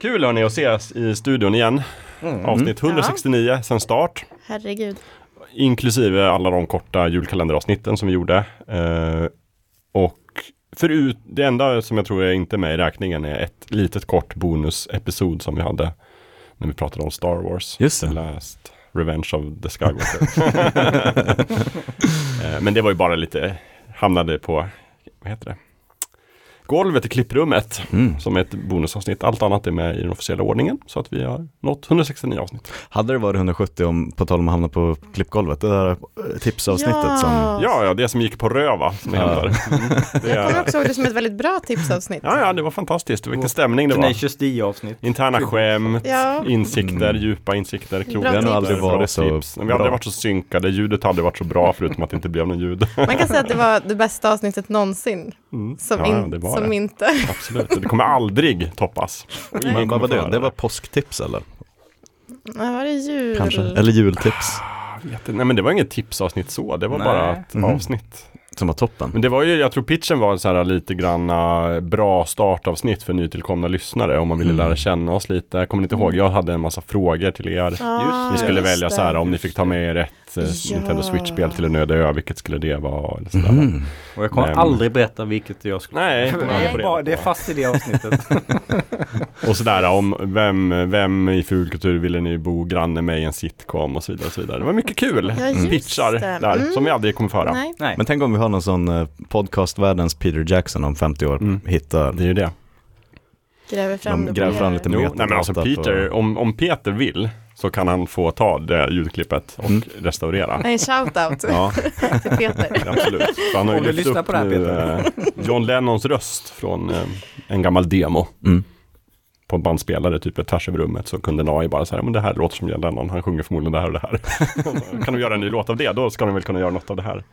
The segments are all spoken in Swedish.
Kul hörni att ses i studion igen. Avsnitt 169 sen start. Herregud. Inklusive alla de korta julkalenderavsnitten som vi gjorde. Eh, och förut, det enda som jag tror är inte med i räkningen är ett litet kort bonusepisod som vi hade när vi pratade om Star Wars. Just det. The Last Revenge of the Skywalker. Eh, Men det var ju bara lite, hamnade på, vad heter det? Golvet i klipprummet Mm. som är ett bonusavsnitt. Allt annat är med i den officiella ordningen. Så att vi har nått 169 avsnitt. Hade det varit 170 om, på tal om att hamna på klippgolvet, det där eh, tipsavsnittet Ja. som Ja, ja, det som gick på röva. Som det Ja. Mm, det Jag kommer är, också ihåg det som ett väldigt bra tipsavsnitt. ja, ja, det var fantastiskt. Vilken stämning det var. D-avsnitt. Interna skämt, Ja. insikter, Mm. djupa insikter, kloka Det har nog aldrig varit så tips. Vi har aldrig varit så synkade, ljudet har aldrig varit så bra förutom att det inte blev någon ljud. Man kan säga att det var det bästa avsnittet någonsin. Mm. Som, ja, in, det var som det. inte... Absolut, det kommer aldrig toppas. Men vad var det? Det var påsktips eller? Ja, var det jul? Kanske? Eller jultips inte. Nej men det var inget tipsavsnitt så, det var Nej. bara ett Mhm. avsnitt. Som var toppen. Men det var ju, jag tror pitchen var så här lite granna bra startavsnitt för nytillkomna lyssnare om man ville Mm. lära känna oss lite. Jag kommer inte ihåg, jag hade en massa frågor till er. Ja, Ni skulle just välja det. så här om ni fick ta med er ett eh, Ja. Nintendo Switch-spel till en öde ö, vilket skulle det vara? Eller. Mhm. Och jag kommer Men- aldrig berätta vilket jag skulle... Nej, det, det det. är fast i det avsnittet. Och sådär om vem, vem i fulkultur ville ni bo granne med i en sitcom och så vidare. Och så vidare. Det var mycket kul Ja, pitchar det. där Mm. som vi aldrig kommer föra. Nej. Nej. Men tänk om vi har någon sån eh, podcastvärldens Peter Jackson om 50 år, Mm. hittar Det är ju det. Gräver fram De gräver på fram lite Jo, metadata nej men alltså på- Peter, om, om Peter vill så kan han få ta det ljudklippet och Mm. restaurera. En shout-out Ja, till Peter. absolut. Han har ju lyft upp på det här, Peter. eh, John Lennons röst från eh, en gammal demo Mm. på en bandspelare typ tvärs över rummet så kunde en AI bara säga men det här låter som John Lennon, han sjunger förmodligen det här och det här. kan de göra en ny låt av det, då ska de väl kunna göra något av det här.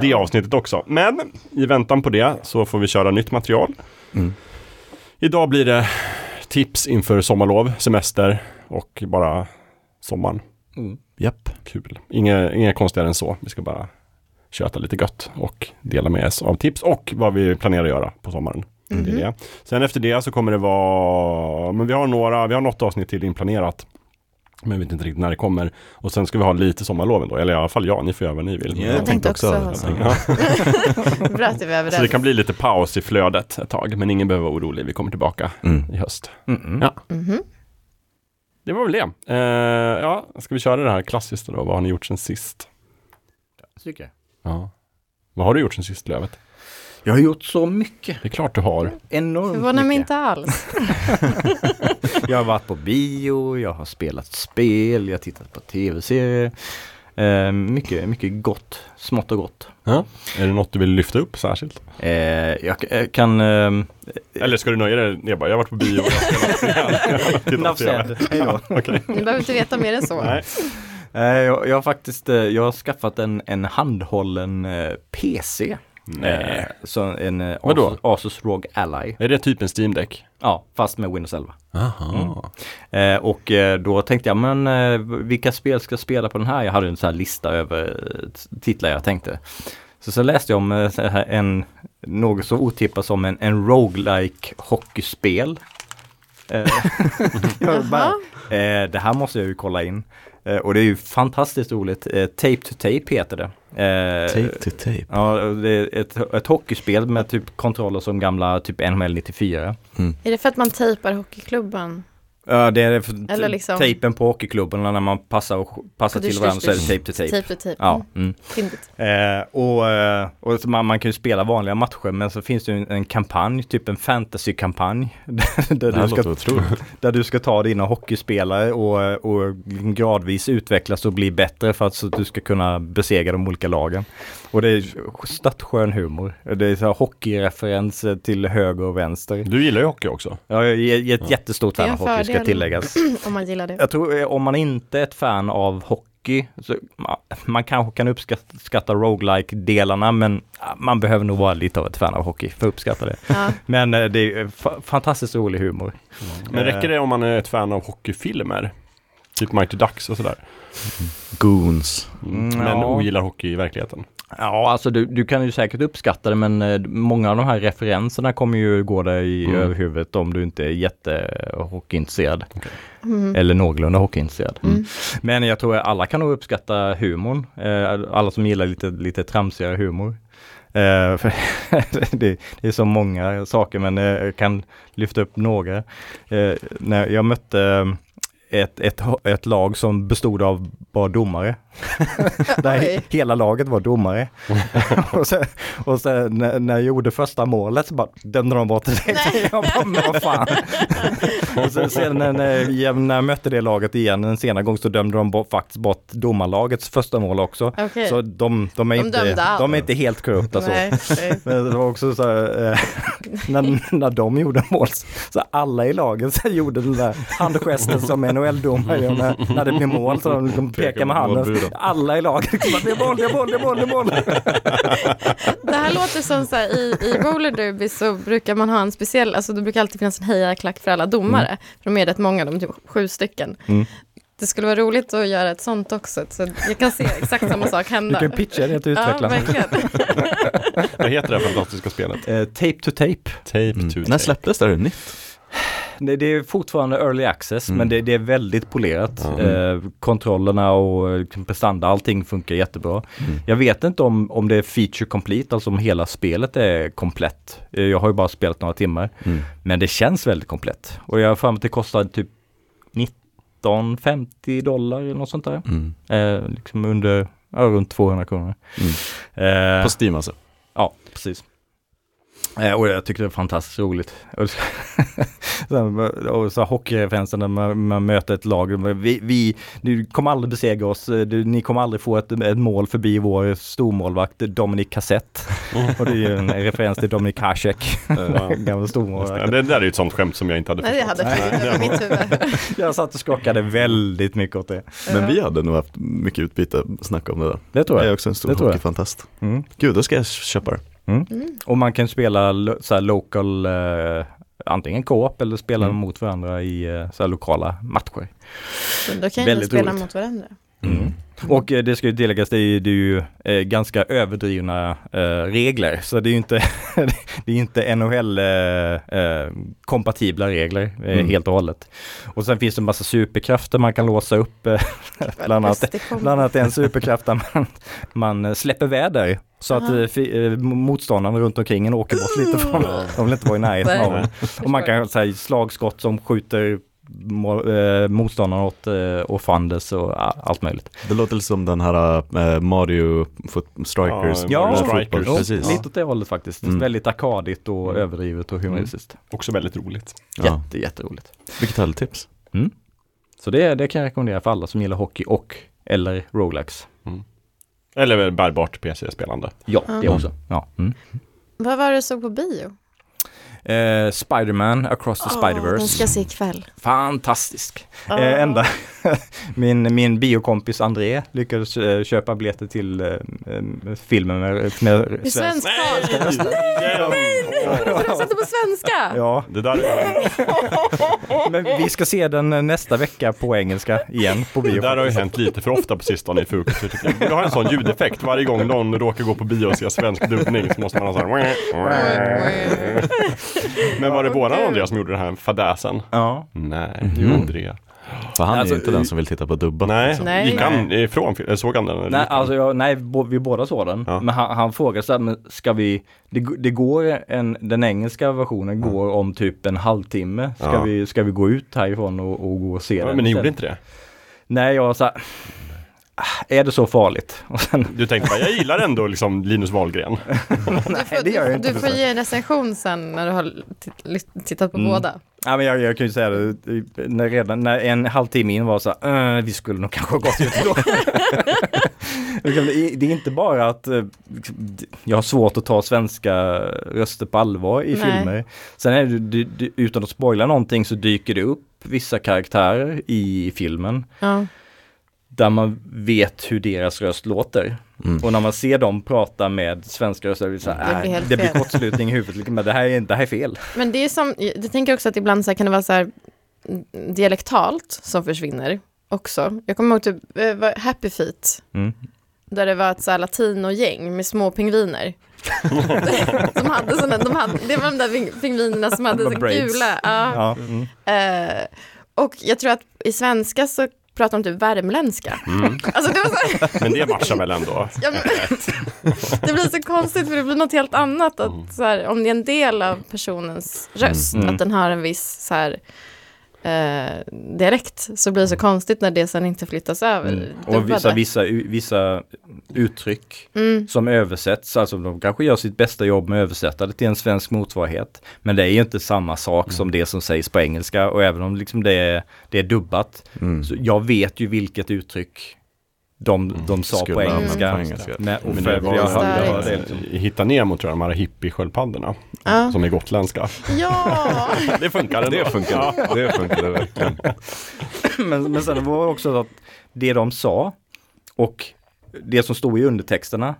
Det Ja. avsnittet också. Men i väntan på det så får vi köra nytt material. Mm. Idag blir det tips inför sommarlov, semester och bara sommaren. Mm. Japp. Kul. Inga, inga konstigare än så. Vi ska bara köta lite gött och dela med oss av tips och vad vi planerar att göra på sommaren. Det är det. Sen efter det så kommer det vara, men vi har några, vi har något avsnitt till inplanerat. Men jag vet inte riktigt när det kommer. Och sen ska vi ha lite sommarloven då, eller i alla fall jag, ni får göra vad ni vill. Ja, Jag tänkte också ha ja. Bra att vi Så det kan bli lite paus i flödet ett tag, men ingen behöver vara orolig, vi kommer tillbaka Mm. i höst. Mm-mm. Ja. Mhm. Det var väl det. Eh, ja, ska vi köra det här klassiskt då? Vad har ni gjort sen sist? Tycker jag. Ja. Vad har du gjort sen sist Lövet? Jag har gjort så mycket. Det är klart du har. Enormt Förvånar mig inte alls. Jag har varit på bio, jag har spelat spel, jag har tittat på tv-serier. Eh, mycket, mycket gott, smått och gott. Ja. Är det något du vill lyfta upp särskilt? Eh, jag eh, kan... ehm, Eller ska du nöja dig? Jag, bara, jag har varit på bio och jag har spelat spel. Ni behöver inte veta mer än så. Nej. Eh, jag, jag har faktiskt eh, jag har skaffat en, en handhållen eh, PC. Nej. Eh, så en eh, Vadå? Asus, Asus ROG Ally. Är det typ en Steam Deck? Ja, fast med Windows 11. Aha. Eh, och eh, då tänkte jag, men eh, vilka spel ska jag spela på den här? Jag hade en sån här lista över eh, titlar jag tänkte. Så så läste jag om eh, en, något så otippat som en, en roguelike hockeyspel. Eh, bara, eh, det här måste jag ju kolla in. Eh, och det är ju fantastiskt roligt. Eh, tape to Tape heter det. Eh, Tape to tape. Ja, det är ett, ett hockeyspel med typ kontroller som gamla typ NHL 94. Är det för att man tejpar hockeyklubban? Ja, det är för Eller liksom- tejpen på hockeyklubben när man passar, och, passar Dusch, till varandra så är det tape to tape. Tape to tape. Ja, Mm. mm. Eh, och eh, och så man, man kan ju spela vanliga matcher men så finns det ju en, en kampanj, typ en fantasykampanj. Där, där, du ska, där du ska ta dina hockeyspelare och, och gradvis utvecklas och bli bättre för att så att du ska kunna besegra de olika lagen. Och det är stadsskön humor. Det är så här hockeyreferenser till höger och vänster. Du gillar ju hockey också. Jag är ett jättestort fan av hockey ska tilläggas. Om man gillar det. Jag tror eh, om man inte är ett fan av hockey, så ma- man kanske kan uppskatta roguelike delarna men ah, man behöver nog vara lite av ett fan av hockey för att uppskatta det. Ja. Men eh, det är fa- fantastiskt rolig humor. Men räcker det om man är ett fan av hockeyfilmer? Typ Mighty Ducks och sådär. Goons. Mm. Mm, Men ja. ogillar hockey i verkligheten. Ja, alltså du, du kan ju säkert uppskatta det men eh, många av de här referenserna kommer ju gå dig i Mm. överhuvudet om du inte är jättehockeyintresserad. Mm. Eller någorlunda hockeyintresserad. Mm. Men jag tror att alla kan nog uppskatta humorn. Eh, alla som gillar lite, lite tramsigare humor. Eh, det, det är så många saker men jag kan lyfta upp några. När jag mötte ett, ett, ett lag som bestod av bara domare. Där hela laget var domare. och sen, och sen när, när jag gjorde första målet så bara dömde de bort det. jag bara, men vad fan. och sen, sen när, när, jag, när jag mötte det laget igen en senare gång så dömde de bort, faktiskt bort domarlagets första mål också. Okej. Så de, de, är De inte, de är inte helt korrupta så. Nej, nej. Men det var också så här, eh, när, när de gjorde mål, så alla i laget så gjorde den där handgesten som NHL-domare gör när, när det blir mål. Så de liksom pekar med handen. Målburen. Alla i laget, liksom, det är mål, det är mål, det är mål, det är mål. Det här låter som så här, i, i roller derby så brukar man ha en speciell, alltså det brukar alltid finnas en hejarklack för alla domare. För de är rätt många, de är typ sju stycken. Mm. Det skulle vara roligt att göra ett sånt också, så jag kan se exakt samma sak Du hända. kan pitcha det till Ja, utvecklarna. verkligen. Vad heter det här fantastiska spelet? Eh, tape to tape. Tape Mm. to När tape. släpptes det? Är det nytt? Det, det är fortfarande early access Mm. men det, det är väldigt polerat. Ja. Eh, kontrollerna och eh, prestanda, allting funkar jättebra. Mm. Jag vet inte om, om det är feature complete, alltså om hela spelet är komplett. Eh, Jag har ju bara spelat några timmar. Mm. Men det känns väldigt komplett. Och jag har mig att det kostar typ 19-50 dollar eller något sånt där. Mm. Eh, liksom under, ja, runt 200 kronor. Mm. Eh, På Steam alltså? Ja, precis. Eh, och jag tyckte det var fantastiskt roligt. Och så, så- och så hockeyfansen när man, man möter ett lag. Vi, vi, du kommer aldrig besegra oss. Du, ni kommer aldrig få ett, ett mål förbi vår stormålvakt Dominik Cassett. Och det är ju en referens till Dominik Hasek, gamla Ja, stormålvakt. det där är ju ett sånt skämt som jag inte hade Nej, det förstått. hade mitt huvud. Jag satt och skakade väldigt mycket åt det. Men vi hade nog haft mycket utbyte att snacka om det där. Det tror Jag är jag. också en stor jag. hockeyfantast. Mm. Gud, då ska jag köpa det. Mm. Och man kan spela lo- så här local, eh, antingen co-op eller spela Mm. mot varandra i eh, så här lokala matcher. Så Då kan ni Väldigt spela roligt. mot varandra. Mm. Och eh, det ska ju tilläggas, det är ju, det är ju eh, ganska överdrivna eh, regler. Så det är ju inte, det är inte NHL eh, eh, kompatibla regler Mm. helt och hållet. Och sen finns det en massa superkrafter man kan låsa upp. Bland, annat, bland annat en superkraft där man, man släpper väder. Så att Aha. eh, fi, eh, motståndarna runt omkring en åker bort lite från, de vill inte vara i närheten av en. Och man kan säga slagskott som skjuter eh, motståndarna åt, eh, och fandes och ja, allt möjligt. Det låter lite som den här äh, Mario Foot Strikers. Ja, Mario Strikers. Jo, precis. lite åt det hållet faktiskt. Mm. Väldigt arkadigt och Mm. överdrivet och humoristiskt. Också väldigt roligt. Ja. Jätte, jätteroligt. Vilket härligt tips. Så det, det kan jag rekommendera för alla som gillar hockey och eller roguelikes. Eller väl bärbart PC-spelande. Ja, Ja. det också. Ja. Mm. Vad var det du såg på bio? Eh, Spiderman Across the Den Spiderverse. ska jag se ikväll. Fantastisk. Ah. Eh, ända min, min biokompis André lyckades eh, köpa biljetter till eh, eh, filmen med, med svensk tal. Nej! För de sätter på svenska. Ja, Det där är, men vi ska se den eh, nästa vecka på engelska igen på bio. det där har ju hänt lite för ofta på sistone i Fukultur tycker jag. Du har en sån ljudeffekt varje gång någon råkar gå på bio och se svensk dubbning så måste man ha så här. Men var det våran Andreas som gjorde den här fadäsen? Ja. Nej, Mhm. det gjorde Andrea. För han Alltså, är ju inte den som vill titta på dubbat. Nej, liksom. Nej. gick han ifrån? eller Såg han den? eller Nej, alltså jag, nej, vi båda såg den. Ja. Men han, han frågade så här, men ska vi, det, det går en, den engelska versionen går om typ en halvtimme. Ska, Ja. vi, ska vi gå ut härifrån och, och gå och se Ja, den? men ni gjorde inte det? Nej, jag sa, är det så farligt? Och sen, Du tänkte bara, jag gillar ändå liksom Linus Wahlgren. Du får, det gör jag inte. du får ge en recension sen när du har tittat på Mm. båda. ja, men jag, jag kan ju säga det, när, redan, när en halvtimme in var så här, "Eh, vi skulle nog kanske ha gått ut då. det är inte bara att eh, jag har svårt att ta svenska röster på allvar i Nej. filmer. Sen är det, du, du, utan att spoila någonting så dyker det upp vissa karaktärer i filmen Ja. Där man vet hur deras röst låter. Mm. Och när man ser dem prata med svenska röster, det, så Det blir "Äh, helt det blir fel." kortslutning i huvudet. liksom, Men det här är, det här är fel. Men det är som, jag tänker också att ibland så här kan det vara så här dialektalt som försvinner också. Jag kommer ihåg typ eh, Happy Feet. Mm. där det var ett så här latinogäng med små pingviner. de hade såna, de hade, det var de där ping- pingvinerna som hade så gula. Ja. Ja. Mm. Eh, och jag tror att i svenska så pratar de typ värmländska. Mm. Alltså det så Men det matchar väl ändå? ja, men, det blir så konstigt för det blir något helt annat. Att, så här, om det är en del av personens röst, Mm. att den har en viss så här, eh, dialekt, så blir det så konstigt när det sen inte flyttas över. Mm. Och vissa, vissa, vissa uttryck Mm. som översätts, alltså de kanske gör sitt bästa jobb med att översätta det till en svensk motsvarighet. Men det är ju inte samma sak som det som sägs på engelska och även om liksom det, är, det är dubbat. Mm. Så jag vet ju vilket uttryck de, de sa på engelska. på engelska. Men, och Men för, det var jag, hör- jag hör Starkt. det liksom. I Hitta Nemo tror jag, de här hippiesköldpaddorna Ja. som är gotländska. ja, Det funkar ändå. Det funkar, det funkar verkligen. men, men sen var det också att det de sa och det som stod i undertexterna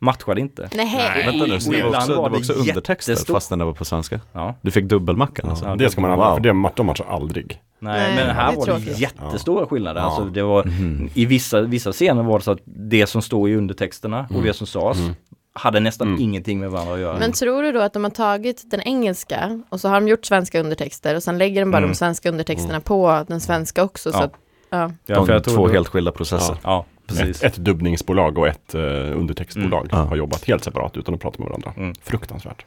matchade inte. nej. Vänta nu, så det var Ibland också, det var också det undertexter jättestort. fast den där var på svenska. Ja. Du fick dubbelmackan alltså? Ja, det ska man aldrig, Wow. för det mat- de matchar aldrig. Nej, Nej, men här det var det jättestora skillnader. Ja. Alltså det var, Mhm. I vissa, vissa scener var det så att det som står i undertexterna och det som sades Mm. hade nästan Mm. ingenting med varandra att göra. Men tror du då att de har tagit den engelska och så har de gjort svenska undertexter och sen lägger de bara Mm. de svenska undertexterna på den svenska också? Så Ja. att, ja. ja, för jag De tror två det- helt skilda processer. Ja, precis. Ett, ett dubbningsbolag och ett uh, undertextbolag Mm. Har jobbat helt separat utan att prata med varandra. Mm. Fruktansvärt.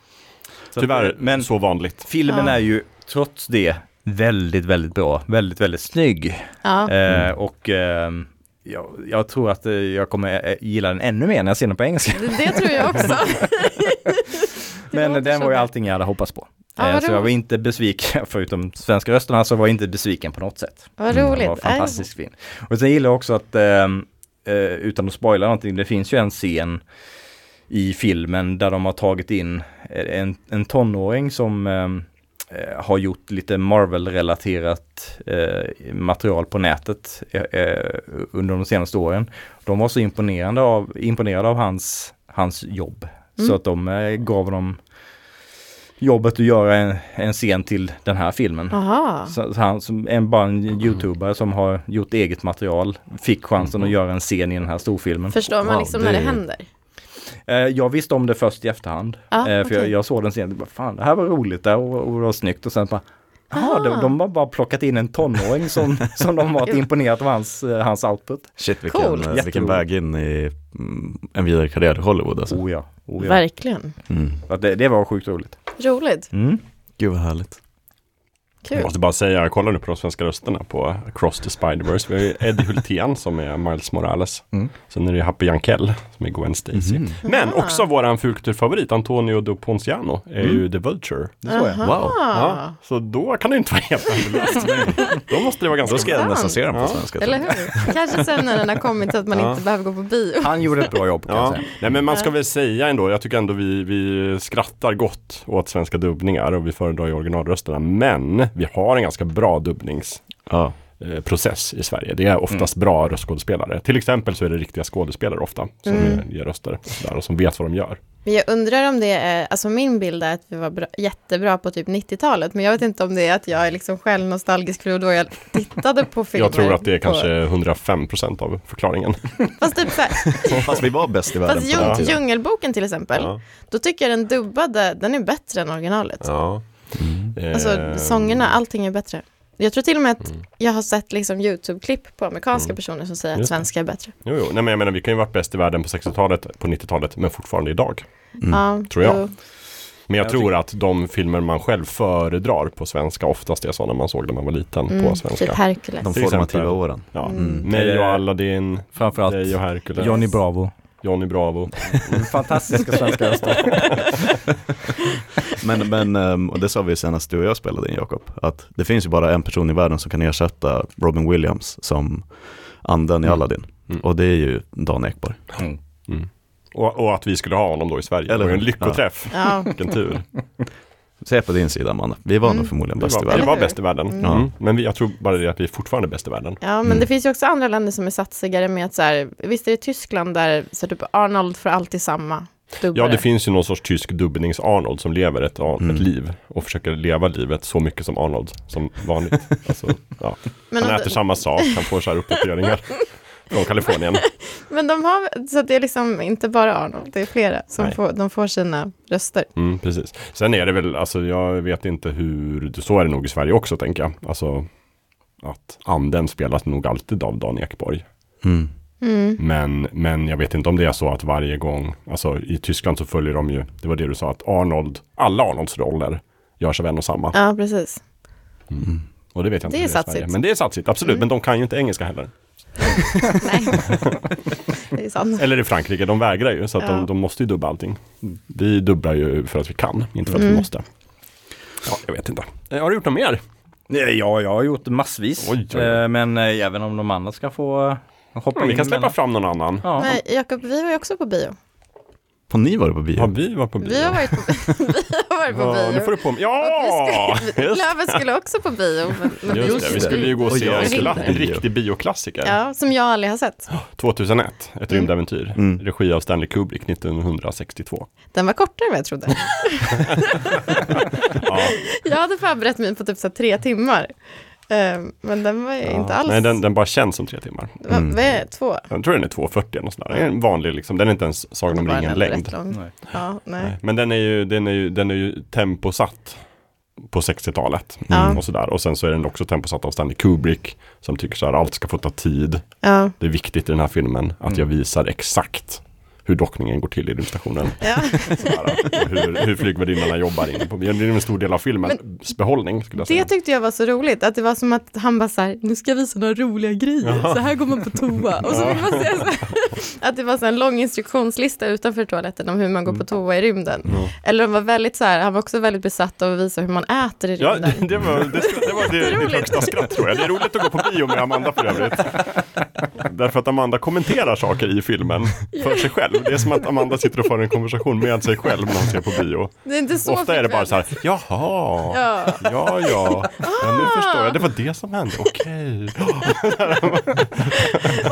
Så Tyvärr men så vanligt. filmen Ja. är ju trots det väldigt, väldigt bra. Väldigt, väldigt snygg. Ja. Eh, och ehm, jag, jag tror att eh, jag kommer eh, gilla den ännu mer när jag ser den på engelska. Det, det tror jag också. Det Men den var ju allting jag hade hoppats på. Ja, Eh, så jag var inte besviken, förutom svenska rösterna, så var jag inte besviken på något sätt. Vad Den roligt. var fantastiskt fin. Och sen gillar jag också att, ehm, eh, utan att spoila någonting, det finns ju en scen i filmen där de har tagit in en, en tonåring som ehm, eh, har gjort lite Marvel-relaterat eh, material på nätet eh, eh, under de senaste åren. De var så imponerande av, imponerade av hans, hans jobb. Så Mm. att de eh, gav dem jobbet att göra en, en scen till den här filmen. Aha. Så, så han som en, bara en youtuber som har gjort eget material fick chansen att göra en scen i den här storfilmen. Förstår man Wow, liksom det när det händer? Eh, jag visste om det först i efterhand. Ja, eh, för jag, okej. jag såg den scenen och bara, fan det här var roligt där och, och det var snyggt och sen bara Jaha, de, Ah. de har bara plockat in en tonåring som, som de varit imponerat av hans, eh, hans output. Shit vilken, Coolt. eh, vilken väg in i mm, en vidare karriär i Hollywood alltså. Oh ja, oh ja. Verkligen. Mm. Det, det var sjukt roligt. Roligt. Mm. Gud vad härligt. Jag Kul. måste bara säga, jag kollar nu på de svenska rösterna på Across the Spider-Verse. Vi har ju Eddie Hultén som är Miles Morales. Mm. Sen är det Happy Jankell som är Gwen Stacy. Mhm. Men Aha. också våran fulkulturfavorit Antonio do Ponciano är Mm. ju The Vulture. Det såg jag. Wow. Ja, så då kan det inte vara helt värdelöst. Då måste det vara ganska Då ska jag nästan se den på Ja. svenska. tror Eller jag. hur? Kanske sen när den har kommit så att man Ja. inte behöver gå på bio. Han gjorde ett bra jobb kan jag Ja, säga. nej men man ska väl säga ändå, jag tycker ändå vi, vi skrattar gott åt svenska dubbningar och vi föredrar ju originalrösterna. Men vi har en ganska bra dubbningsprocess Ja. i Sverige. Det är oftast bra röstskådespelare. Till exempel så är det riktiga skådespelare ofta som Mm. ger- ger röster och, och som vet vad de gör. Men jag undrar om det är, alltså min bild är att vi var bra, jättebra på typ 90-talet, men jag vet inte om det är att jag är liksom själv nostalgisk för då jag tittade på filmer. Jag tror att det är på, kanske 105% av förklaringen. Fast typ så här, Fast vi var bäst i världen fast djung. Djungelboken till exempel, Ja. då tycker jag den dubbade, den är bättre än originalet. Ja. Mm. Alltså Eh, sångerna, allting är bättre. Jag tror till och med att Mm. jag har sett liksom YouTube-klipp på amerikanska Mm. personer som säger att svenska är bättre. Jo, jo. Nej, men jag menar, vi kan ju varit bäst i världen på 60-talet, på 90-talet, men fortfarande idag. Mm. Ja, tror jag. jo. Men jag Jag tror tycker- att de filmer man själv föredrar på svenska oftast är sådana man såg när man var liten på Mm, svenska. typ Hercules. De formativa åren. Ja. Mm. Mig och Aladdin, Framförallt dig och Hercules, Johnny Bravo. Johnny Bravo. Fantastiska svenska röster. Men, men ehm, och det sa vi senast du och jag spelade in Jakob, att det finns ju bara en person i världen som kan ersätta Robin Williams som anden i Mm. Aladdin. Mm. Och det är ju Dan Ekborg. Mm. Mm. Och, och att vi skulle ha honom då i Sverige. Eller det var ju en lyckoträff. Ja, Vilken tur. Se på din sida Amanda, vi var Mm. nog förmodligen bäst i var, vi världen. var bäst i världen. Mm. Mm. Men vi, jag tror bara det att vi är fortfarande bäst i världen. ja men Mm. det finns ju också andra länder som är satsigare med att så här, visst är det Tyskland där så typ Arnold får alltid samma dubbare. Ja, det finns ju någon sorts tysk dubbnings-Arnold som lever ett, Mm. ett liv och försöker leva livet så mycket som Arnold som vanligt. Alltså, ja. Han äter det- samma sak, han får så här uppdateringar. från Kalifornien. Men de har, så det är liksom inte bara Arnold, det är flera som Nej. får, de får sina röster. Mm, precis. Sen är det väl, alltså jag vet inte hur, så är det nog i Sverige också tänker jag. Alltså att anden spelas nog alltid av Dan Ekborg. Mm. Mm. Men, men jag vet inte om det är så att varje gång, alltså i Tyskland så följer de ju, det var det du sa, att Arnold, alla Arnolds roller görs av en och samma. Ja, precis. Och det vet jag inte Det är i Sverige. satsigt. Men det är satsigt, absolut. Mm. Men de kan ju inte engelska heller. Nej, det är sant. Eller i Frankrike, de vägrar ju. Så att Ja. de, de måste ju dubba allting. Vi dubbar ju för att vi kan, inte för att vi Mm. måste. Ja, jag vet inte. Eh, Har du gjort något mer? Ja, jag har gjort massvis. Oj, oj. Eh, Men eh, även om de andra ska få eh, hoppa Ja, vi in kan släppa mellan- fram någon annan. Ja. Men Jakob, vi var ju också på bio. Har ni varit på bio? Har vi varit på bio? Vi har varit på, vi har varit på Ja, nu bio. får du på mig. Ja! Just, Löven skulle också på bio. Men, men just vi- det, vi skulle ju gå och se jag en, kla- en riktig bioklassiker. Ja, som jag aldrig har sett. 2001, ett rymdäventyr. Mm. Regi av Stanley Kubrick 1962. Den var kortare än vad jag trodde. Ja, Jag hade förberett mig på typ så här tre timmar. Eh, Men den var ju inte alls... Nej, den, den bara känns som tre timmar. Vad Mm. vad är? Två? Jag tror den är 2,40 eller något sånt där. En vanlig liksom, den är inte ens Sagan om Bara ringen den längd. rätt lång. Nej. Ja, nej. Nej, Men den är ju, den är ju, den är ju temposatt på 60-talet. Ja. Och, sådär. och sen så är den också temposatt av Stanley Kubrick som tycker så här, allt ska få ta tid. Ja. Det är viktigt i den här filmen att jag visar exakt hur dockningen går till i rymdstationen. Ja. Hur, hur flygvärdinnorna jobbar inne på Det är en stor del av filmens behållning skulle jag säga. Det tyckte jag var så roligt, att det var som att han bara så här, nu ska jag visa några roliga grejer, så här går man på toa. Och så fick man så här, att det var så en lång instruktionslista utanför toaletten om hur man går på toa i rymden. Ja. Eller de var väldigt så här, han var också väldigt besatt av att visa hur man äter i Ja, rymden. det, det var, det, det var det, Jätteroligt. högsta skratt tror jag. Det är roligt att gå på bio med Amanda för övrigt. Därför att Amanda kommenterar saker i filmen för sig själv. Det är som att Amanda sitter och för en konversation med sig själv när hon ser på bio. Det är inte så Ofta är det bara så här, jaha, ja, Ja. ja, ja, nu förstår jag, det var det som hände, okej.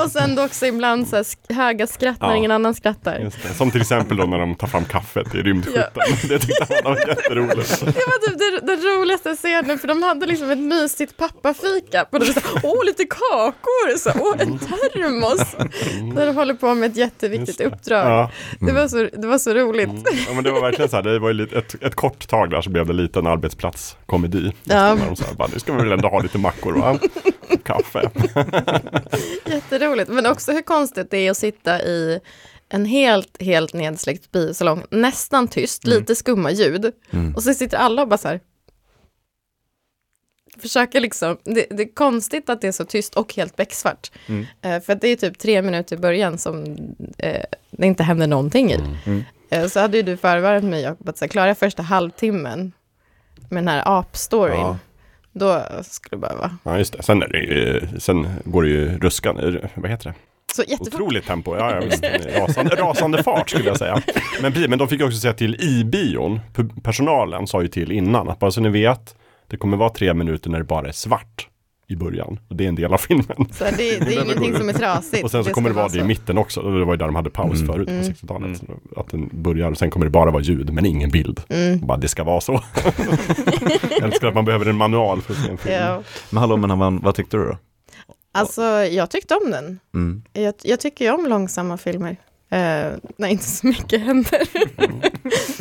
Och sen då också ibland så här sk- höga skratt när Ja. ingen annan skrattar. Just det. Som till exempel då när de tar fram kaffet i rymdskytten. Det tyckte Amanda var jätteroligt. Det var typ det, den roligaste scenen för de hade liksom ett mysigt pappafika. Och det så, här, åh lite kakor, så, åh en termos. Där de håller på med ett jätteviktigt det. uppdrag. Ja, Det, var så, det var så roligt. ja, men det var verkligen så här, det var ju lite, ett, ett kort tag där så blev det lite en arbetsplatskomedi. Ja. När de så här, bara, nu ska vi väl ändå ha lite mackor va? Och Kaffe. Jätteroligt. Men också hur konstigt det är att sitta i en helt, helt nedsläckt biosalong, nästan tyst, lite skumma ljud. Mm. Och så sitter alla och bara så här. Försöker liksom, det, det är konstigt att det är så tyst och helt becksvart. Mm. Eh, för att det är typ tre minuter i början som eh, det inte händer någonting i. Mm. Eh, så hade ju du förvarnat mig Jakob att så här, jag första halvtimmen med den här apstoryn, Ja. Då skulle det vara Ja just det, sen, är det ju, sen går det ju ruskan, vad heter det? så jättefort. Otroligt tempo, ja, ja visst. Rasande, rasande fart skulle jag säga. Men, men de fick också säga till i bion, personalen sa ju till innan, att bara så ni vet, det kommer vara tre minuter när det bara är svart i början. Och det är en del av filmen. Så det, det är ingenting som är trasigt. Och sen så kommer det vara det i mitten också. Och det var ju där de hade paus Mm. förut på Mm. 60-talet. Så Att den börjar och sen kommer det bara vara ljud men ingen bild. Mm. Bara det ska vara så. jag älskar att man behöver en manual för att se en film. Ja. Men hallå, men vad, vad tyckte du då? Alltså, jag tyckte om den. Mm. Jag, jag tycker ju om långsamma filmer. Uh, när inte så mycket händer.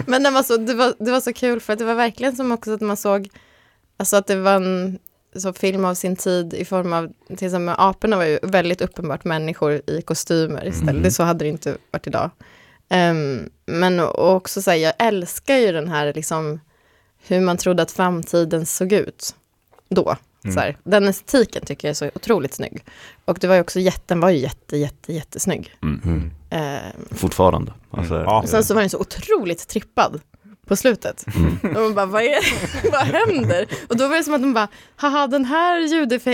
Men den var så, det, var, det var så kul för att det var verkligen som också att man såg, alltså att det var en så film av sin tid i form av, till exempel aporna var ju väldigt uppenbart människor i kostymer istället. Mm. Det så hade det inte varit idag. Ehm, men och också så här, jag älskar ju den här liksom, hur man trodde att framtiden såg ut då. Mm. Så här, den estetiken tycker jag är så otroligt snygg. Och det var ju också jätte, den var ju jätte, jätte, jättesnygg. Mm. Ehm, Fortfarande. Alltså, Ja. och sen så var den så otroligt trippad på slutet. Mm. Och man bara, vad, är, vad händer? Och då var det som att de bara, haha den här,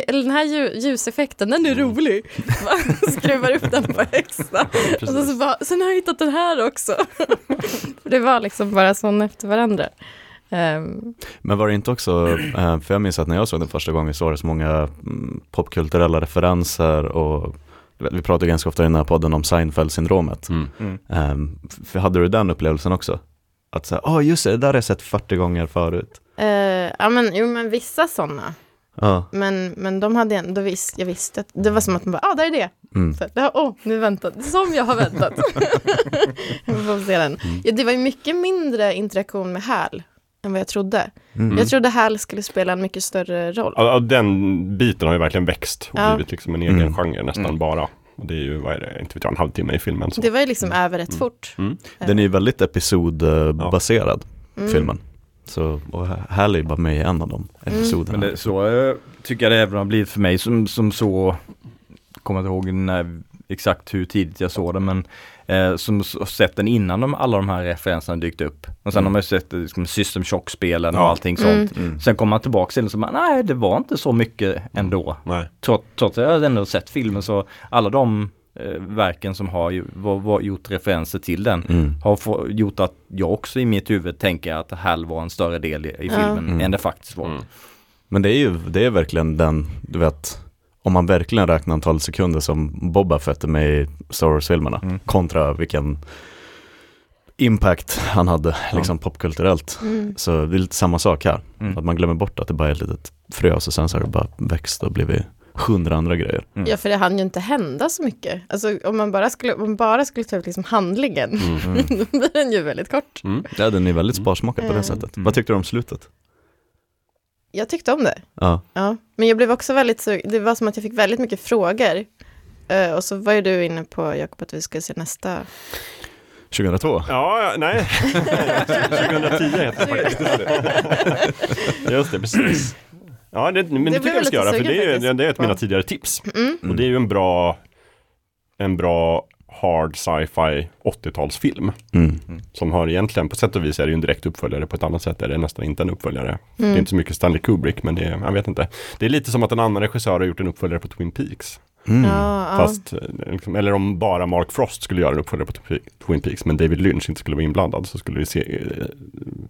eller den här lju- ljuseffekten, den är rolig. Bara Skruvar upp den på extra. Och så, så bara, sen har jag hittat den här också. För det var liksom bara sån efter varandra. Ehm, Men var det inte också, eh, för jag minns att när jag såg den första gången så var det så många mm, popkulturella referenser och vi pratar ganska ofta i den här podden om Seinfeld-syndromet. Mm. Mm. Um, hade du den upplevelsen också? Att säga, åh just det, det där har jag sett 40 gånger förut. eh, ja men, jo men vissa sådana. Ja, Men, men de hade ändå visst, jag visste att det var som att man bara, ah där är det. Mm. Så, här, åh, nu väntat, som jag har väntat. jag får se den. Ja, det var ju mycket mindre interaktion med Hal än vad jag trodde. Mm. Jag trodde Hal skulle spela en mycket större roll. Ja, den biten har ju verkligen växt och Ja. blivit liksom en egen Mm. genre nästan Mm. bara. Och det är ju, vad är det, inte vet jag, en halvtimme i filmen. Så. Det var ju liksom över rätt Mm. fort. Mm. Den är ju väldigt episodbaserad, Mm. filmen. Så, och Halley var med i en av de episoderna. Men det, så eh, tycker jag det även har blivit för mig som, som så, kommer inte ihåg när, exakt hur tidigt jag såg den men eh, som sett den innan de, alla de här referenserna dykt upp. Och sen Mm. har man ju sett eh, liksom, System Shock-spelen och Ja. allting Mm. sånt. Mm. Sen kommer man tillbaka till den så man, nej det var inte så mycket ändå. Nej. Trots, trots att jag ändå sett filmen så alla de eh, verken som har ju, var, var, gjort referenser till den Mm. har få, gjort att jag också i mitt huvud tänker att Hal var en större del i, i Ja. filmen Mm. än det faktiskt var. Mm. Men det är ju det är verkligen den, du vet, om man verkligen räknar antal sekunder som Boba Fett är med i Star Wars-filmerna Mm. kontra vilken impact han hade liksom popkulturellt. Mm. Så det är lite samma sak här. Mm. Att man glömmer bort att det bara är ett litet frö och sen så har det bara växt och blivit hundra andra grejer. Mm. Ja, för det hann ju inte hända så mycket. Alltså om man bara skulle, om man bara skulle ta ut liksom handlingen, Mm. då blir den ju väldigt kort. Mm. Ja, den är väldigt sparsmakad på det Mm. sättet. Mm. Vad tyckte du om slutet? Jag tyckte om det. Ja, Ja, men jag blev också väldigt så, det var som att jag fick väldigt mycket frågor. Eh, och så var ju du inne på, Jakob, att vi skulle se nästa. 2002. Ja, nej. 2010 heter det faktiskt. Just det, precis. Ja, det, men det, blev tycker jag vi ska göra, för det är, ju- det är ett av mina tidigare tips. Mm. Och det är ju en bra, en bra hard sci-fi 80-talsfilm. Mm. Som har egentligen, på sätt och vis är det ju en direkt uppföljare, på ett annat sätt är det nästan inte en uppföljare. Det är Mm. inte så mycket Stanley Kubrick, men det är, jag vet inte. Det är lite som att en annan regissör har gjort en uppföljare på Twin Peaks. Mm. Ja, ja. Fast, eh, liksom, eller om bara Mark Frost skulle göra en uppföljare på Twi- Twin Peaks, men David Lynch inte skulle vara inblandad, så skulle vi se eh,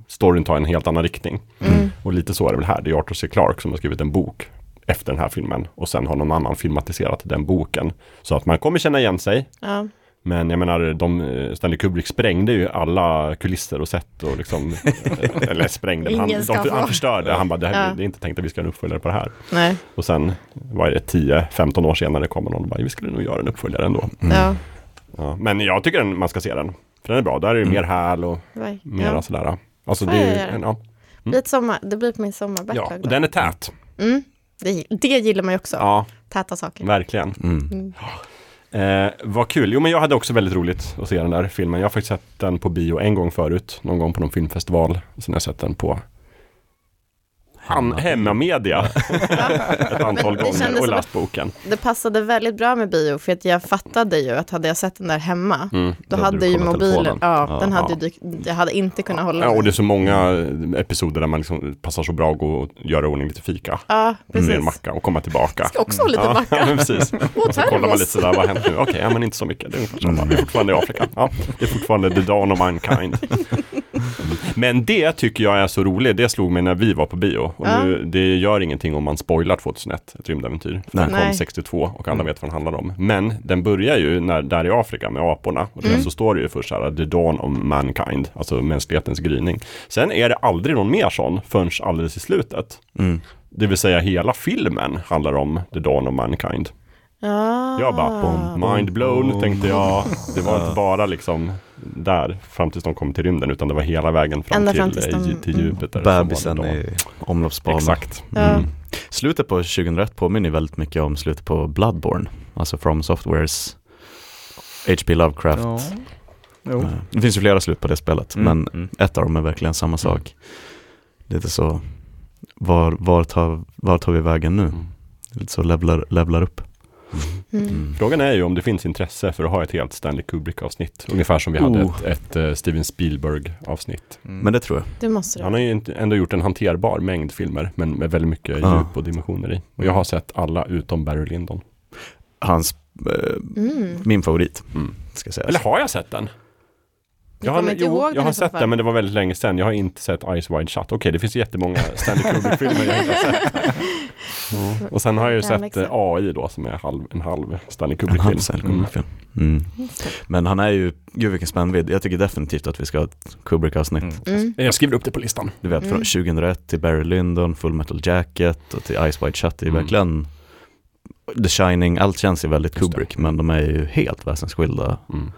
storyn ta en helt annan riktning. Mm. Och lite så är det väl här. Det är Arthur C. Clarke som har skrivit en bok efter den här filmen och sen har någon annan filmatiserat den boken. Så att man kommer känna igen sig. ja. Men jag menar, de, eh, Stanley Kubrick sprängde ju alla kulisser och sätt och liksom, eh, eller sprängde, han, de, han förstörde. Han bara, det, här, Ja. det är inte tänkt att vi ska göra en uppföljare på det här. Nej, Och sen, vad är det, 10-15 år senare kommer någon och bara, vi skulle nog göra en uppföljare ändå. Mm. ja. Ja, men jag tycker den, man ska se den. För den är bra, där är det Mm. mer häl och Var, mera ja. sådär. Alltså det är ja, Blir ett sommar, det blir på min sommarbacklog. ja, då. och den är tät. mm. Det, det gillar man ju också, Ja, täta saker. verkligen. Mm. Mm. Eh, vad kul. Jo, men jag hade också väldigt roligt att se den där filmen. Jag har faktiskt sett den på bio en gång förut. Någon gång på någon filmfestival. Sen har jag sett den på han, hemmamedia ett antal det gånger och läst boken. Det passade väldigt bra med bio, för att jag fattade ju att hade jag sett den där hemma, Mm. då Då hade ju mobilen, ja, Ja, den hade ja. ju dykt, jag hade inte kunnat hålla Ja, och det är så många episoder där man liksom passar så bra att gå och göra i ordning lite fika. Ja, Med en precis. macka och komma tillbaka. Ska också ha lite ja, macka. men precis. Och så kollar man lite sådär, vad har hänt nu? Okej, ja men inte så mycket. Det är samma. Det är fortfarande i Afrika. Ja, det är fortfarande the dawn of mankind. Men det tycker jag är så roligt. Det slog mig när vi var på bio. Och Ja. nu, det gör ingenting om man spoilar 2001, ett rymdäventyr. För Den kom Nej. 62 och alla vet vad den handlar om. Men den börjar ju när, där i Afrika med aporna. Och Mm. så står det ju först så här, the dawn of mankind, alltså mänsklighetens gryning. Sen är det aldrig någon mer sån förrän alldeles i slutet. Mm. Det vill säga hela filmen handlar om the dawn of mankind. Ja. Jag bara, bom, mind blown tänkte jag. Det var inte bara liksom där fram tills de kom till rymden utan det var hela vägen fram Ända till, fram tills de- eh, till mm. Jupiter. som var Bebisen i omloppsbanan. Exakt. Ja. Mm. Slutet på 2001 påminner väldigt mycket om slutet på Bloodborne. Alltså From Softwares H.P. Lovecraft. Ja. Jo. Eh, Det finns ju flera slut på det spelet, Mm, men mm. ett av dem är verkligen samma sak. Lite så, var, var, tar, var tar vi vägen nu? Mm. Lite så levlar, levlar upp. Mm. Frågan är ju om det finns intresse för att ha ett helt Stanley Kubrick-avsnitt. Ungefär som vi hade Oh. ett, ett eh, Steven Spielberg-avsnitt. Mm. Men det tror jag. Det måste Han du. har ju ändå gjort en hanterbar mängd filmer, men med väldigt mycket Ja. djup och dimensioner i. Och jag har sett alla utom Barry Lyndon. Hans, eh, Mm. min favorit, Mm. ska sägas. Eller har jag sett den? Jag kommer inte jo, ihåg jag har sett den men det var väldigt länge sedan. Jag har inte sett Eyes Wide Shut. Okej, det finns jättemånga Stanley Kubrick-filmer jag inte har sett. Ja. Och sen har jag ju sett läxa. eh, AI då som är halv, en halv Stanley en Kubrick-film. halv Stanley Mm. Mm. Men han är ju, gud vilken spännvidd. Jag tycker definitivt att vi ska ha ett Kubrick-avsnitt. Mm. Mm. Jag skriver upp det på listan. Du vet, från Mm. 2001 till Barry Lyndon, Full Metal Jacket och till Ice White Shut. Det är Mm. verkligen The Shining, allt känns ju väldigt. Kubrick men de är ju helt väsensskilda. Mm.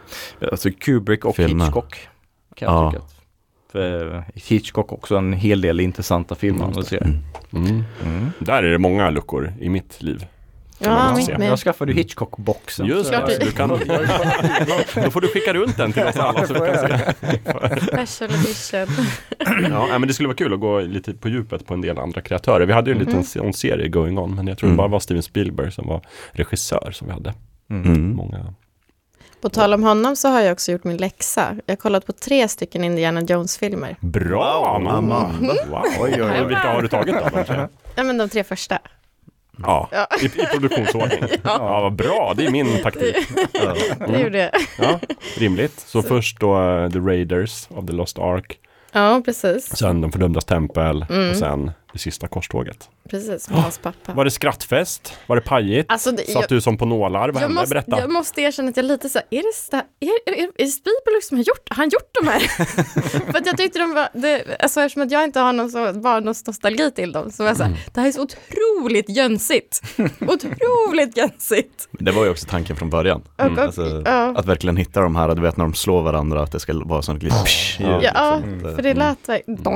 Alltså Kubrick och Filmer. Hitchcock. Kan jag Ja. tycka. För Hitchcock också en hel del intressanta filmer Mm. Mm. Mm. Mm. Där är det många luckor i mitt liv. Ja, mitt med. Jag skaffade ju Hitchcock-boxen. Just det, du kan, då får du skicka runt den till oss alla så vi kan se. Special edition. Ja, nej, men det skulle vara kul att gå lite på djupet på en del andra kreatörer. Vi hade ju en liten Mm. serie going on, men jag tror Mm. det bara var Steven Spielberg som var regissör som vi hade. Mm. Mm. Många. På tal om honom så har jag också gjort min läxa. Jag har kollat på tre stycken Indiana Jones-filmer. Bra Amanda! Amanda. Wow. Oj, oj, oj. Vilka har du tagit då? Ja, men de tre första. Ja, Ja. i, i produktionsordning. Ja, vad bra, det är min taktik. Det gjorde jag. Ja, rimligt. Så först då eh, The Raiders of the Lost Ark, Ja, precis. sen De fördömdas tempel Mm. och sen Det sista korståget. Precis, med hans pappa. Var det skrattfest? Var det pajigt? Alltså, det, Satt du som på nålar? Vad jag, hände? måste, Berätta. jag måste erkänna att jag lite så här, är det, sta, är, är, är det Spielberg som har gjort, har han gjort de här? För att jag tyckte de var, det, alltså eftersom att jag inte har någon så barndomsnostalgi till dem, så var jag så här, Mm. det här är så otroligt jönsigt. otroligt jönsigt. Det var ju också tanken från början. Och, och, Alltså, ja, Att verkligen hitta de här, du vet när de slår varandra, att det ska vara sånt litet psh, ljud, ja, liksom. för det lät verkligen.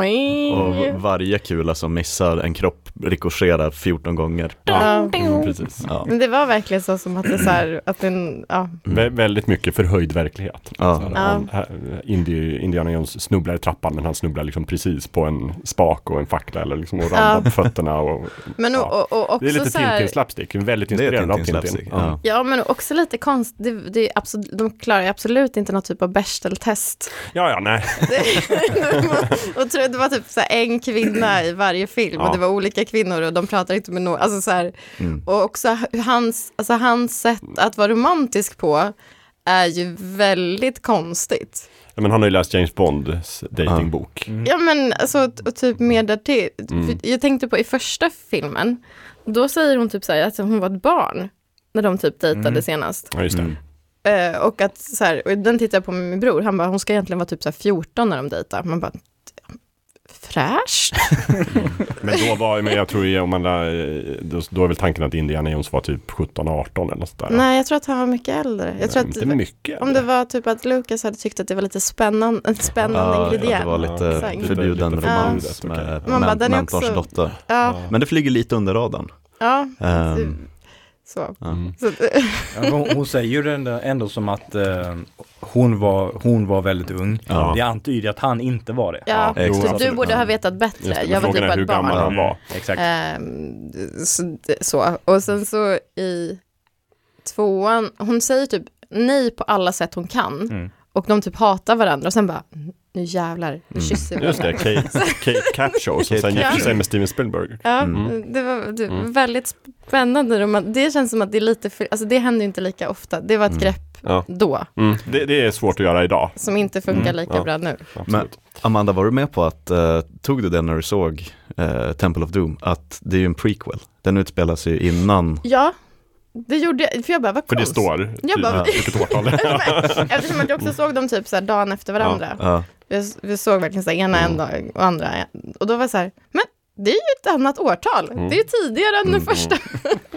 Och varje kula som missar en kropp rikoscherar 14 gånger. Ja, mm, precis. Ja. Men det var verkligen så som att det så här, att den, ja, Vä- väldigt mycket förhöjd verklighet. Ja. Här, Ja. Indi, Indiana Jones snubblar i trappan men han snubblar liksom precis på en spak och en fackla eller liksom och ramlar Ja. på fötterna. Och, men och, Ja. och, och det är också lite Tintin-slapstick, väldigt Det är inspirerad av Tintin. Ja. Ja. Men också lite konst, det, det är absolut, de klarar ju absolut inte någon typ av Bechdel-test. ja, ja, nej. Det, och tror, det var typ så här en kvinna i varje film Ja. och det var olika kvinnor och de pratar inte med någon, alltså så här, Mm. och också hans, alltså hans sätt att vara romantisk på är ju väldigt konstigt. Ja, Men han har ju läst James Bonds datingbok. Mm. Ja men alltså, och typ mer därtill. Mm. Jag tänkte på i första filmen, då säger hon typ så här att hon var ett barn när de typ dejtade Mm. senast. Ja, just det. Mm. Eh, och att så här, och den tittade jag på med min bror, han bara, hon ska egentligen vara typ så här 14 när de dejtar. Man bara, fräscht? Men då var, men jag tror ju om man, lär- då, då är väl tanken att Indiana Jones var typ 17-18 eller något där. Nej, jag tror att han var mycket äldre. Jag tror inte att, mycket. om det var typ att Lucas hade tyckt att det var lite spännande, en spännande Ja, ingrediens. det var lite Exakt. förbjuden Lite romans förbjudet, med Man bara, mentors också- dotter. Ja, Men det flyger lite under radarn. ja. Ehm, Så. ja. Mm. så Ja, hon, hon säger ju det ändå, ändå som att eh, hon, var, hon var väldigt ung. Ja. Det antyder att han inte var det. ja, exakt. typ, du borde ha vetat Just bättre. det, jag var typ bara hur ett gammal barn. han var. Exakt. Ehm, så, så. Och sen så i tvåan, hon säger typ nej på alla sätt hon kan. Mm. Och de typ hatar varandra och sen bara, nu jävlar, nu kysser vi Mm. Just det. Kate, Kate Capshaw som sen gifte sig med Steven Spielberg. Ja, Mm. det var det var Mm. väldigt spännande. Det känns som att det är lite för, alltså det händer ju inte lika ofta. Det var ett Mm. grepp Ja. då, Mm. Det, det är svårt att göra idag. som inte funkar Mm, lika ja. bra nu. Absolut. Amanda, var du med på att, eh, tog du det när du såg eh, Temple of Doom, att det är ju en prequel? Den utspelas ju innan, Ja, det gjorde jag, för jag bara, vad För det står Jag typ, bara- vilket årtal det är. Eftersom att jag också såg dem typ så här dagen efter varandra. ja, Vi, vi såg verkligen så här ena en dag och andra en. Och då var jag så här, men det är ju ett annat årtal. Mm. Det är tidigare än den Mm. första.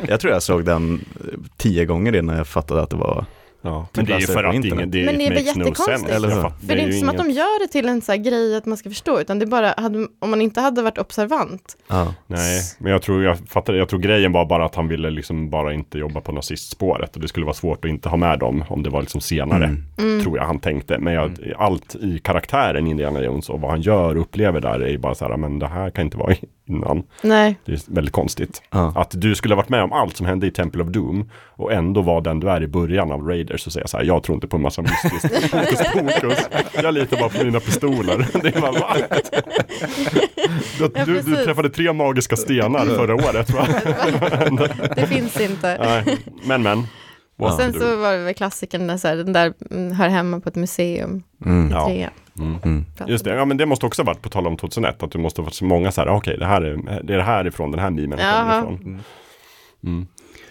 jag tror jag såg den eh, tio gånger innan jag fattade att det var, Ja. Men det är ju för att ingen, det Men det är väl no jättekonstigt? Eller hur? För det är inte som att de inget- gör det till en så här grej att man ska förstå, utan det är bara, hade, om man inte hade varit observant. ja, Nej, men jag tror, jag fattar, jag tror grejen var bara att han ville liksom bara inte jobba på nazistspåret och det skulle vara svårt att inte ha med dem om det var liksom senare. Mm. Mm. Tror jag han tänkte. Men jag, allt i karaktären Indiana Jones och vad han gör och upplever där är ju bara så här, men det här kan inte vara innan. Nej, Det är väldigt konstigt. ja. Att du skulle ha varit med om allt som hände i Temple of Doom och ändå vara den du är i början av Raiders och säga så här, jag tror inte på en massa mystiskt pokus. Jag litar bara på mina pistoler. Det är bara, va? Du, Ja, du, du träffade tre magiska stenar förra året va? det finns inte. Nej, men men. What Sen så var det väl klassikern där, så här, den där mm, hör hemma på ett museum. Mm. Ja. Tre. Mm. Mm. Just det, ja men det måste också ha varit på tal om 2001 att det måste ha varit så många så här, okej det här är det är det här ifrån den här memen kommer ifrån. Mm. Mm.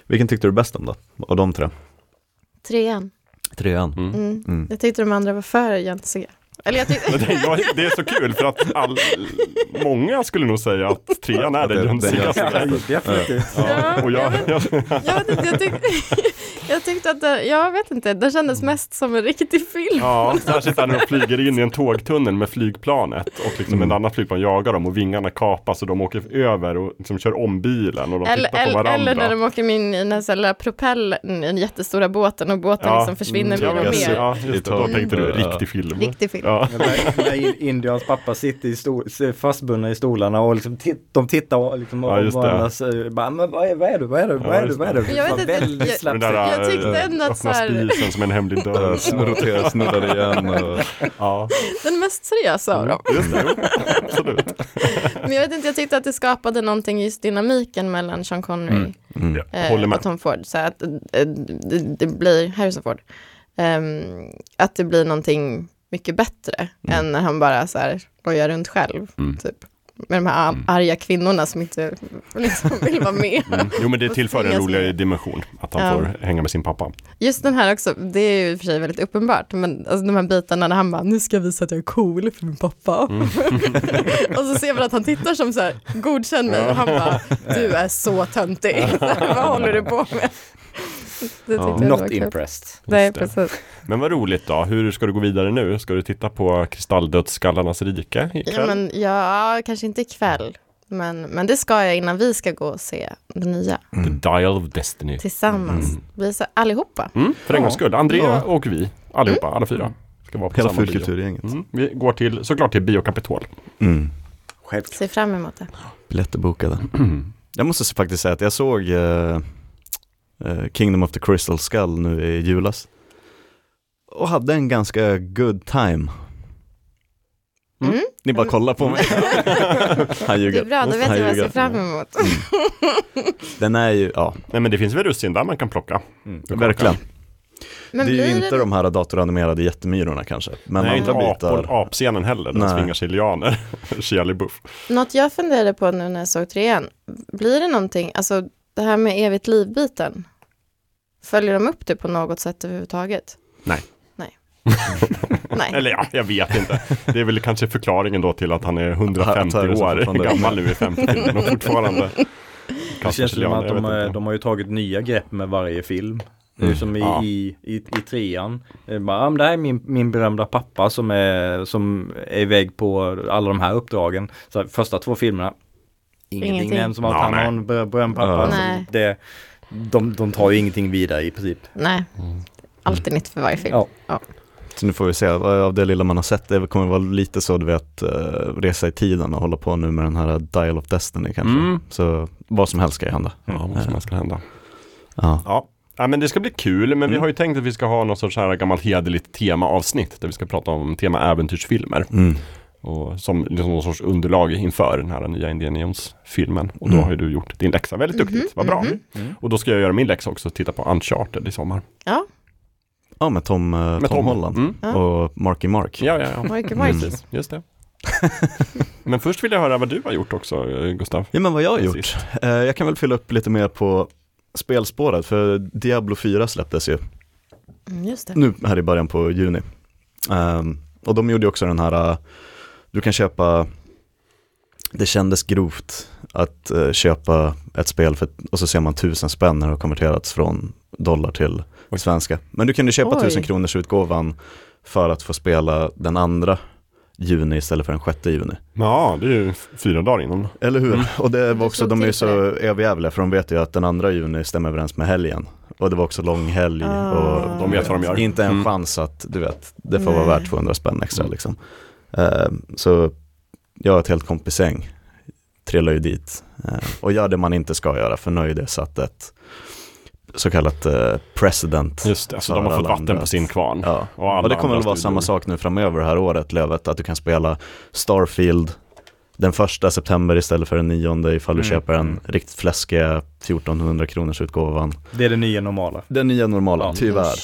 Vilken tyckte du bäst om då? Och de tre? Trean. Trean. Mm. Mm. Mm. Jag tyckte de andra var för jönsiga. Eller jag Men det, jag, det är så kul för att all, många skulle nog säga att trean är den den jönsigaste. jönsigaste. definitivt. Ja, och jag, jag, jag, vet inte, jag, tyck, jag tyckte att det, jag vet inte, det kändes mest som en riktig film. ja, särskilt när de flyger in i en tågtunnel med flygplanet och liksom Mm. en annan flygplan jagar dem och vingarna kapas och de åker över och liksom kör om bilen och de Eller, tittar på eller, varandra. eller när de åker in i den här lilla propellen, i den jättestora båten och båten Ja, liksom försvinner mm, mer och ja, mer. Ja, just det, då Mm. tänkte du Ja. riktig film. Riktig film. Ja. När, när in- Indians pappa sitter i stol, fastbundna i stolarna och liksom de tittar och liksom Ja, om just det. varandras, eh, bara, men vad är, vad är det, vad är det, vad är just vad är det. Jag vet inte, väldigt jag- där Jag tyckte ändå att så öppna här- spisen som en hemlig dörr. Snurrar snurrar igen och Ja, Den mest seriösa av dem. just det. Absolut. Men jag vet inte, jag tyckte att det skapade någonting just dynamiken mellan Sean Connery Mm. Mm. Ja, eh, och. Tom Ford. Så att eh, det, det blir, Harrison Ford, ehm, att det blir någonting mycket bättre än när han bara så här rojar runt själv. Mm. Typ. Med de här arga kvinnorna som inte liksom vill vara med. Mm. Jo men det tillför en roligare dimension att han Ja. får hänga med sin pappa. Just den här också, det är ju i och för sig väldigt uppenbart, men alltså de här bitarna när han bara, nu ska jag visa att jag är cool för min pappa. Mm. och så ser man att han tittar som så här, godkänn mig, och han bara, du är så töntig. Vad håller du på med? Det Ja. Not impressed. Nej, precis. Men vad roligt då, hur ska du gå vidare nu? Ska du titta på Kristalldödsskallarnas rike ikväll? Ja, men, ja, kanske inte ikväll, men, men det ska jag innan vi ska gå och se det nya The Dial of Destiny. tillsammans. Mm. Vi så, allihopa. Mm, för en gångs skull. Andrea Ja. och vi, allihopa, alla fyra. Ska vara på hela fullkulturgänget. Mm. Vi går till, såklart till Bio Capitol. Mm. Självklart. Ser fram emot det. Biljetter bokade. Jag måste faktiskt säga att jag såg eh, Kingdom of the Crystal Skull nu i julas. Och hade en ganska good time. Mm. Ni bara kollar på mig. Han Det ljuger. är bra, då vet Han jag vad jag ser fram emot. Den är ju, ja, Nej men det finns väl russin där man kan plocka. Mm. verkligen. Men det är ju inte det- de här datoranimerade jättemyrorna kanske. Men Nej, inte andra apor, bitar. apscenen heller, den svingar sig lianer. Shia LaBeouf. Något jag funderade på nu när jag såg trean, blir det någonting, alltså det här med evigt liv-biten, följer de upp det på något sätt överhuvudtaget? Nej. Nej. Nej. Eller ja, jag vet inte. Det är väl kanske förklaringen då till att han är 150 Att Harrison år gammal nu i 50 och fortfarande Det känns som att de, de har ju tagit nya grepp med varje film. Det är Mm. som i, Ja. i, i, i trean. Det är Bara, men det här är min, min berömda pappa som är, som är iväg på alla de här uppdragen. Så första två filmerna, ingenting Ingenting. nämns om att Ja, han nej. har en ber- berömd pappa. Ja. Det, de, de tar ju ingenting vidare i princip. Nej, alltid nytt för varje film. Ja. Så nu får vi se, av det lilla man har sett, det kommer vara lite så du vet, eh, resa i tiden och hålla på nu med den här Dial of Destiny kanske. Mm. Så vad som helst ska ju hända. Ja, vad som helst ska hända. Ja. Ja. ja, men det ska bli kul. Men vi Mm. har ju tänkt att vi ska ha något sorts här gammalt hederligt temaavsnitt där vi ska prata om tema äventyrsfilmer. Mm. Och som liksom någon sorts underlag inför den här nya Indiana Jones-filmen. Och då Mm. har ju du gjort din läxa väldigt duktigt, vad bra. mhm. Mm. Och då ska jag göra min läxa också, titta på Uncharted i sommar. Ja, ja, med Tom, eh, Med Tom, Holland Mm. Och Marky Mark. Ja, ja, ja. Marky Mm. Marky. Precis, just det. Men först vill jag höra vad du har gjort också, eh, Gustav. Ja men vad jag har gjort. Sist. Eh, jag kan väl fylla upp lite mer på spelspåret för Diablo 4 släpptes ju Mm, just det. nu här i början på juni. Ehm, och de gjorde också den här, du kan köpa, det kändes grovt att eh, köpa ett spel för, och så ser man tusen spänn när det har konverterats från dollar till Oj. svenska. Men du kunde köpa Oj. tusen kronors utgåvan för att få spela den andra juni istället för den sjätte juni. Ja, det är ju fyra dagar innan. Eller hur? Och det var också, de är ju så överjävliga för de vet ju att den andra juni stämmer överens med helgen. Och det var också lång helg Ah. och De vet vad de gör. inte en Mm. chans att, du vet, det får vara Nej. värt 200 spänn extra Mm. liksom. Eh, så jag och ett helt kompisgäng trillar ju dit eh, och gör det man inte ska göra för nu ju det satt ett så kallat eh, precedent. Just det, så för de har fått alla vatten andra på att- sin kvarn. Ja. Och, Och det kommer väl vara samma sak nu framöver det här året, Lövet, att du kan spela Starfield den första september istället för den nionde ifall du Mm, köper den mm. riktigt fläskiga 1400 kronors utgåvan. Det är det nya normala. Den nya normala, Ja. tyvärr.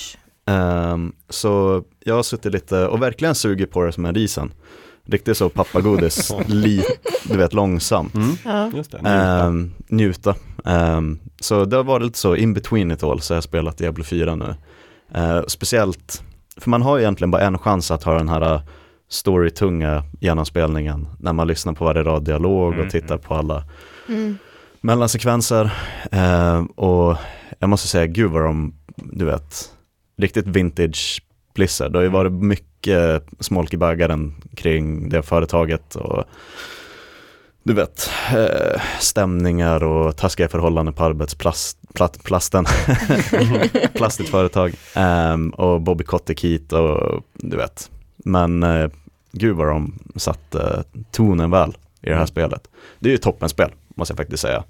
Ehm, så jag har suttit lite och verkligen sugit på det som en risen. Riktigt så pappagodis, li, du vet långsamt. Mm, Ja. det. njuta. Njuta. Ehm, så det har varit lite så in between it all så jag har spelat Diablo 4 nu. Ehm, speciellt, för man har egentligen bara en chans att ha den här storytunga genomspelningen när man lyssnar på varje rad dialog Mm, och tittar på alla Mm. mellansekvenser. Eh, och jag måste säga, gud vad de, du vet, riktigt vintage Blizzard. Det har ju varit mycket smolk i bägaren kring det företaget och du vet, eh, stämningar och taskiga förhållanden på arbetsplasten. Plastigt företag. Ehm, och Bobby Kotick hit och du vet. Men eh, gud vad de satte tonen väl i det här Mm. spelet. Det är ju toppenspel, måste jag faktiskt säga.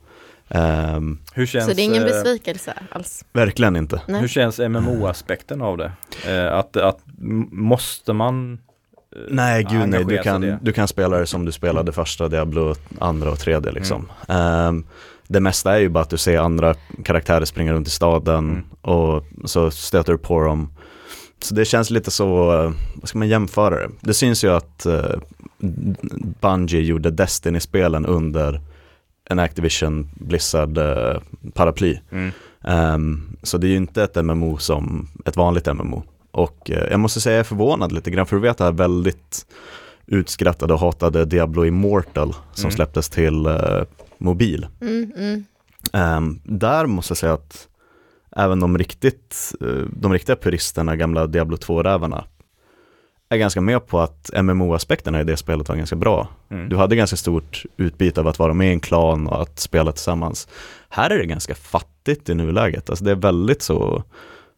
Hur känns, Så det är ingen eh, besvikelse alls? verkligen inte. Nej. Hur känns MMO-aspekten av det? Eh, att, att måste man eh, Nej, gud nej. Du kan, du kan spela det som du spelade första Diablo, andra och tredje liksom. Ehm, det mesta är ju bara att du ser andra karaktärer springa runt i staden Mm. och så stöter du på dem. Så det känns lite så, vad ska man jämföra det? Det syns ju att uh, Bungie gjorde Destiny-spelen under en Activision Blizzard eh, paraply. Mm. Ehm, så det är ju inte ett MMO som ett vanligt MMO. Och eh, jag måste säga jag är förvånad lite grann för du vet det här väldigt utskrattade och hatade Diablo Immortal som Mm. släpptes till eh, mobil. Mm, mm. Ehm, där måste jag säga att även de riktigt, de riktiga puristerna, gamla Diablo 2-rävarna, är ganska med på att MMO-aspekterna i det spelet var ganska bra. Mm. Du hade ganska stort utbyte av att vara med i en klan och att spela tillsammans. Här är det ganska fattigt i nuläget, alltså det är väldigt så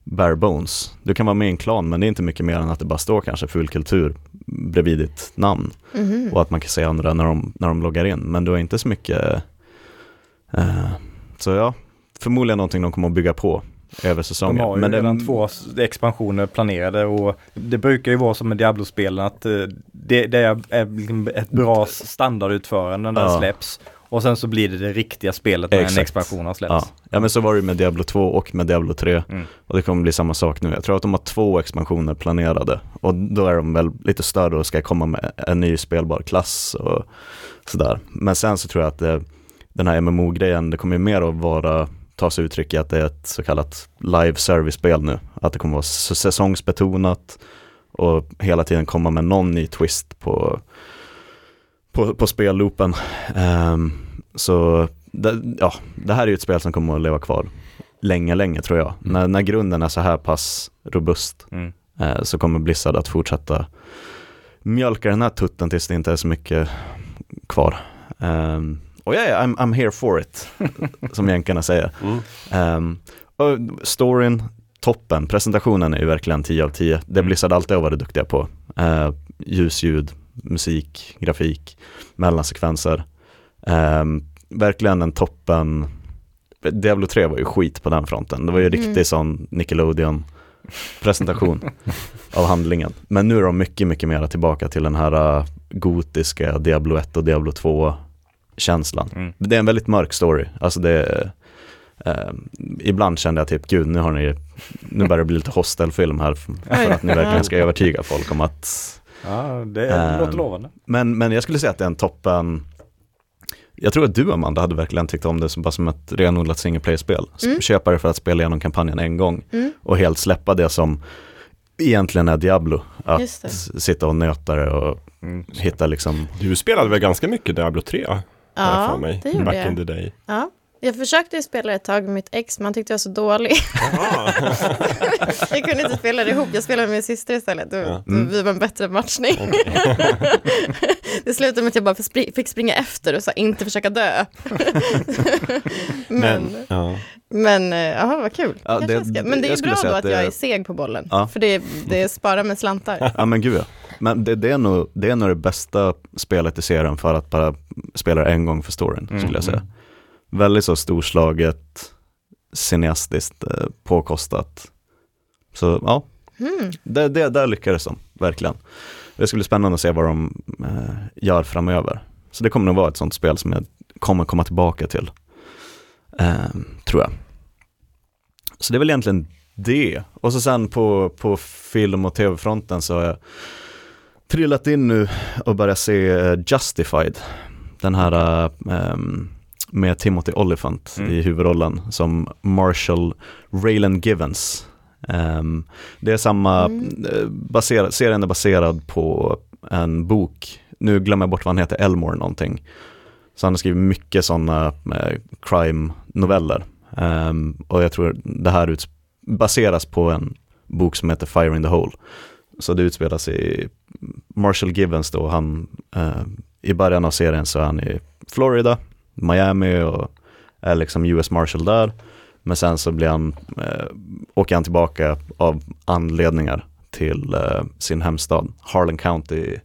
bare bones. Du kan vara med i en klan men det är inte mycket mer än att det bara står kanske full kultur bredvid ditt namn Mhm. och att man kan se andra när de, när de loggar in. Men du har inte så mycket, eh, så ja, förmodligen någonting de kommer att bygga på över De säsongen. har ju men det- redan två s- expansioner planerade och det brukar ju vara som med Diablo-spelen att eh, det, det är, liksom ett bra standardutförande när det Ja. släpps. Och sen så blir det det riktiga spelet när Exakt. en expansion har släppts. Ja. ja, men så var det med Diablo 2 och med Diablo 3. Mm. Och det kommer bli samma sak nu. Jag tror att de har två expansioner planerade. Och då är de väl lite större och ska komma med en ny spelbar klass och sådär. Men sen så tror jag att det, den här MMO-grejen, det kommer ju mer att vara, ta sig uttryck i att det är ett så kallat live service-spel nu. Att det kommer vara säsongsbetonat och hela tiden komma med någon ny twist på, på, på spelloopen. Ehm, så det, ja, det här är ju ett spel som kommer att leva kvar länge, länge tror jag. När, när grunden är så här pass robust Mm. eh, så kommer Blizzard att fortsätta mjölka den här tutten tills det inte är så mycket kvar. Um, och ja, yeah, I'm, I'm here for it, som jänkarna säger. Mm. Um, storyn, toppen. Presentationen är ju verkligen 10 av 10. Det Mm. Blizzard alltid har varit duktiga på. Uh, ljus, ljud, musik, grafik, mellansekvenser. Um, verkligen en toppen. Diablo 3 var ju skit på den fronten. Det var ju Mm. sån Nickelodeon presentation av handlingen. Men nu är de mycket, mycket mer tillbaka till den här uh, gotiska Diablo 1 och Diablo 2 känslan. Mm. Det är en väldigt mörk story. Alltså det är, eh, ibland kände jag typ, gud nu har ni, nu börjar det bli lite hostelfilm här för, att ni verkligen ska övertyga folk om att, Ja, det Ehm, låter lovande. men, men jag skulle säga att det är en toppen, jag tror att du Amanda hade verkligen tyckt om det som, bara som ett renodlat single player-spel. Mm. Köpa det för att spela igenom kampanjen en gång Mm. och helt släppa det som egentligen är Diablo. Att sitta och nöta det och Mm. hitta liksom, Du spelade väl ganska mycket Diablo 3? Ja, för mig. det gjorde Back jag. in the day. Ja. Jag försökte spela ett tag med mitt ex, men han tyckte jag var så dålig. jag kunde inte spela det ihop, jag spelade med min syster istället. Då, Ja. då vi var en bättre matchning. det slutade med att jag bara fick springa efter och så inte försöka dö. men, Men, ja. Men, eh, jaha, vad kul. Ja, det- jag ska. Men det är skulle bra säga då att att jag det- är seg på bollen. Ja. För det, det sparar med slantar. ja men gud ja. Men det, det, är nog, det är nog det bästa spelet i serien för att bara spela det en gång för storyn, Mm, skulle jag säga. mm. Väldigt så storslaget, cineastiskt, eh, påkostat. Så ja, Mm. det, det, där lyckades de, verkligen. Det ska bli spännande att se vad de eh, gör framöver. Så det kommer nog vara ett sånt spel som jag kommer komma tillbaka till, eh, tror jag. Så det är väl egentligen det. Och så sen på, på film och tv-fronten så har jag trillat in nu och börjat se eh, Justified. Den här ehm, med Timothy Olyphant Mm. i huvudrollen som Marshall Raylan Givens. Ehm, det är samma, Mm. eh, baserad, serien är baserad på en bok, nu glömmer jag bort vad han heter, Elmore någonting. Så han har skrivit mycket sådana eh, crime-noveller. Um, och jag tror det här baseras på en bok som heter Fire in the Hole. Så det utspelas i Marshall Givens då, han, uh, i början av serien så är han i Florida, Miami och är liksom US Marshall där. Men sen så blir han, eh, åker han tillbaka av anledningar till eh, sin hemstad, Harlan County,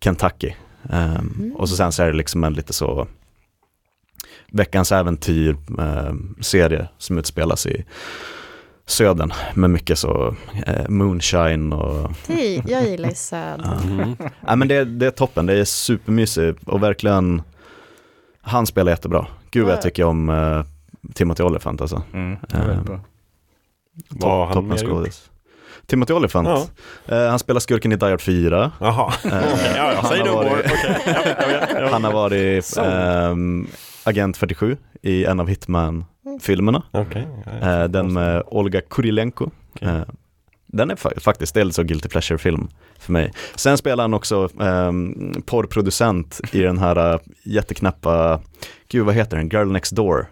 Kentucky. Ehm, Och så sen så är det liksom en lite så veckans äventyr eh, serie som utspelas i södern med mycket så eh, moonshine och Hej, jag gillar ju södern. Mm. Nej men det, det är toppen, det är supermysigt och verkligen Han spelar jättebra. Gud vad jag Ja. tycker om uh, Timothy Olyphant alltså. Mm, det är väldigt Eh, bra. Vad har han toppen mer gjort? Timothy Olyphant, Ja. eh, han spelar skurken i Die Hard 4. Jaha, Eh, ja, ja, säg han no har more. varit-. Han har varit ehm, Agent 47 i en av Hitman-filmerna. Ja, ja. Eh, den med Olga Kurilenko. Eh, den är fa- faktiskt, det är så guilty pleasure-film för mig. Sen spelar han också um, porrproducent i den här uh, jätteknäppa, gud vad heter den, Girl Next Door.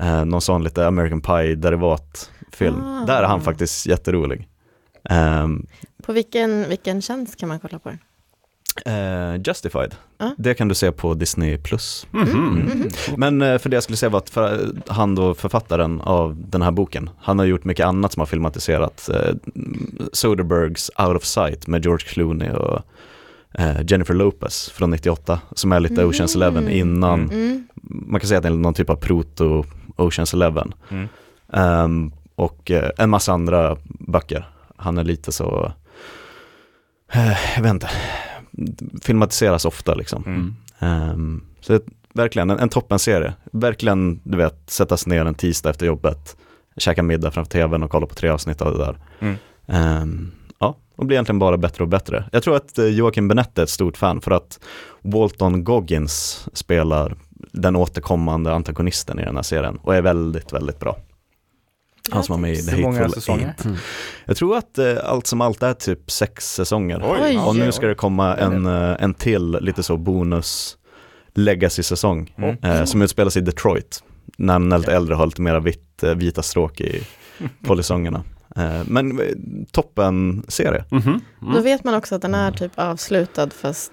Eh, någon sån lite American Pie-derivat-film. Ah. Där är han faktiskt jätterolig. Ehm, På vilken, vilken tjänst kan man kolla på den? eh, Justified, Ja. det kan du se på Disney+. Plus. Mhm. Mhm. Men eh, för det jag skulle säga var att för, han då författaren av den här boken, han har gjort mycket annat som har filmatiserat. Eh, Soderbergs Out of Sight med George Clooney och eh, Jennifer Lopez från 98, som är lite Mhm. Oceans Eleven innan, Mm. Mm. man kan säga att det är någon typ av proto Oceans Eleven. Mm. Ehm, och eh, en massa andra böcker. Han är lite så, eh, jag vet inte, filmatiseras ofta liksom. Mm. Ehm, så verkligen en, en toppenserie. Verkligen, du vet, sättas ner en tisdag efter jobbet, käka middag framför tvn och kolla på tre avsnitt av det där. Mm. Ehm, ja, och blir egentligen bara bättre och bättre. Jag tror att eh, Joakim Benette är ett stort fan för att Walton Goggins spelar den återkommande antagonisten i den här serien och är väldigt, väldigt bra. Han som var med i The Hur många Hateful? Eight. Jag tror att eh, allt som allt är typ sex säsonger. Oj. Och nu ska det komma en, eh, en till, lite så bonus legacy-säsong Mm. eh, som utspelas i Detroit. När den är lite äldre har lite mera vitt, eh, vita stråk i polisongerna. Eh, men eh, toppen serie. Mhm. Då Mm. vet man också att den är typ avslutad fast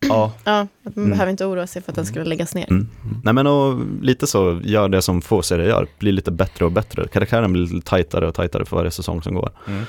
Ja, ja, att man Mm. behöver inte oroa sig för att den skulle läggas ner. mm. nej men och lite så, gör det som få serier gör, blir lite bättre och bättre. Karaktären blir lite tajtare och tajtare för varje säsong som går. Mm.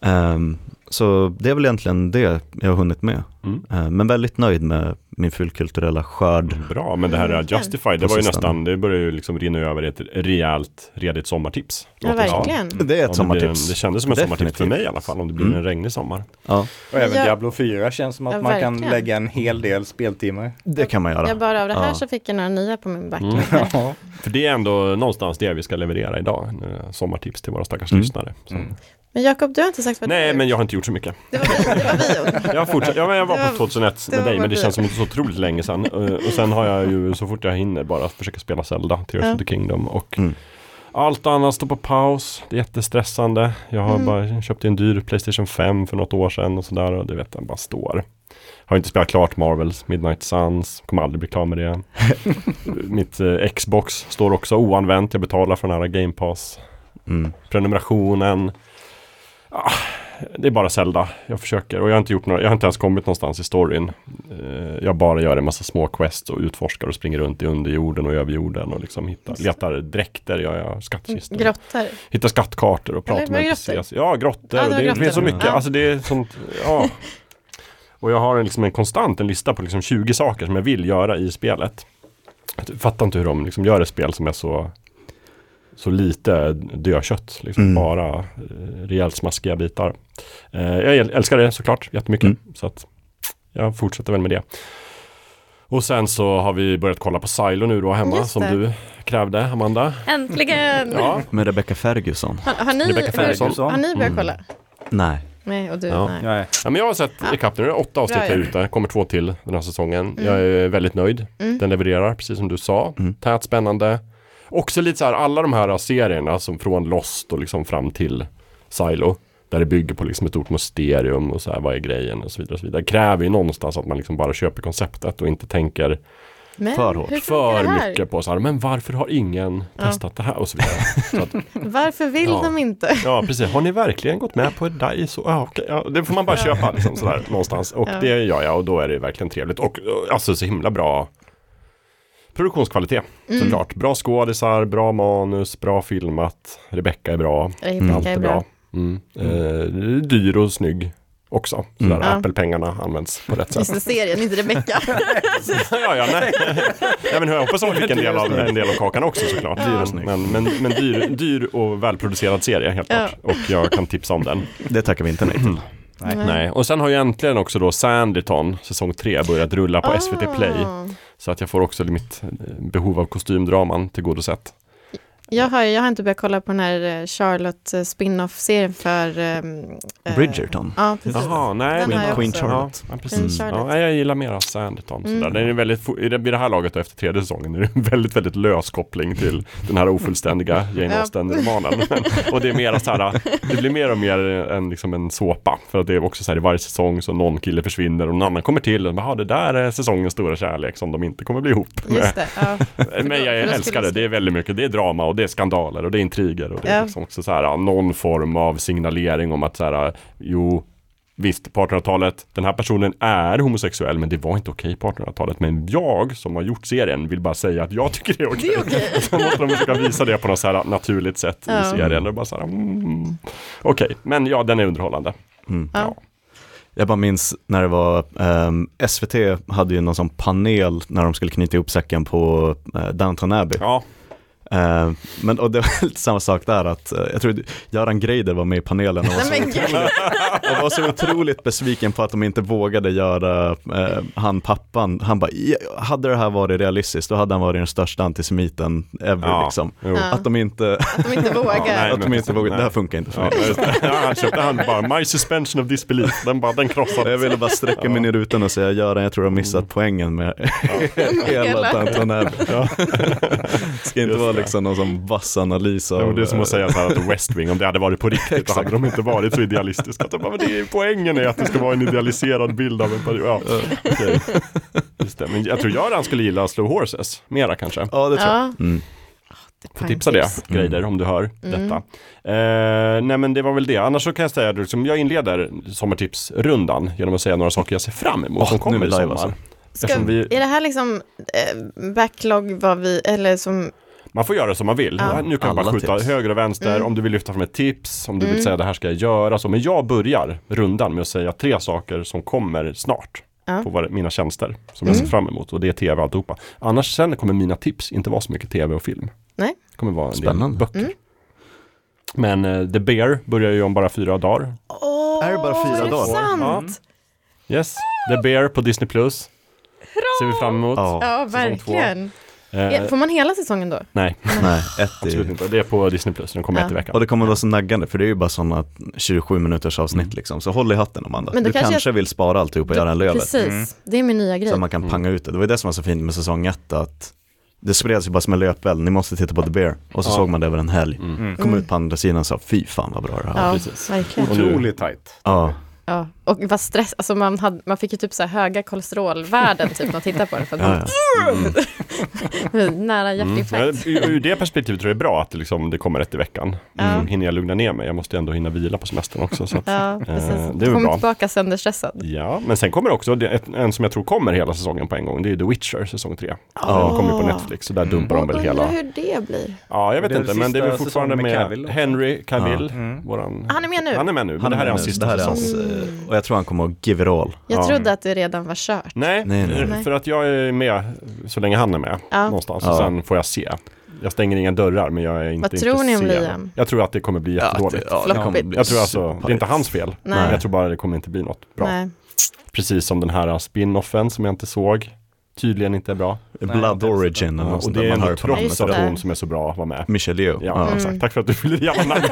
Ehm, så det är väl egentligen det jag har hunnit med. Mm. Eh, men väldigt nöjd med min fullkulturella skörd. Bra, men det här Mm. Justified, det var ju nästan, det börjar ju liksom rinna över i ett rejält, redigt sommartips. Ja, verkligen. Det är ett det, blir en, sommartips. det kändes som en sommartips för mig i alla fall, om det blir Mm. en regnig sommar. Ja, Och även Ja. Diablo 4 känns som att Ja, man kan lägga en hel del speltimmar. det kan man göra. Ja, bara av det här Ja. så fick jag några nya på min backlog. Mm. Ja. För det är ändå någonstans det vi ska leverera idag, eh, sommartips till våra stackars Mm. lyssnare. Mm. Men Jakob, du har inte sagt vad du Nej, har men jag har inte gjort så mycket. Det var vi, det var vi. Jag, har fortsatt, ja, men jag var på 2001 det med dig, men det känns som inte så otroligt länge sedan. Eh, Och sen har jag ju så fort jag hinner bara försöka spela Zelda, Tears Ja. of the Kingdom. Och Mm. allt annat står på paus. Det är jättestressande. Jag har Mm. bara köpt en dyr Playstation 5 för något år sedan och sådär. Och du vet, den bara står. Har inte spelat klart Marvels Midnight Suns. Kommer aldrig bli klar med det. Mitt eh, Xbox står också oanvänt. Jag betalar för den här Game Pass Mm. prenumerationen. Ah, det är bara Zelda. Jag försöker och jag har inte gjort några, jag har inte ens kommit någonstans i storyn. Eh, jag bara gör en massa små quests och utforskar och springer runt i underjorden och över jorden och liksom hittar, letar dräkter, jag gör skattkistor. Grottor. hittar skattkartor och pratar med NPCs. Ja, grottor. Ja, det det, grottor. finns så mycket. Ja. Alltså det är sånt, ja. Och jag har en, liksom en konstant en lista på liksom 20 saker som jag vill göra i spelet. Jag fattar inte hur de liksom gör ett spel som är så så lite dödkött, liksom Mm. bara eh, rejält smaskiga bitar. Eh, jag äl- älskar det såklart jättemycket. Mm. Så att jag fortsätter väl med det. Och sen så har vi börjat kolla på Silo nu då hemma som du krävde Amanda. Äntligen! Ja, Med Rebecca Ferguson? Har, har, ni, Rebecca Ferguson. har ni börjat Mm. kolla? Nej. Nej, och du? Ja. Nej. Ja, men jag har sett Ja. ikapp nu, det är åtta avsnitt här ute, kommer två till den här säsongen. Mm. Jag är väldigt nöjd. Mm. Den levererar, precis som du sa. Mm. Tät, spännande. Också lite så här, alla de här serierna som från Lost och liksom fram till Silo. Där det bygger på liksom ett stort mysterium och så här, vad är grejen och så vidare. Och så vidare. Kräver ju någonstans att man liksom bara köper konceptet och inte tänker Men För hårt. för mycket på så här, men varför har ingen Ja. testat det här och så vidare. Så att, Varför vill Ja. de inte? ja, precis. Har ni verkligen gått med på det där? i Så, ja, det får man bara köpa liksom sådär någonstans. Och Ja. det gör jag och då är det verkligen trevligt. Och eh, alltså så himla bra produktionskvalitet Mm. såklart. Bra skådisar, bra manus, bra filmat. Rebecca är bra. Rebecca Allt är bra. bra. Mm. Eh, dyr och snygg också. Mm. Ja. Apple-pengarna används på rätt sätt. Just det, serien, inte Rebecca. ja, ja, nej. ja, men jag hoppas att hon fick en del, av, en del av kakan också såklart. Och Men, men, men, men dyr, dyr och välproducerad serie helt Ja. klart. Och jag kan tipsa om den. Det tackar vi inte nej till. Nej. Nej, och sen har ju äntligen också då Sanditon, säsong 3, börjat rulla på Ah. SVT Play. Så att jag får också mitt eh, behov av kostymdraman tillgodosett. Jag har, jag har inte börjat kolla på den här eh, Charlotte eh, spin-off-serien för... ehm, eh, Bridgerton. Ja, precis. Jaha, nej. Den jag Queen också. Charlotte. Ja, Queen precis. Charlotte. Ja, nej, jag gillar mera Sanditon. Mm. Den är väldigt, fo- i det- vid det här laget och efter tredje säsongen är det en väldigt, väldigt lös koppling till den här ofullständiga Jane Ja. Austen-romanen. Och det är mera så här, det blir mer och mer en, liksom en såpa. För att det är också så här i varje säsong så någon kille försvinner och någon annan kommer till. Och bara, "Ja, det där är säsongens stora kärlek som de inte kommer bli ihop med. Just det, ja. Men jag då älskar det. Det är väldigt mycket. Det är drama och det är skandaler och det är intriger. Och det är Ja. liksom också så här, någon form av signalering om att så här, jo, visst, på 1800-talet, den här personen är homosexuell, men det var inte okej på 1800-talet. Men jag som har gjort serien vill bara säga att jag tycker det är okej. Det är okej. Så måste de försöka visa det på något så här naturligt sätt Ja. i serien. Och bara så här, mm, okej, men ja, den är underhållande. Mm. Ja. Jag bara minns när det var, ehm, SVT hade ju någon sån panel när de skulle knyta ihop säcken på uh, Downton Abbey. Ja, Eh, men och det var lite samma sak där att, eh, jag tror Göran Greider var med i panelen och var, så otroligt, och var så otroligt besviken på att de inte vågade göra eh, han pappan. Han bara, "Ja, hade det här varit realistiskt då hade han varit den största antisemiten ever Ja, liksom. jo. Ja. Att de inte, Att de inte vågar. nej, att de men inte vågar, nej. det här funkar inte för Ja, mig. ja, han köpte han bara, my suspension of disbelief, den bara, den krossade. Jag ville bara sträcka mig ner i rutan och säga Göran, jag tror du har missat poängen med hela Hela. Downton Abbey. Ska inte vara det. Liksom någon sån vass analys av... Ja, det är som att eh, säga så här att West Wing, om det hade varit på riktigt, då hade de inte varit så idealistiska. Att de bara, men det är, poängen är att det ska vara en idealiserad bild av en period. Ja, okej. Just det. Men jag tror Göran skulle gilla Slow Horses, mera kanske. Ja, det tror jag. Ja, Mm. Får tipsa det. Greider, om du hör detta. Eh, nej men det var väl det. Annars så kan jag säga att liksom, jag inleder sommartipsrundan genom att säga några saker jag ser fram emot Åh, som kommer i sommar. alltså. Ska, vi- Är det här liksom eh, backlog vad vi, eller som, Man får göra som man vill. Ja. Nu kan jag bara Alla skjuta tips. höger och vänster Mm. om du vill lyfta fram ett tips, om du Mm. vill säga det här ska jag göra. Så. Men jag börjar rundan med att säga tre saker som kommer snart Ja. på mina tjänster som jag Mm. ser fram emot och det är tv och alltihopa. Annars sen kommer mina tips inte vara så mycket tv och film. Nej. Det kommer vara en Spännande. del böcker. Mm. Men eh, The Bear börjar ju om bara fyra dagar. Åh, Är det bara fyra är det dagar? sant? Yes, The Bear på Disney Plus. Ser vi fram emot. Ja, Ja, verkligen. Eh, Får man hela säsongen då? nej, nej, ett absolut i... inte. Det är på Disney Plus, den kommer Ja. ett i veckan. Och det kommer vara så naggande för det är ju bara sådana 27 minuters avsnitt liksom. Så håll i hatten Amanda. Men då du kanske kanske, vill spara alltihop och göra en löver. Precis, Mm. det är min nya grej. Så att man kan Mm. panga ut det. Det var ju det som var så fint med säsong ett att det spreds ju bara som en löpeld. Ni måste titta på The Bear. Och så Ja. såg man det över en helg. Mm. Mm. Kom Mm. ut på andra sidan och sa fy fan vad bra det här var. Ja, precis. verkligen. Otroligt tajt. Ja. Ja. Och vad stress, alltså man, hade, man fick ju typ så här höga kolesterolvärden typ när man tittar på det. För att Ja, ja. nära Mm. hjärtinfarkt. Ja, ur, det perspektivet tror jag det är bra att det, liksom, det kommer ett i veckan. Ja. Mm. Hinner jag lugna ner mig? Jag måste ändå hinna vila på semestern också. Så att, Ja, precis. Eh, det är väl Kom bra. tillbaka sönderstressad. ja, men sen kommer också det, en som jag tror kommer hela säsongen på en gång. Det är The Witcher säsong 3. Ja. Den kommer på Netflix så där Mm. dumpar de väl Och hela. hur det blir. Ja, jag vet inte, men det är väl fortfarande med med. Henry Cavill. Mm. Våran... Han är med nu? Han är med nu, men Han det här är hans sista säsong. Eh, och jag tror han kommer att give it all. Jag Ja. trodde att det redan var kört. Nej, Nej, nej. Nej. för att jag är med så länge han är med Ja. någonstans. Ja. Och sen får jag se. Jag stänger inga dörrar men jag är inte Vad tror ni om. Liam? Jag tror att det kommer bli jättedåligt. ja, det bli Jag tror alltså, det är inte hans fel. Nej. Jag tror bara det kommer inte bli något bra. Nej. Precis som den här spin-offen som jag inte såg. Tydligen inte är bra. Blood Origin eller något och sånt det där är man hör på att det. hon som är så bra var med. Michelle Yeoh. Ja, Ja. exakt. Tack för att du fyller i alla namn.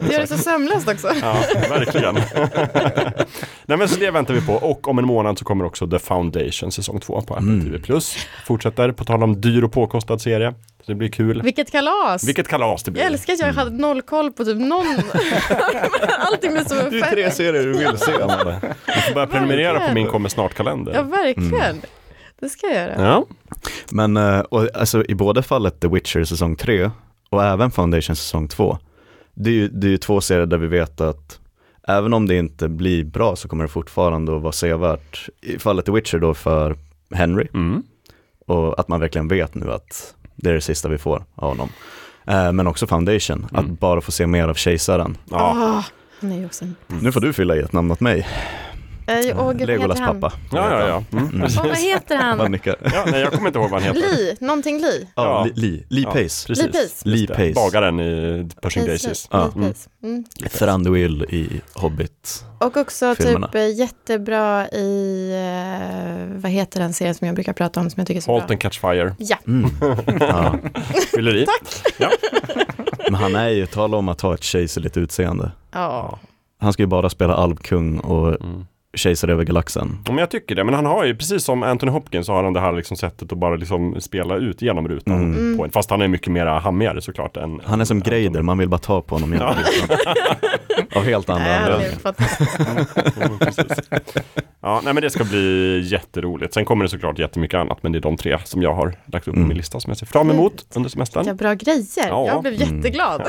Det gör det så sömlöst också. Ja, verkligen. Nej men så det väntar vi på och om en månad så kommer också The Foundation säsong 2 på Apple Mm. TV+. Fortsätter, på tal om dyr och påkostad serie. Så det blir kul. Vilket kalas! Vilket kalas det blir. Jag älskar att jag hade noll koll på typ någon. Allting blev så Det är tre serier du vill se, Amanda. Du får börja prenumerera på min kommer snart-kalender. Ja, verkligen. Mm. Det ska jag göra. Ja. Men eh, och, alltså, i båda fallet The Witcher säsong 3 och även Foundation säsong 2, det är ju, det är ju två serier där vi vet att även om det inte blir bra så kommer det fortfarande att vara sevärt. I fallet The Witcher då för Henry Mm. och att man verkligen vet nu att det är det sista vi får av honom. Eh, men också Foundation, att Mm. bara få se mer av kejsaren. Ja. Ah, han är ju också en... Nu får du fylla i ett namn åt mig, Eh, åh, gud, vad Legolas heter han? pappa. Ja, ja, ja. Mm. Mm. Åh, vad heter Han han? nickar. ja nej, jag kommer inte ihåg vad han heter. Lee, någonting Lee. Ja, Ja. Lee, Lee, Ja, Pace. Precis. Lee Pace. Lee. Pace. Bagaren i Pershing Daisies. Ja. Mm. Thranduil i Hobbit. Och också Filmerna. typ eh, jättebra i, eh, vad heter den serien som jag brukar prata om som jag tycker är så Halt bra? and Catch Fire. Ja, Mm. Ja. Fyller i. Men han är ju, tala om att ha ett kejserligt utseende. ja. Han ska ju bara spela alvkung och Mm. Kejsar över galaxen. Ja, men jag tycker det, men han har ju precis som Anthony Hopkins så har han det här liksom sättet att bara liksom spela ut genom rutan. Mm. Mm. På en, fast han är mycket mer hammigare såklart. Än, Han är som än Anthony. Greider, man vill bara ta på honom genom Ja. rutan. Av helt andra anledningar. Mm. Ja, nej men det ska bli jätteroligt. Sen kommer det såklart jättemycket annat, men det är de tre som jag har lagt upp på Mm. min lista som jag ser fram emot under semestern. Vilka bra grejer. Ja. Jag blev Mm. jätteglad.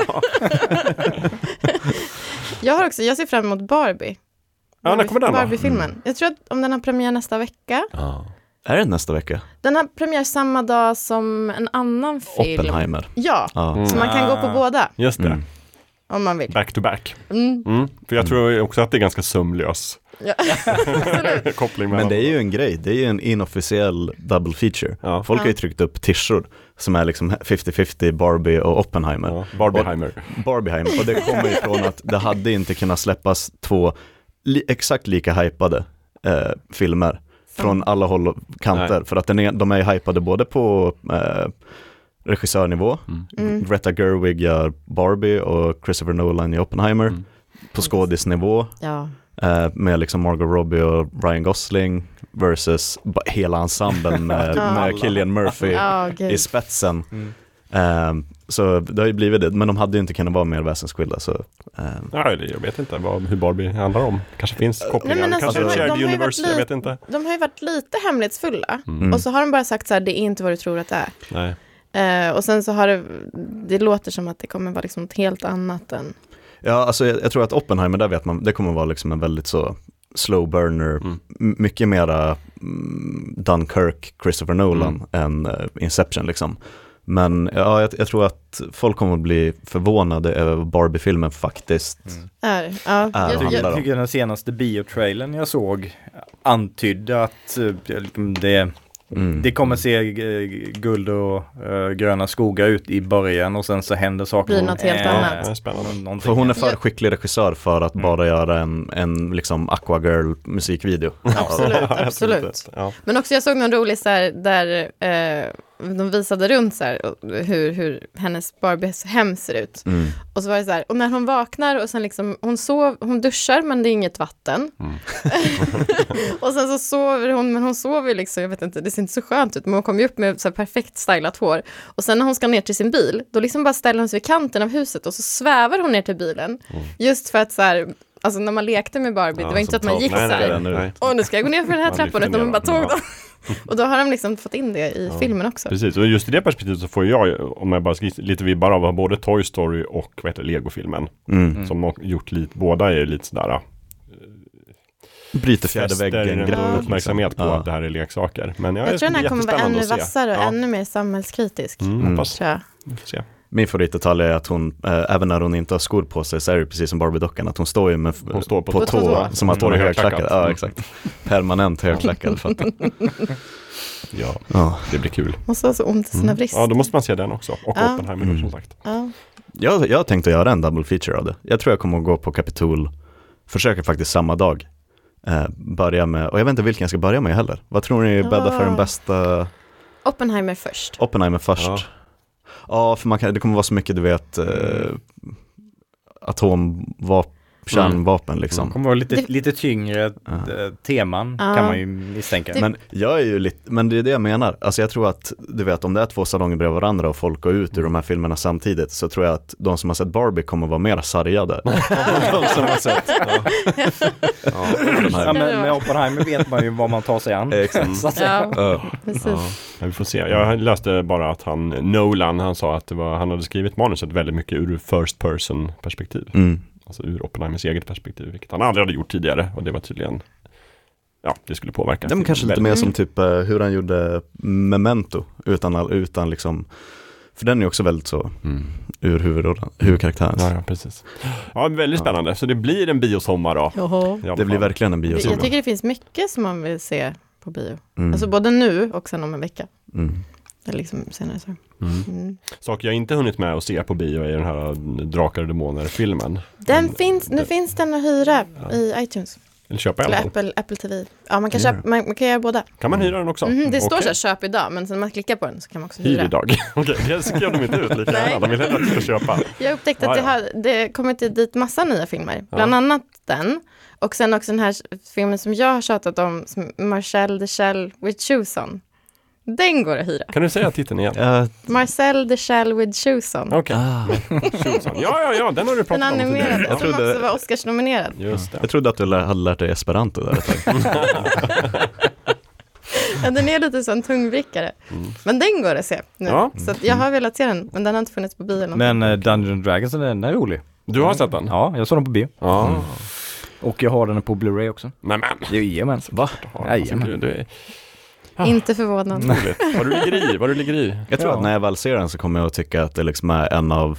jag har också, jag ser fram emot Barbie. Ja, när kommer den då? Barbie-filmen. Jag tror att om den har premiär nästa vecka. Är det nästa vecka? Den har premiär samma dag som en annan film. Oppenheimer. Ja, Ja. Mm. så man kan gå på Ah. båda Just det, Mm. om man vill. back to back. Mm. Mm. För jag tror också att det är ganska sömlös Ja. Men det är ju en grej, det är ju en inofficiell double feature. Ja. Folk har ju Ja. tryckt upp tishor som är liksom 50-50 Barbie och Oppenheimer. Ja, Barbieheimer. Barbieheimer, och det kommer ifrån att det hade inte kunnat släppas två li- exakt lika hypade eh, filmer från alla håll och kanter. För att den är, de är hypade både på eh, regissörnivå, Mm. Greta Gerwig gör Barbie och Christopher Nolan i Oppenheimer. Mm. På skådisnivå Ja. eh, med liksom Margot Robbie och Ryan Gosling versus hela ensemblen med, med Killian Murphy Ja, i spetsen. Mm. Eh, så det har ju blivit det, men de hade ju inte kunnat vara mer väsensskilda. Så, eh, Ja, eller jag vet inte vad, hur Barbie handlar om. kanske finns kopplingar. Nej, men alltså, kanske de ett har- shared universe, varit jag lite- vet inte. De har ju varit lite hemlighetsfulla. Mm. Och så har de bara sagt så här, det är inte vad du tror att det är. Nej. Eh, och sen så har det, det låter som att det kommer vara liksom något helt annat än, Ja, alltså jag, jag tror att Oppenheimer, där vet man, det kommer vara liksom en väldigt så slow burner, Mm. mycket mera mm, Dunkirk, Christopher Nolan än eh, Inception liksom. Men ja, jag, jag tror att folk kommer att bli förvånade över vad Barbie-filmen faktiskt är. Ja, Ja, jag, det jag, Jag tycker den senaste biotrailern jag såg antydde att eh, det, mm. det kommer se eh, guld och eh, gröna skogar ut i början och sen så händer saker. Blir något helt Eh, annat. Spännande. För hon är för skicklig regissör för att Mm. bara göra en, en liksom Aquagirl musikvideo. absolut, absolut. Ja. Men också jag såg någon rolig så här, där eh, de visade runt så här, hur, hur hennes Barbies hem ser ut. Mm. Och så var det så här, och när hon vaknar och sen liksom, hon, sov, hon duschar men det är inget vatten. Mm. och sen så sover hon, men hon sover ju liksom, jag vet inte, det ser inte så skönt ut, men hon kommer ju upp med så perfekt stylat hår. Och sen när hon ska ner till sin bil, då liksom bara ställer hon sig vid kanten av huset och så svävar hon ner till bilen. Just för att så här, alltså när man lekte med Barbie, Ja, det var inte som att man gick Nej, så här, nej, åh nu ska jag gå ner för den här trappan, utan man bara tog dem. Och då har de liksom fått in det i filmen också. Precis, och just i det perspektivet så får jag, om jag bara ska lite vibbar av både Toy Story och vad heter Lego-filmen. Mm. Mm. Som har gjort lite, båda är lite sådär Bryter fjärde väggen, en greppet, uppmärksamhet på liksom. att det här är leksaker. Men ja, Jag det tror den här kommer vara ännu vassare och Ja. ännu mer samhällskritisk. Mm, Mm. hoppas. Tror jag. Vi får se. Min favoritdetalj är att hon, eh, även när hon inte har skor på sig så är det precis som Barbie-dockan, att hon står ju med Hon står på på, tå. tå, som att hon är Mm. högklackad. Ja, Mm. exakt. Permanent högklackad. Ja, ja. det blir kul. Ha så ont i sina Mm. Ja, då måste man se den också. Och Ja. Oppenheimer Mm. som sagt. Ja. jag, jag har tänkt att göra en double feature av det. Jag tror jag kommer att gå på Capitol, försöker faktiskt samma dag. Eh, börja med, och jag vet inte vilken jag ska börja med heller. Vad tror ni bäddar för den Ah. bästa Oppenheimer först. Oppenheimer först? Ja. Ja, för man kan, det kommer vara så mycket du vet, eh, atomvapen, kärnvapen liksom. Det kommer vara lite, Det- lite tyngre Ja. eh, teman Ja. kan man ju misstänka. Det- Men jag är ju lite, men det är det jag menar. Alltså jag tror att, du vet om det är två salonger bredvid varandra och folk går ut ur de här filmerna samtidigt så tror jag att de som har sett Barbie kommer vara mer sargade. de som har sett. Ja. Ja, här. men med Oppenheimer vet man ju vad man tar sig an. Exakt. Så att säga. Ja, Ja. precis. Ja, vi får se. Jag läste bara att han, Nolan, han sa att det var, han hade skrivit manuset väldigt mycket ur first person perspektiv. Mm. Alltså ur Oppenheimers eget perspektiv, vilket han aldrig hade gjort tidigare. Och det var tydligen, ja, det skulle påverka. Ja, filmen kanske lite mer som typ eh, hur han gjorde Memento utan, utan liksom, för den är också väldigt så Mm. ur huvudrollen, huvudkaraktärens. Ja, ja, precis. Ja, väldigt spännande. Så det blir en biosommar då. Alla Det blir verkligen en Jag biosommar. tycker det finns mycket som man vill se på bio. Mm. Alltså både nu och sen om en vecka. Mm. Eller liksom senare. Så. Mm. Mm. Saker jag inte hunnit med att se på bio är den här Drakar och Demoner-filmen. Den Mm. finns, nu Det- finns den att hyra Ja. i iTunes. Eller köpa Eller. Apple, Apple TV. Ja, man kan, Gör köpa, man, man kan göra båda. Kan man hyra den också? Mhm, det står Okej. så här, köp idag, men sen när man klickar på den så kan man också Hyr hyra. idag. Okej, det skrev de inte ut lika gärna. De vill hellre att du ska köpa. Jag upptäckte att Ja, det, har, det kommit dit massa nya filmer. Ja. Bland annat den. Och sen också den här filmen som jag har tjatat om, som Marcel the Shell with Shoes on. Den går att hyra. Kan du säga titeln igen? Ja, Marcel the Shell with Shoes on. Okej, ah. Ja, ja, ja, den har du Den pratat om tidigare. animerade, Ja. som trodde- också var Oscarsnominerad. Just det. jag trodde att du lär- hade lärt dig esperanto där ett tag. Ja, den är lite som tungvrickare. Mm. Men den går att se nu. Ja. Så att jag har velat se den, men den har inte funnits på bio. Men eh, Dungeons Dragons, den är rolig. Du har sett den? Ja, jag såg den på bio. Ja. Och jag har den på Blu-ray också. Nej men. Jajamän. Va? Ja, Jajamän. alltså, är Inte förvånad. Vad du ligger i, vad du ligger i. Jag tror Ja. att när jag väl ser den så kommer jag att tycka att det liksom är en av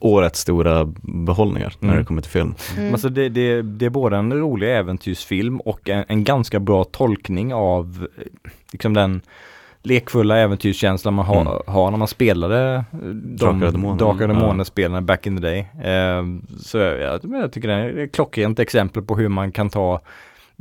årets stora behållningar när Mm. det kommer till film. Mm. Alltså det, det, det är både en rolig äventyrsfilm och en, en ganska bra tolkning av eh, liksom den lekfulla äventyrskänslan man ha, Mm. har när man spelade eh, de Drakar och Demoner. Drakar och Ja. Back in the day. Eh, så jag, jag tycker det är ett klockrent exempel på hur man kan ta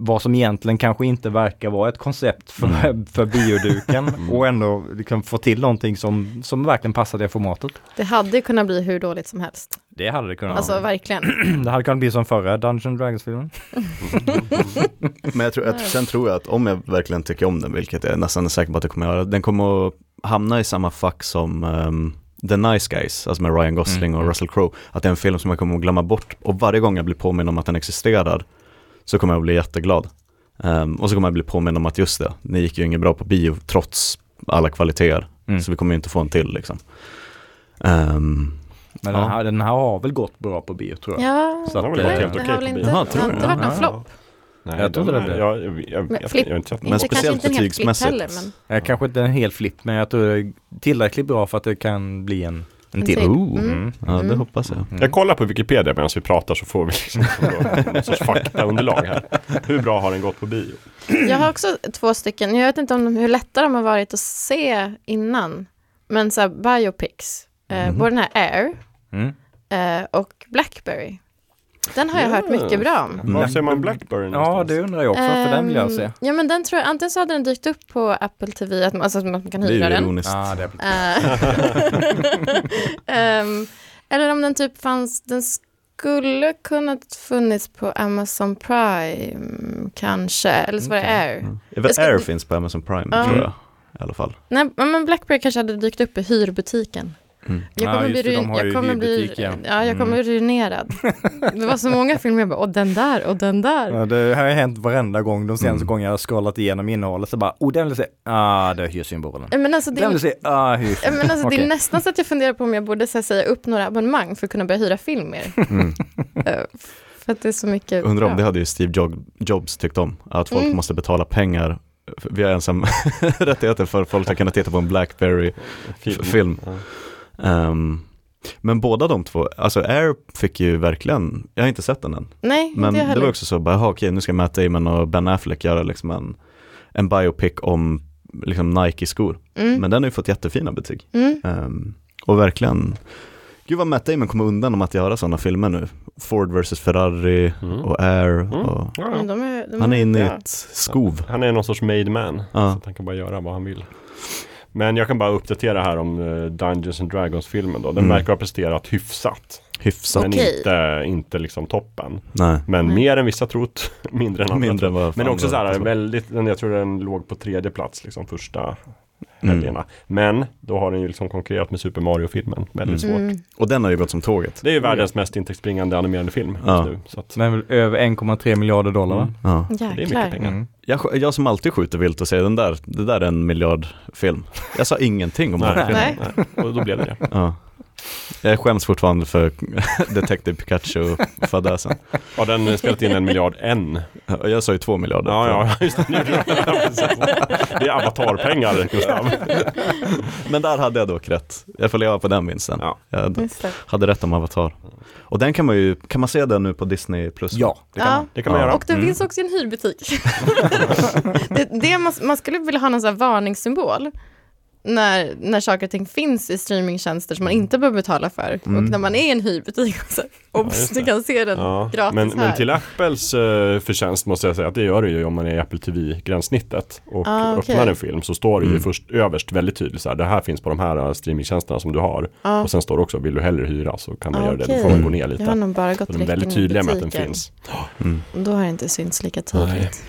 vad som egentligen kanske inte verkar vara ett koncept för, Mm. för bioduken och ändå liksom få till någonting som, som verkligen passar det formatet. Det hade kunnat bli hur dåligt som helst. Det hade det kunnat Alltså vara. verkligen. Det hade kunnat bli som förra Dungeons Dragons-filmen. Men jag tror, att, sen tror jag att om jag verkligen tycker om den, vilket jag är nästan säker på att jag kommer göra, den kommer att hamna i samma fack som ehm, The Nice Guys, alltså med Ryan Gosling Mm. och Russell Crowe. Att det är en film som jag kommer att glömma bort och varje gång jag blir påminn om att den existerar så kommer jag bli jätteglad. Ehm, och så kommer jag bli påminn om att just det, ni gick ju inget bra på bio trots alla kvaliteter. Mm. Så vi kommer ju inte få en till liksom. Ehm, Men Ja. den, här, den här har väl gått bra på bio tror jag. Ja, Så att, har väl gått helt okej på bio. inte, Jaha, det tror har inte varit någon flopp. Nej, Jag trodde de- det blev. Jag, jag, jag, Men jag, flipp- jag har inte sett den. Men Inte, speciellt inte betygsmässigt. heller, men Jag kanske inte en hel flipp men jag tror det är tillräckligt bra för att det kan bli en, en till. Oh. Mm. ja, det Mm. hoppas jag. Mm. Jag kollar på Wikipedia medan vi pratar så får vi liksom någon sorts faktaunderlag här. Hur bra har den gått på bio? Jag har också två stycken, jag vet inte om de, hur lätta de har varit att se innan. Men så här biopics, eh, Mhm. både den här Air Mm. eh, och Blackberry. Den har jag hört mycket bra om. Var ser man Blackberry Ja någonstans? det undrar jag också för den vill jag Ehm, se. Ja men den tror jag, antingen så hade den dykt upp på Apple TV, att man, alltså att man kan hyra den. ironiskt. Ja, det är... Ehm, eller om den typ fanns, den skulle kunnat funnits på Amazon Prime kanske, eller så var det. Air. Mm. Jag Även ska- Air finns på Amazon Prime Ja. tror jag. I alla fall. Nej, men Blackberry kanske hade dykt upp i hyrbutiken. Mm. Jag Ja, kommer just bli, det, de har jag kommer bli, hyrbutik, ja. ja, jag kommer Mm. bli ruinerad. Det var så många filmer, jag bara, och den där, och den där. Ja, det har ju hänt varenda gång de senaste Mm. gångerna jag har scrollat igenom innehållet så bara, oh den vill jag se, ah det är hyrsymbolen. Ja, Men alltså, det, Den vill se, ah ja, hyrsymbolen. men alltså, det Okej. är nästan så att jag funderar på om jag borde här, säga upp några abonnemang för att kunna börja hyra film mer. Mm. Eh, för att det är så mycket Undrar om det hade ju Steve Jobs tyckt om. Att folk Mm. måste betala pengar via ensam rättigheter för att folk ska kunna titta på en Blackberry-film. Film. Ja. Ehm, men båda de två, alltså Air fick ju verkligen, jag har inte sett den än. Nej, Men inte jag det var också så, bara, jaha, okej nu ska Matt Damon och Ben Affleck göra liksom en, en biopic om liksom Nike-skor. Mm. Men den har ju fått jättefina betyg. Mm. Ehm, och verkligen, gud vad Matt Damon kommer undan om att göra sådana filmer nu. Ford vs Ferrari Mm. och Air. Mm. Och, Ja, ja. de är, de han är inne i ett skov. Han är någon sorts made man. Ja. Så att han kan bara göra vad han vill. Men jag kan bara uppdatera här om eh, Dungeons and Dragons-filmen då. Den Mm. verkar ha presterat hyfsat. hyfsat. Men Okej. inte, inte liksom toppen. Nej, Men Nej. mer än vissa trott, mindre än andra mindre än vad Men också så här, väldigt, den- jag tror den låg på tredje plats liksom första Mm. helgerna. Men då har den ju liksom konkurrerat med Super Mario-filmen väldigt svårt. Mm. Och den har ju gått som tåget. Det är ju världens mest intäktsbringande animerade film Ja. just nu. Så att, Den är väl över 1,3 miljarder dollar va? Mm. Ja. det är mycket pengar. Mm. Jag, jag som alltid skjuter vilt och säger den där, det där är en miljardfilm. Jag sa ingenting om den filmen. Och då blev det det. Ja. Jag skäms fortfarande för Detective Pikachu-fadäsen. Har den spelat in en miljard än? Ja, Jag sa ju två miljarder. Ja, ja, just det. Det. Är avatarpengar, Gustav. Men där hade jag dock rätt. Jag får leva på den vinsten. Ja. Jag hade rätt om Avatar. Och den kan man ju, kan man se den nu på Disney Plus? Ja. Det kan, Ja. man, det kan man Ja. göra. Och det Mm. finns också i en hyrbutik. det, det man, man skulle vilja ha någon sån här varningssymbol. När, när saker och ting finns i streamingtjänster som man inte behöver betala för. Mm. Och när man är i en hyrbutik, så, obs, just du det. kan se den Ja, gratis men, här. men till Apples uh, förtjänst måste jag säga att det gör det ju om man är i Apple TV-gränssnittet och Ah, okej. öppnar en film så står det ju Mm. först överst väldigt tydligt så här, det här finns på de här uh, streamingtjänsterna som du har ja. och sen står det också, vill du hellre hyra så kan man Ah, göra det, då får man gå ner lite. Jag har nog bara gått Så de är väldigt tydliga med att den finns. Mm. Och Då har det inte synts lika tydligt.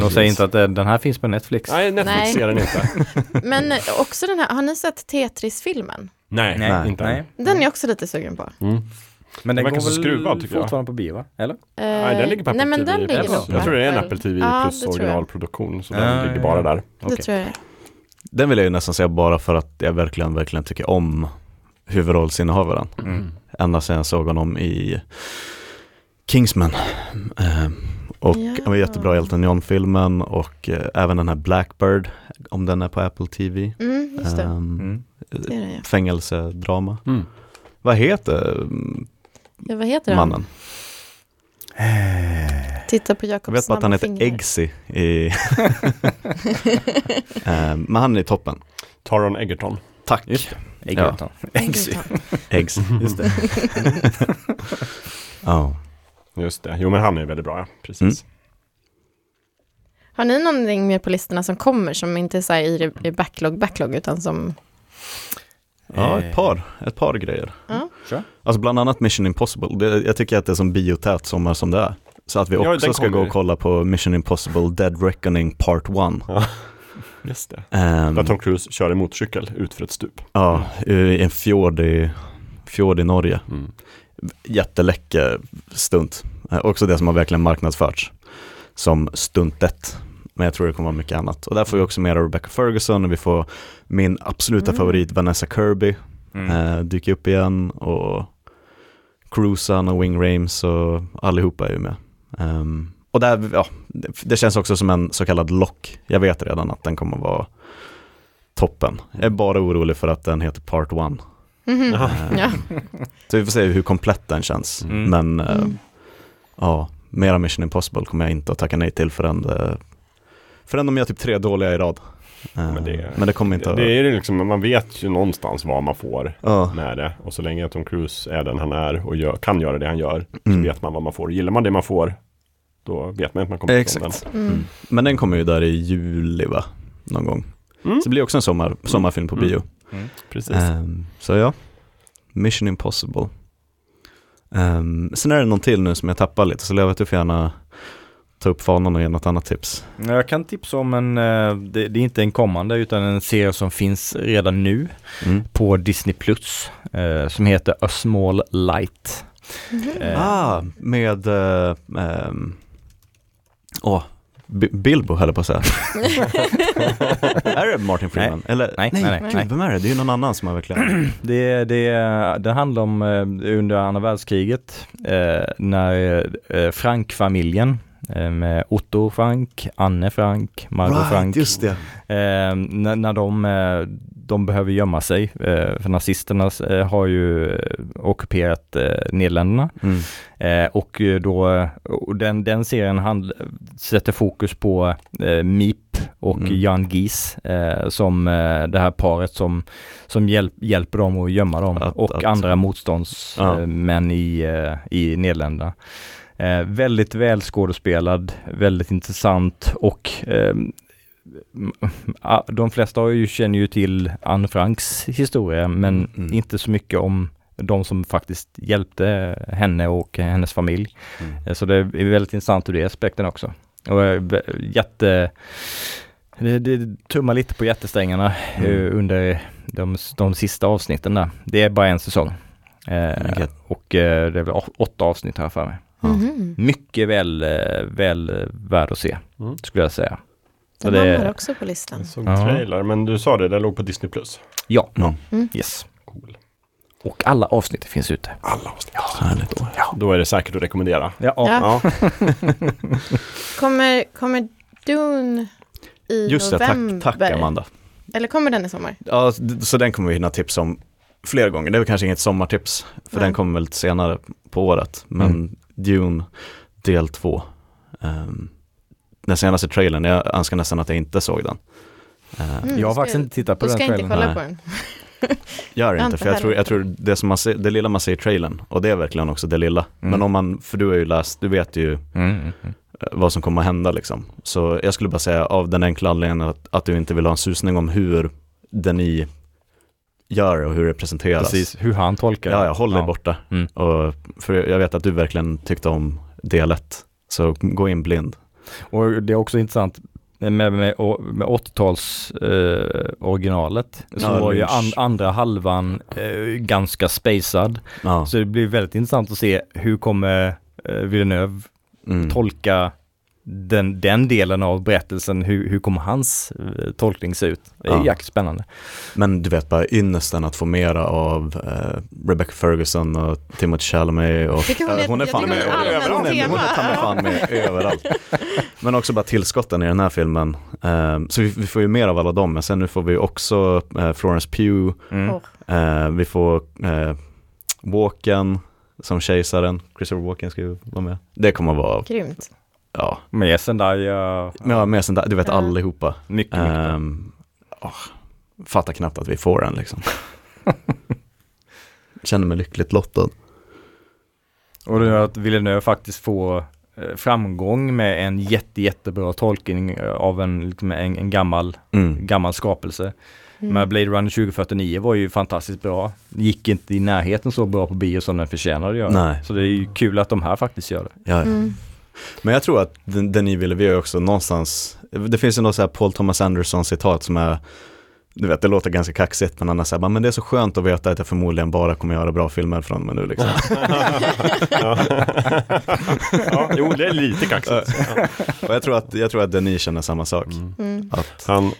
De säger inte att den den här finns på Netflix. Nej, Netflix Nej. ser den inte. Men eh, också den här, har ni sett Tetris-filmen? Nej, Nej. inte nej. Den är jag också lite sugen på. Mm. Men den Den går så väl skruvad, tycker jag. fortfarande på bio va? Eller? Nej, den ligger på Apple Nej, men TV den ligger Plus. Jag tror det är en Apple. TV Ja, Plus originalproduktion så Ah, den ligger bara där. Det Okej. tror jag. Den vill jag ju nästan säga bara för att jag verkligen, verkligen tycker om huvudrollsinnehavaren. Mm. Ända sedan jag såg honom i Kingsman. Eh, och Ja. han var jättebra i Elton John-filmen och eh, även den här Blackbird, om den är på Apple TV. Mm, just det. Ehm, Mm. det det, ja. Fängelsedrama. Mm. Vad heter mm, ja. Vad heter han? mannen? Titta på Jag Jakobs vet bara att han heter fingrar. Eggsy i... Ehm, men han är i toppen. Taron Egerton. Tack. Egerton. Eggsy. Eggs. Just det. Ja. Just det. Jo men han är väldigt bra, ja. Precis. Har ni någonting mer på listorna som kommer som inte är så här i, i backlog, backlog, utan som... ja, Eh. ett par, ett par grejer. Ja. Alltså bland annat Mission Impossible. Det, jag tycker att det är som biotät sommar som det är. Så att vi Ja, också den ska gå och kolla på Mission Impossible Dead Reckoning Part 1. Just det. Um, Där Tom Cruise kör en motorcykel ut för ett stup. ja, i en fjord i, fjord i Norge. Mm. Jätteläcker stunt. Eh, också det som har verkligen marknadsförts som stuntet. Men jag tror det kommer vara mycket annat. Och där får vi också med Rebecca Ferguson och vi får min absoluta Mm. favorit Vanessa Kirby Mm. eh, dyka upp igen och Cruisan och Wing Rames och allihopa är ju med. Ehm, och där, ja, det, det känns också som en så kallad lock. Jag vet redan att den kommer vara toppen. Jag är bara orolig för att den heter Part 1. Jaha. Ja. Så vi får se hur komplett den känns. Mm. Men eh, Mm. ja, mera Mission Impossible kommer jag inte att tacka nej till förrän, det, förrän de gör typ tre dåliga i rad. Eh, Men det- men det kommer inte Det, att... det är ju liksom, man vet ju någonstans vad man får ja, med det. Och så länge Tom Cruise är den han är och gör, kan göra det han gör, Mm. så vet man vad man får. Gillar man det man får, då vet man att man kommer Exakt. ifrån den. Mm. Mm. Men den kommer ju där i juli va? Någon gång. Mm. Så det blir också en sommar, sommarfilm på Mm. Precis. Ehm, så ja, Mission Impossible. Ehm, sen är det någon till nu som jag tappar lite, så Leo, du får gärna ta upp fanan och ge något annat tips. Jag kan tipsa om en, eh, det, det är inte en kommande utan en serie som finns redan nu Mm. på Disney Plus eh, som heter A Small Light. Mhm. Eh, Ah, med... Uh, åh, B- Bilbo höll jag på att säga. är det Martin Freeman? Eller, Nej, nej, nej, gud, nej. vem är det? Det är ju någon annan som har verkligen... Det, det, det handlar om eh, under andra världskriget eh, när eh, Frank-familjen med Otto Frank, Anne Frank, Margot Frank. just det. När, när de, de behöver gömma sig, eh, för nazisterna eh, har ju eh, ockuperat Nederländerna. Mm. Och då, och den, den serien hand, sätter fokus på Mip och Mm. Jan Gies som det här paret som, som hjälp, hjälper dem att gömma dem Att- och att- andra motståndsmän Ja. i, i Nederländerna. Eh, väldigt välskådespelad, väldigt intressant och eh, de flesta har ju, känner ju till Anne Franks historia men Mm. inte så mycket om de som faktiskt hjälpte henne och hennes familj. Mm. Så det är väldigt intressant ur det aspekten också. Och eh, jätte, det, det tummar lite på jättesträngarna Mm. eh, under de, de sista avsnitten där. Det är bara en säsong. Eh, Okej. och eh, det är väl åtta avsnitt här för mig. Mhm. Mycket väl, eh, väl värd att se, Mm. skulle jag säga. Den det- hamnar också på listan. Såg Ja. trailer, men du sa det, det låg på Disney+. Plus. Ja, Ja. yes. Cool. Och alla avsnitt finns ute. Alla avsnitt. Härligt. Då är det säkert att rekommendera. Ja, Ja. Ja. Kommer, kommer Dune i Just det, november? tack, tack Amanda. Eller kommer den i sommar? Ja, så den kommer vi hinna tipsa om flera gånger. Det är väl kanske inget sommartips, för Nej. den kommer väl lite senare på året. Men Mm. Dune del två. Ehm, den senaste trailern, jag önskar nästan att jag inte såg den. Uh, Mm, jag har ska- faktiskt inte tittat på den ska jag inte trailern. kolla på den. Gör inte, inte för jag tror, jag tror det, som man ser, det lilla man ser i trailern, och det är verkligen också det lilla. Mm. Men om man, för du har ju läst, du vet ju Mm, mm, mm. eh, vad som kommer att hända liksom. Så jag skulle bara säga av den enkla anledningen att, att du inte vill ha en susning om hur den i gör och hur det presenteras. Precis, hur han tolkar Ja, jag håller dig borta. Mm. Och för jag vet att du verkligen tyckte om del 1. Så gå in blind. Och det är också intressant med, med, med 80-tals eh, originalet så Ja, var ju an, andra halvan eh, ganska spacad. Ja. Så det blir väldigt intressant att se hur kommer eh, Villeneuve Mm. tolka den, den delen av berättelsen, hur, hur kommer hans eh, tolkning se ut? Det är Ja. jäkligt spännande. Men du vet bara ynnesten att få mera av eh, Rebecca Ferguson och Timothy Chalamet och hon Ja, är- hon är fan med hon är överallt. Hon är, hon är fan med överallt. Men också bara tillskotten i den här filmen. Eh, så vi, vi får ju mer av alla dem, men sen nu får vi också eh, Florence Pugh, Mm. Eh, vi får eh, Walken som kejsaren, Christopher Walken ska ju vara med. Det kommer att vara, Grymt. Ja, Med Zendaya, men ja, med där, du vet Ja. allihopa. mycket, mycket. Um, fattar knappt att vi får den liksom. Känner mig lyckligt lottad. Och det gör att Villeneuve faktiskt får eh, framgång med en jätte, jättebra tolkning eh, av en, liksom en, en gammal, Mm. gammal skapelse. Mm. Men Blade Runner 2049 var ju fantastiskt bra. Gick inte i närheten så bra på bio som den förtjänade att göra. Nej. Så det är ju kul att de här faktiskt gör det. Ja, ja. Mm. Men jag tror att den, den ni ville, vi är också någonstans, det finns ju något så här Paul Thomas Anderson citat som är, du vet det låter ganska kaxigt men han är så här, men det är så skönt att veta att jag förmodligen bara kommer göra bra filmer från med nu liksom. ja. ja, jo, det är lite kaxigt. Ja. och jag tror att, jag tror att Denis känner samma sak. Mm. Mm. Att, Han,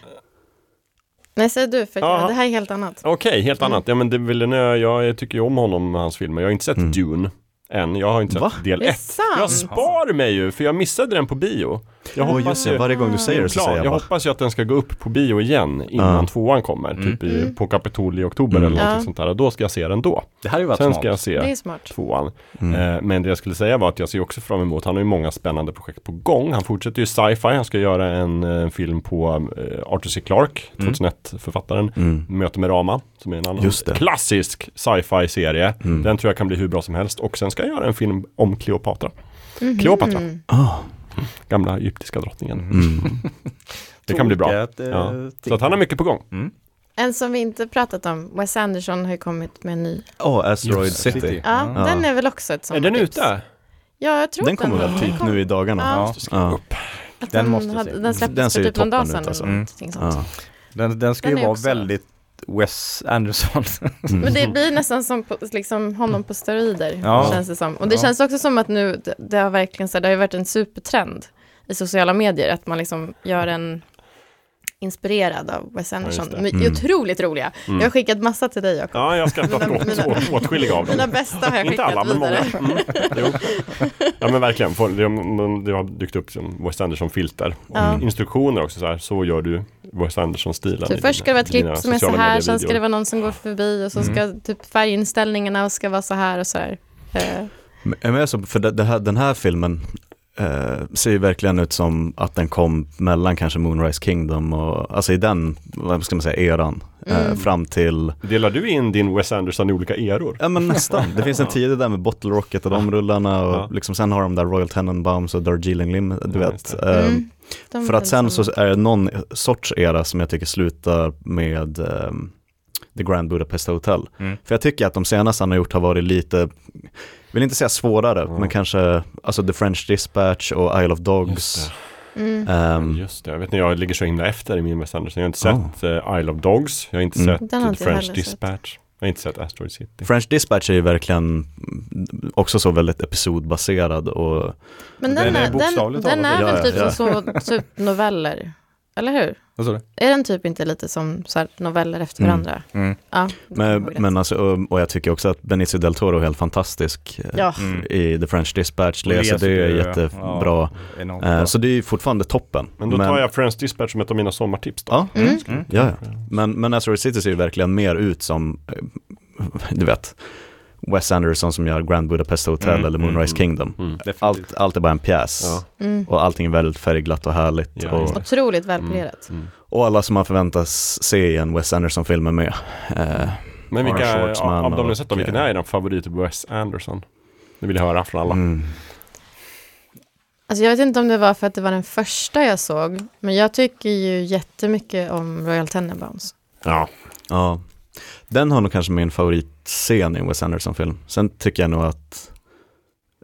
Nej, säg du, för Ja. det här är helt annat. Okej, helt Mm. annat. Ja men det Villeneuve, jag tycker ju om honom och hans filmer. Jag har inte sett Mm. Dune än. Jag har inte Va? sett del Det är 1. Jag spar mig ju, för jag missade den på bio. Jag hoppas just det, ju, varje gång du säger det så säger jag jag bara, hoppas ju att den ska gå upp på bio igen innan Ja. tvåan kommer. Mm. Typ i, Mm. på Kapitol i oktober Mm. eller någonting Ja. sånt där. Och då ska jag se den då. Det hade ju varit Sen smart. ska jag se är smart. tvåan. mm. Eh, men det jag skulle säga var att jag ser också fram emot, han har ju många spännande projekt på gång. Han fortsätter ju sci-fi, han ska göra en eh, film på eh, Arthur C. Clarke, Mm. 2001-författaren. Mm. Möte med Rama, som är en annan Just det. klassisk sci-fi serie. Mm. Den tror jag kan bli hur bra som helst. Och sen ska jag göra en film om Kleopatra, Mhm. Kleopatra. Ah, gamla egyptiska drottningen. mm. Det kan bli bra. Eh, Ja. Så att han har mycket på gång. Mm. En som vi inte pratat om, Wes Anderson har ju kommit med en ny. Åh, Asteroid Just City. City. Ja, Ja. den är väl också ett Är sånt den tips. ute? Ja, jag tror Den att kommer väl typ nu i dagarna? Ja. Ja. Att Den den, måste hade, se. den släpptes Den ser för typ någon dag toppen sedan. alltså. Mm. Den, den ska Den ju är vara också- väldigt Wes Anderson. Mm. Men det blir nästan som på, liksom honom på steroider, Ja. känns det som. Och det Ja. känns också som att nu, det, det har verkligen så här, det har ju varit en supertrend i sociala medier, att man liksom gör en inspirerad av Wes Anderson. är Mm. otroligt roliga. Mm. Jag har skickat massa till dig, Jakob. Ja, jag har skrattat Mina- åt, mina- åt, åtskilliga av dem. Mina bästa har jag Inte skickat alla, men många. Mm. Jo. Ja men verkligen, det, har- dykt upp som Wes Anderson-filter. Ja. Instruktioner också så här, så gör du Wes Anderson-stilen. Så först ska det vara ett klipp som är så här, sen ska det vara någon som går förbi och så Mm. ska typ färginställningarna ska vara så här och så här. Eh, Men men alltså, för det, det här, den här filmen eh, ser ju verkligen ut som att den kom mellan kanske Moonrise Kingdom och, alltså i den, vad ska man säga, eran, eh, Mm. fram till, Delar du in din Wes Anderson i olika eror? ja men nästan, det finns en tid där med Bottle Rocket och de rullarna och Ja. liksom sen har de där Royal Tenenbaums och Darjeeling Lim, du Ja, vet. just Eh, mm. För att sen så är det någon sorts era som jag tycker slutar med ehm, The Grand Budapest Hotel. Mm. För jag tycker att de senaste han har gjort har varit lite, vill inte säga svårare, Ja. men kanske, alltså The French Dispatch och Isle of Just Dogs. Mm. Ehm, Just det, jag vet inte, jag ligger så himla efter i min Wes Anderson. Jag har inte Oh. sett eh, Isle of Dogs, jag har inte Mm. sett Den har The inte French heller sett. Dispatch. Jag har inte sett Asteroid City. French Dispatch är ju verkligen också så väldigt episodbaserad och Men Den den, är är, den, bokstavligt den talat. är väl typ ja, som så, typ noveller, eller hur? Vad sa du? Är den typ inte lite som så här, noveller efter Mm. varandra? Mm. Ja, det kan men, men alltså, och, och jag tycker också att Benicio del Toro är helt fantastisk eh, Ja, Mm. i The French Dispatch, Och Laser det är jättebra. ja, Eh, bra. så det är ju fortfarande toppen. Men då tar jag French Dispatch som ett av mina sommartips då. Ja, Mm. Mm. ja, ja. Men, men Asteroid City ser ju verkligen mer ut som, eh, du vet, Wes Anderson som gör Grand Budapest Hotel Mm, eller Moonrise mm, Kingdom. Mm. Allt, allt är bara en pjäs. Ja. mm. Och allting är väldigt färgglatt och härligt. Ja, och, otroligt välpolerat. Mm. och alla som man förväntas se i en Wes Anderson-film är med. Eh, Men vilka, av de ni och- sett då, vilken är er favorit på Wes Anderson? Det vill jag höra från alla. mm. Alltså jag vet inte om det var för att det var den första jag såg, men jag tycker ju jättemycket om Royal Tenenbaums. Ja. Ja, den har nog kanske min favoritscen i en Wes Anderson-film. Sen tycker jag nog att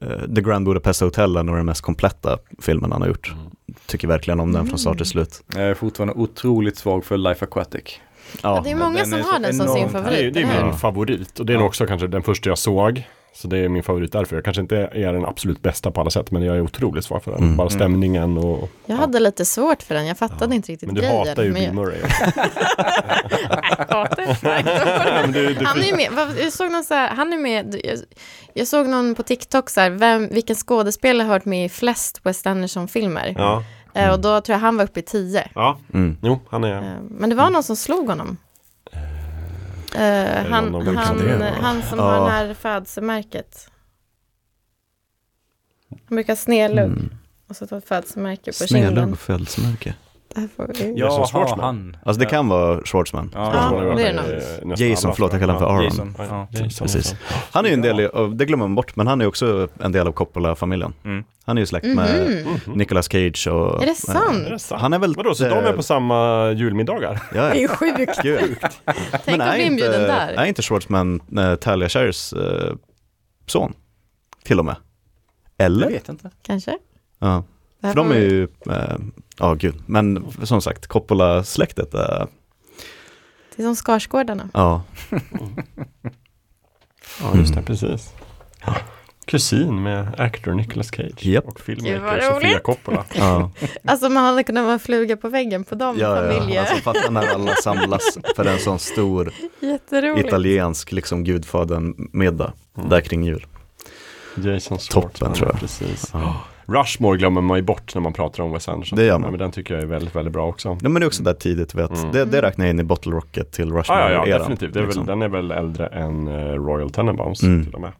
eh, The Grand Budapest Hotel är nog den mest kompletta filmen han har gjort. Mm. Tycker verkligen om den från start till slut. Jag är fortfarande otroligt svag för Life Aquatic. Ja, det är många den som är har den som sin enormt- Det är, favorit. det är min favorit och det är Ja. nog också kanske den första jag såg. Så det är min favorit därför. Jag kanske inte är den absolut bästa på alla sätt men jag är otroligt svag för den. Mm. Bara stämningen och... Jag hade lite svårt för den, jag fattade inte riktigt Men du grejen. hatar ju Bill jag- Murray. Han är ju med, jag såg någon så här, han är med, jag, jag såg någon på TikTok så här, vem, vilken skådespelare har varit med i flest West Anderson-filmer? ja. Eh, och då tror jag han var uppe i tio. ja, Mm. jo han är... Eh, men det var någon som slog honom. Eh, han, han, det var? han som Ja. har det här födelsemärket. Han brukar snedlugg Mm. och så ta ett födelsemärke på kinden. Snedlugg och födelsemärke. Det här får vi- Jason Jaha, Schwartzman. han. Alltså det kan vara Schwartzman. Ja, Ja, Jag det är det nog. nästan Jason, alla, förlåt jag kallar honom för Aaron. Jason. Ja. Jason, Precis. Jason. Han är ju en del av- det glömmer man bort, men han är också en del av Coppola-familjen. Mm. Han är ju släkt med Mhm. Nicolas Cage och... Är det sant? Är det sant? Han är väl... Vadå, så de är eh, på samma julmiddagar? Ja, Det är ja. ju sjukt. Gud. Tänk att bli inbjuden där. Är inte Schwartzman uh, Talia Shires eh, son? Till och med. Jag Eller? vet inte. Kanske. Ja. För de är ju, eh, ja gud, men som sagt, Coppola-släktet, eh, Det är som Skarsgårdarna. ja. Ja, just det, precis. Kusin med actor Nicolas Cage Japp. och filmmaker Sofia. Coppola. ja. Alltså man hade kunnat vara fluga på väggen på de Ja, ja, familjer. alltså fatta när alla samlas för en sån stor italiensk liksom gudfadern-middag där kring jul. Jason Toppen, tror jag. Precis. Ja. Rushmore glömmer man ju bort när man pratar om Wes Anderson. Det gör man. Men den tycker jag är väldigt, väldigt bra också. Ja, men det är också där tidigt, vet. Mm. Det, det räknar jag in i Bottle Rocket till Ja, Rushmore ja, ja eran, definitivt. Det är liksom. väl, den är väl äldre än eh, Royal Tenenbaums Mm. till och med.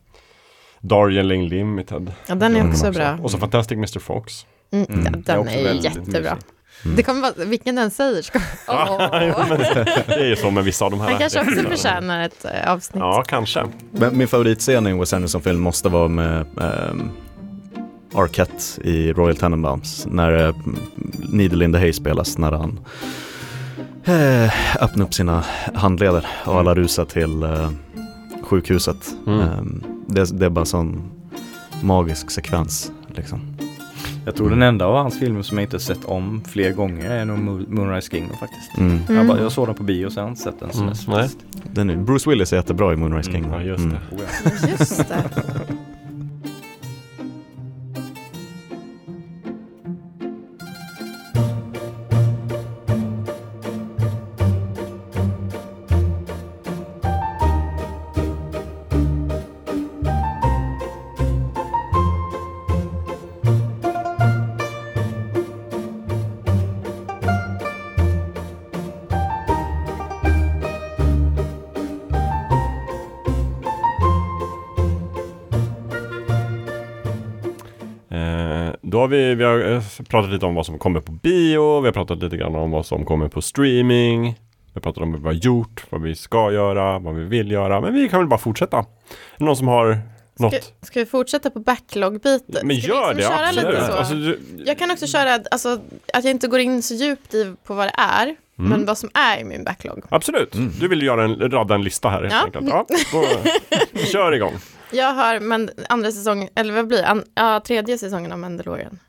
Darjeeling Limited. Ja, den är Mm, också också. bra. Och så Fantastic Mr. Fox. Mm, Mm. ja, är den också är, väldigt jättebra. mysig. Mm. Det kommer vara, vilken den säger ska... Men det är ju så med vissa av de här. Han kanske också förtjänar ett eh, avsnitt. Ja, kanske. Men min favoritscen i en Wes Anderson-film måste vara med um, Arquette i Royal Tenenbaums. När uh, Needle in the Hay spelas, när han uh, öppnar upp sina handleder och alla rusar till eh, sjukhuset. Mm. Ehm, det, det är bara en sån magisk sekvens. Liksom. Jag tror den enda av hans filmer som jag inte sett om fler gånger är nog Mo- Moonrise Kingdom faktiskt. Mm. Jag, bara, jag såg den på bio så jag har inte sett den sen Mm, dess. Bruce Willis är jättebra i Moonrise Mm, Kingdom. ja, just det. Oh, ja. Just det. pratat lite om vad som kommer på bio, vi har pratat lite grann om vad som kommer på streaming. Vi har pratat om vad vi har gjort, vad vi ska göra, vad vi vill göra. Men vi kan väl bara fortsätta. Är det någon som har något? Ska, ska vi fortsätta på backlog-biten? Men Ska gör liksom det, köra absolut. Lite så? Alltså, du, Jag kan också köra, alltså, att jag inte går in så djupt i på vad det är. Men vad som är i min backlog. Absolut. Du vill göra en, radda en lista här helt Ja. enkelt. Ja, då, kör igång. Jag har men, andra säsongen, eller vad blir? An, ja, tredje säsongen av Mandalorian.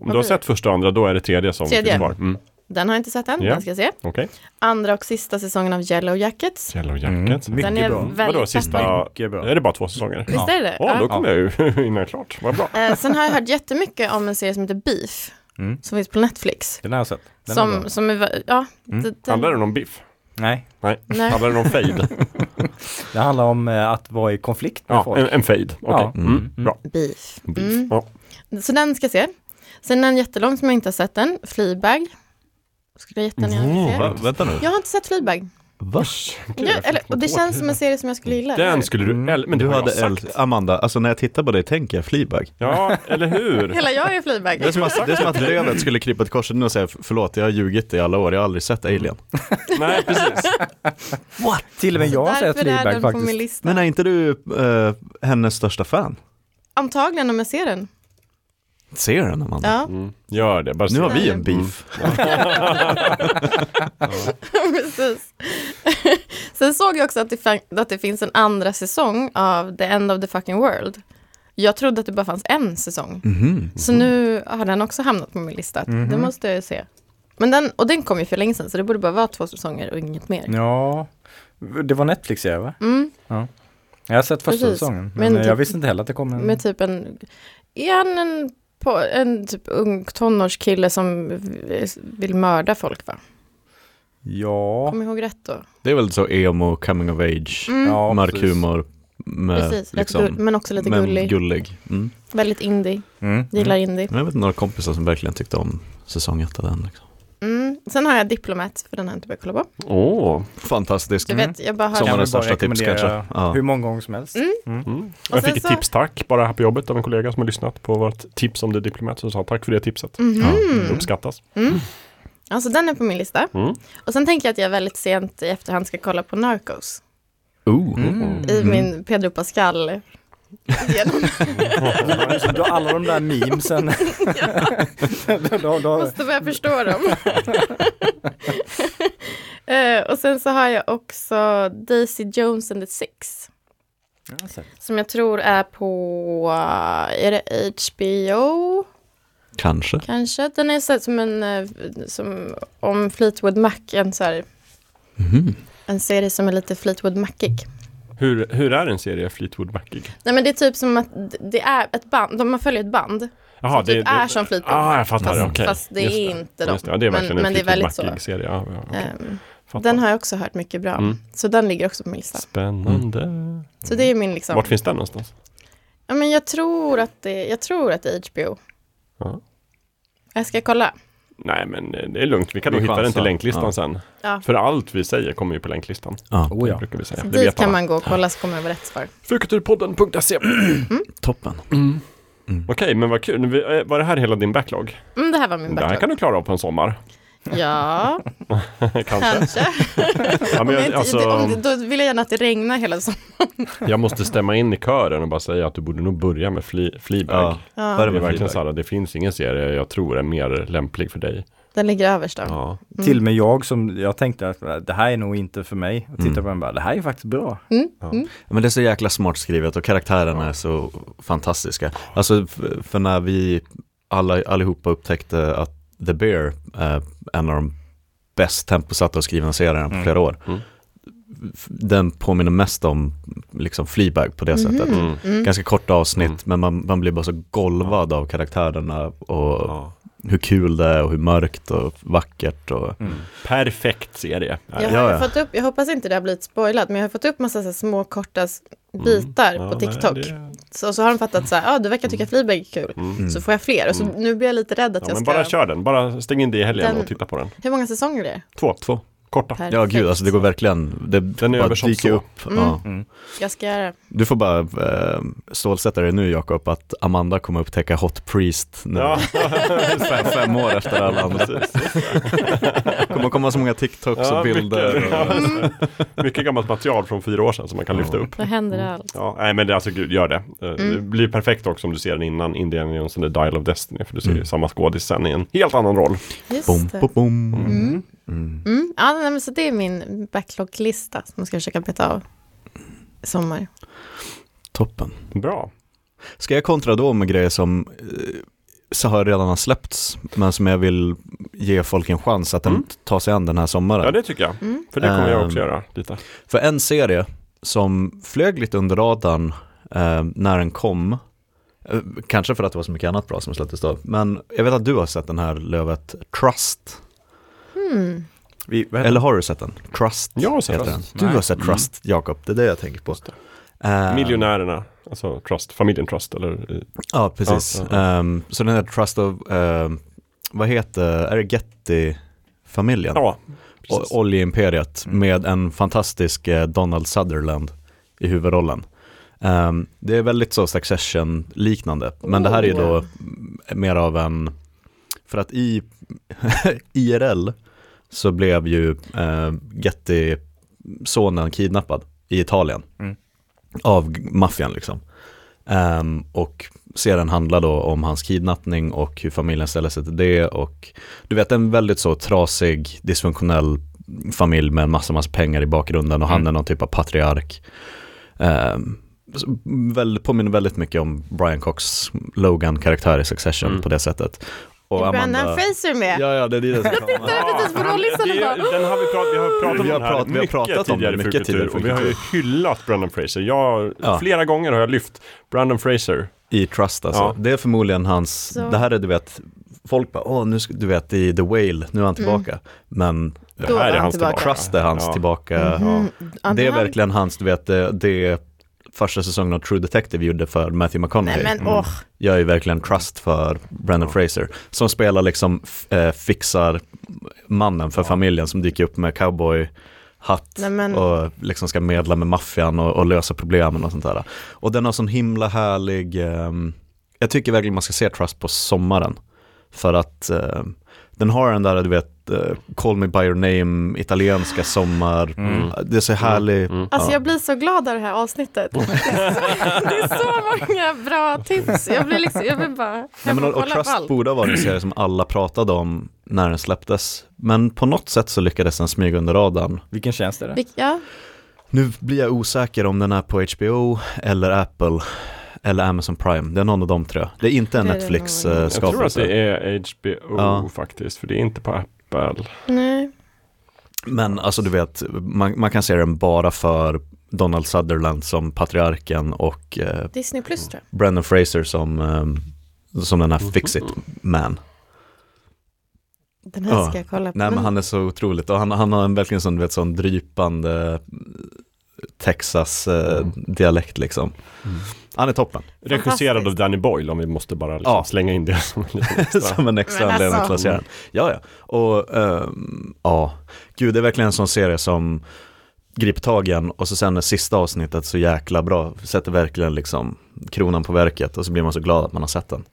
Om du har sett första och andra, då är det tredje som Tredje. finns kvar. Mm. Den har jag inte sett än, Ja. den ska jag se. Okej. Andra och sista säsongen av Yellow Jackets. Yellow Mm. Jacket. Mycket Den är bra. väldigt Vadå, sista... Mycket bra. Är det bara två säsonger? Visst är det? Ja, då Ja. kommer jag ju hinna klart. Vad bra. Eh, sen har jag hört jättemycket om en serie som heter Beef, Mm. som finns på Netflix. Den har jag sett. Den är bra. Som, som är, ja, Mm. den, Handlar den om biff? Nej, Nej. Nej. Handlar den om fade? det handlar om eh, att vara i konflikt med ja, folk. en, en fade. Okej. Ja. Mm. Mm. Bra. Beef. Beef. Mm. Ja. Så den ska jag se. Sen en jättelång som jag inte har sett än, Fleabag. Skulle jag jättegärna vilja se. Vänta nu. Jag har inte sett Fleabag. Va? Ja, eller, och det känns som en serie som jag skulle gilla. Den skulle du... Mm. Men det Du hade jag sagt. Amanda, alltså när jag tittar på dig tänker jag Fleabag. Ja, eller hur? Hela jag är Fleabag. Det är som att, det är som att Lövet skulle klippa ett kors och säga förlåt, jag har ljugit i alla år, jag har aldrig sett Alien. Nej, precis. Till och med jag har sett Fleabag faktiskt. Men är inte du eh, hennes största fan? Antagligen om jag ser den. Ser den Amanda? Ja, Mm. Gör det. Bara Nu har vi en beef. precis. Sen såg jag också att det, att det finns en andra säsong av The End of the fucking world. Jag trodde att det bara fanns en säsong. Mhm. Så nu har den också hamnat på min lista. Mhm. Det måste jag ju se. Men den, och den kom ju för länge sedan, så det borde bara vara två säsonger och inget mer. Ja, det var Netflix serie va? Mm, Jag har sett första Precis. säsongen. Men, Men jag typ- visste inte heller att det kom en... med typ en, är han en, på, en typ ung tonårskille som vill mörda folk va? Ja, Kom ihåg rätt då? Det är väl så emo, coming of age, Mm, ja mörk precis. humor. Med, precis, liksom, gull, men också lite men gullig. gullig. Mm. Väldigt indie, Mm. gillar indie. Jag vet några kompisar som verkligen tyckte om säsong ett av den. Liksom. Mm. Sen har jag Diplomat, för den har jag inte börjat kolla på. Åh. Fantastiskt. Du Mm. vet, jag bara Som hör... var Kan det vi bara största tips kanske. Ja. Hur många gånger som helst. Mm. Mm. Mm. Jag fick ett så- tips tack bara här på jobbet av en kollega som har lyssnat på vårt tips om The Diplomat som sa tack för det tipset. Mhm. Det uppskattas. Alltså den är på min lista. Mm. Och sen tänker jag att jag väldigt sent i efterhand ska kolla på Narcos. Mm. I min Pedro Pascal genom. Så då alla de där memesen. då, då, då, Måste börja förstå dem. Eh, och sen så har jag också Daisy Jones and the Six. Jag har sett. Som jag tror är på, eh, är det HBO Kanske. kanske? Den är så här som en, eh, som om Fleetwood Mac, en så här, Mhm. en serie som är lite Fleetwood Macig. Hur, hur är en serie Fleetwood Macig? Nej men det är typ som att det är ett band, de man följer ett band. Jaha, som typ är som Fleetwood Ah, Mac, jag fattar. fast, okej. fast det är inte de. Just det. Ja, det är verkligen men, en men det Fleetwood så. Macig-serie. Ja, ja, okej. Ehm, Fattar. den har jag också hört mycket bra om. Mm. Så den ligger också på min lista. Spännande. Så det är min liksom. Vart finns den någonstans? Ja men jag tror att det, jag tror att det är HBO. Ja. Jag ska kolla. Nej, men det är lugnt. Vi kan nog hitta den till länklistan Ja. sen. Ja. För allt vi säger kommer ju på länklistan. Ja, Oh, Det ja. brukar vi säga. Så Det dit kan alla. man gå och kolla så kommer jag vara rätt svar. Fulkulturpodden.se toppen. mm. Mm. Okej, men vad kul. Eh, Var det här hela din backlog? Mm, det här var min Det här backlog. kan du klara av på en sommar. Ja, Kanske. kanske. Ja, men jag alltså, om det, då vill jag gärna att det regnar hela sommaren. jag måste stämma in i kören och bara säga att du borde nog börja med Fle- Fleabag. Ja. Ja, Det är med verkligen Fleabag. så här, det finns ingen serie jag tror är mer lämplig för dig. den ligger överst då. Ja. Till och med jag som, jag tänkte att äh, det här är nog inte för mig. Och tittade Mm. på den bara, det här är faktiskt bra. Mm. Ja. Mm. Men det är så jäkla smart skrivet och karaktärerna är så fantastiska. Alltså för när vi alla, allihopa upptäckte att The Bear är en av de bäst temposatta och skrivna serierna på Mm. flera år. Mm. Den påminner mest om liksom Fleabag på det sättet. Mm. Mm. Ganska korta avsnitt Mm. men man, man blir bara så golvad av karaktärerna och Ja. Hur kul det är och hur mörkt och vackert och Mm. Perfekt serie. Jag det. har Ja, fått upp, jag hoppas inte det har blivit spoilat, men jag har fått upp massa så små korta s- bitar Mm. Ja, på nej, TikTok. det- Så, så har de fattat så här, ja ah, du verkar tycka Fleabag är kul. Mm. Så får jag fler. Och så, nu blir jag lite rädd att Ja, jag men ska... bara kör den, bara stäng in det i helgen Den- och titta på den. Hur många säsonger är det? Två. två. Korta. Perfekt. Ja gud, alltså det går verkligen, det Den är bara över som dyker så. upp. Mm. Ja. Mm. Jag ska göra det. Du får bara eh, stålsätta dig nu Jakob att Amanda kommer upptäcka Hot Priest nu. Ja, fem, fem år efter alla andra. kommer komma så många TikToks Ja, och bilder. mycket, och, det. mycket gammalt material från fyra år sedan som man kan lyfta upp. Då händer allt. Ja, nej men det, alltså gud, gör det. Eh, Det Mm. blir perfekt också om du ser den innan Indiana Jones eller Dial of Destiny. För du ser ju Mm. samma skådis sen i en helt annan roll. Just bom, det. bom, bom. Mm. Mm. Ja, men så det är min backlog-lista som jag ska försöka beta av i sommar. Toppen. Bra. Ska jag kontra då med grejer som eh, så har redan har släppts men som jag vill ge folk en chans att Mm. den tar sig an den här sommaren. Ja det tycker jag. Mm. För det kommer jag Ehm. också göra lite. För en serie som flög lite under radarn eh, när den kom, eh, kanske för att det var så mycket annat bra som släpptes då, men jag vet att du har sett den här Lövet, Trust, Mm. Vi, eller har du sett den? Trust Jag har sett heter den. den. Du har sett Mm. Trust, Jakob, det är det jag tänker på. Eh, Miljonärerna, alltså Trust, familjen Trust eller Ja, precis. Ja, Ehm, så den här Trust of, ehm, vad heter, är det Getty-familjen? ja. O- precis. Oljeimperiet Mm. med en fantastisk eh, Donald Sutherland i huvudrollen. Det är väldigt så Succession-liknande, men det här är ju då Oh. mm, mer av en, för att i IRL så blev ju eh, Getty-sonen kidnappad i Italien Mm. av maffian liksom. Ehm, och serien handlar då om hans kidnappning och hur familjen ställer sig till det och du vet en väldigt så trasig, dysfunktionell familj med en massa, massa pengar i bakgrunden och han Mm. är någon typ av patriark. Um, väl, påminner väldigt mycket om Brian Cox Logan-karaktär i Succession Mm. på det sättet. Och är Amanda- Brandon Fraser med? Ja, ja, det är det som kommer. precis på rollistan Det- idag. Den har vi har pratat Vi har om den här vi har mycket pratat om tidigare mycket i och vi har ju hyllat Brandon Fraser. Jag, Ja. Flera gånger har jag lyft Brandon Fraser. I Trust alltså. Ja. Det är förmodligen hans, Så. det här är du vet, folk bara, åh nu ska, du vet i The Whale, nu är han tillbaka. Men Det här är är han hans tillbaka. Trust är hans Ja. tillbaka. Mhm. Ja, Det är verkligen hans, du vet, det, det första säsongen av True Detective gjorde för Matthew McConaughey. Nej men åh, Jag är verkligen trust för Brandon Fraser. Som spelar liksom, eh, fixar mannen för familjen som dyker upp med cowboy hatt Nej, men- och liksom ska medla med maffian och, och lösa problemen och sånt där. Och den har sån himla härlig, ehm, jag tycker verkligen man ska se Trust på sommaren. För att eh, den har den där, du vet, eh, Call Me By Your Name, italienska sommar. Mm. Det är så härlig. Mm. alltså Ja. jag blir så glad av det här avsnittet. Det är så, det är så många bra tips. Jag blir liksom, jag vill bara Nej, men, och och, Trust allt. borde ha varit en serie som alla pratade om när den släpptes. Men på något sätt så lyckades den smyga under radarn. Vilken tjänst är det? Vilk- Ja, Nu blir jag osäker om den är på HBO eller Apple eller Amazon Prime. Det är någon av de tre. Det är inte en det nog. Jag tror att Netflix-skapelse. det är HBO Ja. faktiskt, för det är inte på Apple. nej. Men alltså du vet, man, man kan se den bara för Donald Sutherland som patriarken och eh, Disney plus tror jag. Brendan Fraser som, eh, som den här Fix It Man. Den här Ja. ska jag kolla på. Nej men han är så otroligt och han, han har en verkligen sån, du vet, sån drypande Texas-dialekt liksom. Mm. Han är toppen. Regisserad av. Danny Boyle om vi måste bara liksom Ja. slänga in det som en extra. som en extra Men anledning alltså. att den. Ja, ja. Och ehm, ja, gud det är verkligen en sån serie som griper tag i en och så sen är sista avsnittet så jäkla bra. Sätter verkligen liksom kronan på verket och så blir man så glad att man har sett den.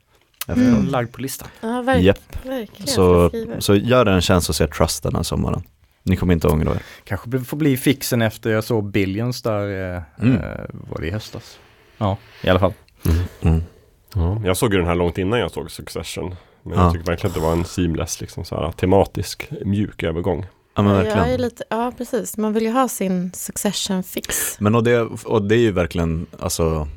Mm. Lagd på listan. Ja, verk, Japp. verkligen. Så, så gör det en chans att se Trust den här sommaren. Ni kommer inte ångra er. Kanske får bli fixen efter jag såg Billions där, eh, Mm. eh, var det i höstas? Ja, i alla fall. Mm. Ja, jag såg ju den här långt innan jag såg Succession. Men Ja. jag tycker verkligen att det var en seamless, liksom så här, tematisk, mjuk övergång. Ja men Ja, verkligen. jag är lite, ja, precis. Man vill ju ha sin succession fix. Men och det, och det är ju verkligen, alltså,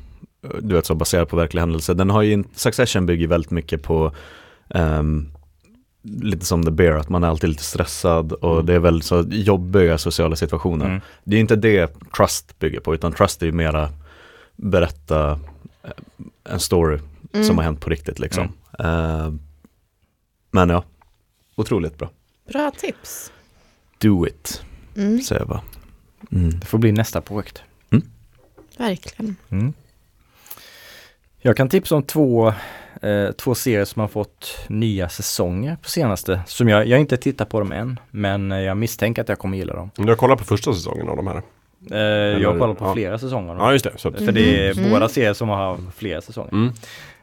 du vet så baserat på verkliga händelser. Den har ju, Succession bygger väldigt mycket på, ehm, lite som The Bear, att man är alltid lite stressad och Mm. det är väldigt så jobbiga sociala situationer. Mm. Det är inte det Trust bygger på, utan Trust är ju mera berätta eh, en story Mm. som har hänt på riktigt liksom. Ehm, men ja, otroligt bra. Bra tips. Do it, Mm, säger jag bara. Mm. Det får bli nästa projekt. verkligen. Mm. Jag kan tipsa om två eh, två serier som har fått nya säsonger på senaste. Som jag, jag har inte tittat på dem än, men eh, jag misstänker att jag kommer gilla dem. Du har kollat på första säsongen av de här? Eh, jag har kollat på ja. flera säsonger. Ja, just det. Så, För det är Mm. båda serier som har flera säsonger. mm.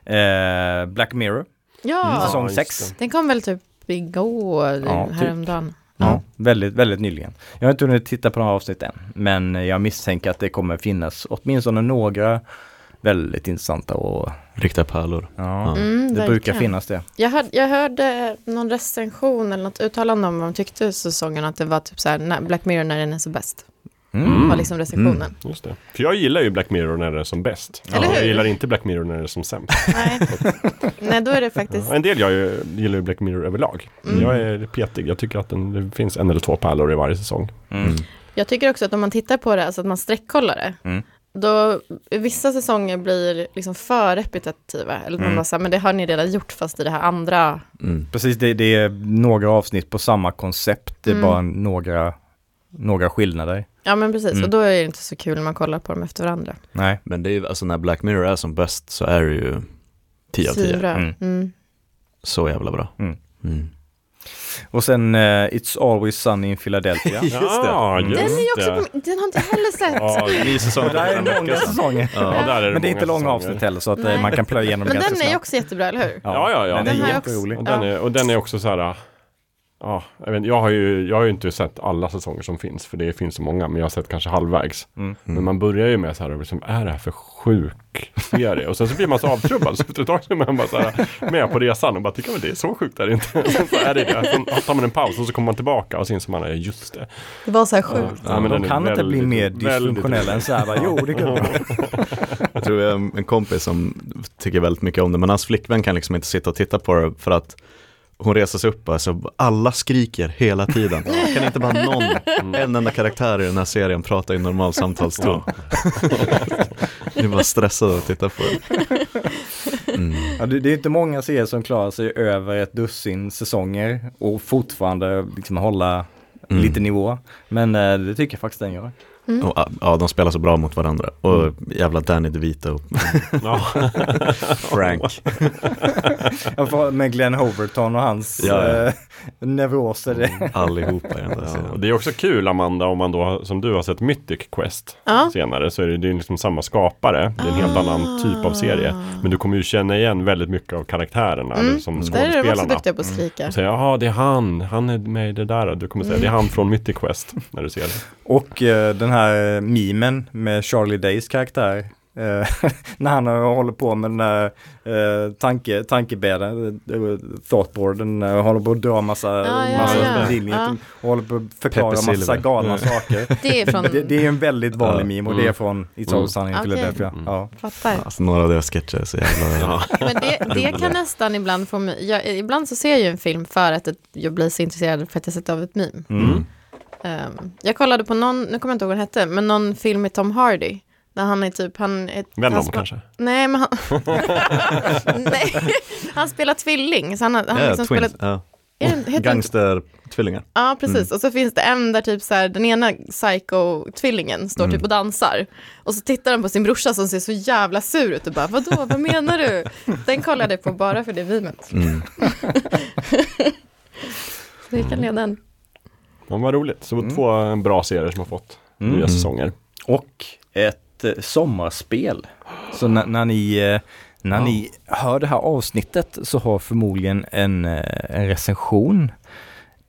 Eh, Black Mirror, Ja, säsong just 6. det. den kom väl typ igår, Ja, typ. häromdagen. Ja, väldigt, väldigt nyligen. Jag har inte hunnit titta på några avsnitt än, men jag misstänker att det kommer finnas åtminstone några väldigt intressanta och Riktiga pärlor. ja, Mm, det verkligen. brukar finnas det. Jag, hörde, jag hörde någon recension eller något uttalande om vad de tyckte säsongen, att det var typ så här, Black Mirror när den är så bäst. Mm. Var liksom recensionen. Just det. För jag gillar ju Black Mirror när det är som bäst. Eller hur? Jag gillar inte Black Mirror när det är som sämst. Nej. Nej, då är det faktiskt... Ja, en del jag ju, gillar ju Black Mirror överlag. Mm. Jag är petig. Jag tycker att den, det finns en eller två pärlor i varje säsong. Mm. Jag tycker också att om man tittar på det, alltså att man sträckkollar det, Mm. då vissa säsonger blir liksom för repetitiva. Eller man Mm. bara säger, men det har ni redan gjort fast i det här andra. Mm. Precis, det, det är några avsnitt på samma koncept, det är Mm. bara några, några skillnader. Ja men precis, Mm. och då är det inte så kul när man kollar på dem efter varandra. Nej. Men det är ju, alltså när Black Mirror är som bäst så är det ju 10 av 10. Svinbra. Mm. Mm. Så jävla bra. Mm. Mm. Och sen eh, It's Always Sunny in Philadelphia. Just det. Ja, Mm. just Den är ju också, det. på, den har inte heller sett. Ja, Ny säsong där är många säsonger. ja, Ja. där är det Men det är inte långa säsonger. avsnitt heller så att eh, Nej. man kan plöja igenom men ganska den är ju snabbt. också jättebra, eller hur? Ja, ja, ja. Den Den är jätterolig. Och den, är, och den är också så här. Ja, jag, vet, jag, har ju, jag har ju inte sett alla säsonger som finns, för det finns så många, men jag har sett kanske halvvägs. Mm. Men man börjar ju med så här, liksom, är det här för sjuk serie? Och sen så blir man så avtrubbad, så efter ett tag så är man bara så här, med på resan och bara tycker men det är så sjukt är det inte. Sen så är det det. Sen tar man en paus och så kommer man tillbaka och så inser man, ja just det. Det var så här sjukt. Ja, men De kan inte bli väldigt- mer väldigt dysfunktionella än så här, bara, jo det kan de. Jag tror jag har en kompis som tycker väldigt mycket om det, men hans flickvän kan liksom inte sitta och titta på det för att hon reser sig upp och så alla skriker hela tiden. Kan inte bara någon, en enda karaktär i den här serien prata i normal samtalston? Ni är bara stressade att titta på det. Mm. Ja, det, det är inte många serier som klarar sig över ett dussin säsonger och fortfarande liksom hålla Mm. lite nivå. Men eh, det tycker jag faktiskt den gör. Och, ja, de spelar så bra mot varandra. Och jävla Danny DeVito och Ja. Frank. Med Glenn Hoverton och hans Ja, ja. eh, neuroser. det- Allihopa i den där Ja, det är också kul Amanda, om man då, som du har sett Mythic Quest Ja. senare, så är det, det är liksom samma skapare. Det är en helt annan typ av serie. Men du kommer ju känna igen väldigt mycket av karaktärerna, Mm. som Där är de också skådespelarna. duktiga på att skrika. Och säga, jaha det är han, han är med i det där. Du kommer säga, det är han från Mythic Quest, när du ser det. Och eh, den här memen med Charlie Days karaktär. Eh, när han eh, håller på med den där eh, tanke, tankebädden, eh, thoughtboarden, eh, håller på att dra massa, Ja, ja, massa ja. linjer Ja. och håller på att förklara Pepper massa Silver. galna saker. Det är från, Det, det är en väldigt vanlig Ja. meme och det är från It's Mm. All Sunny in. Philadelphia. Mm. Ja. fattar. Alltså några av deras sketcher är så jävla... Men det, det kan nästan ibland få mig, jag, ibland så ser jag ju en film för att jag blir så intresserad för att jag sett av ett meme. Mm. Um, jag kollade på någon, nu kommer jag inte ihåg vad den hette, men någon film med Tom Hardy. Där han är typ, han är... Venom han kanske? Nej, men han... Nej, han spelar tvilling. Så han, han Ja, liksom twins. spelar... Den- Gangstertvillingar. Ja, precis. Och så finns det en där typ så här, den ena psycho-tvillingen står typ och dansar. Och så tittar han på sin brorsa som ser så jävla sur ut och bara, vadå, vad menar du? Den kollade jag på bara för det vimet. Mm. Så det kan leda en. Ja, vad roligt. Så Mm. två bra serier som har fått Mm. nya säsonger. Och ett eh, sommarspel. Så när, när ni eh, när Ja. ni hör det här avsnittet så har förmodligen en, eh, en recension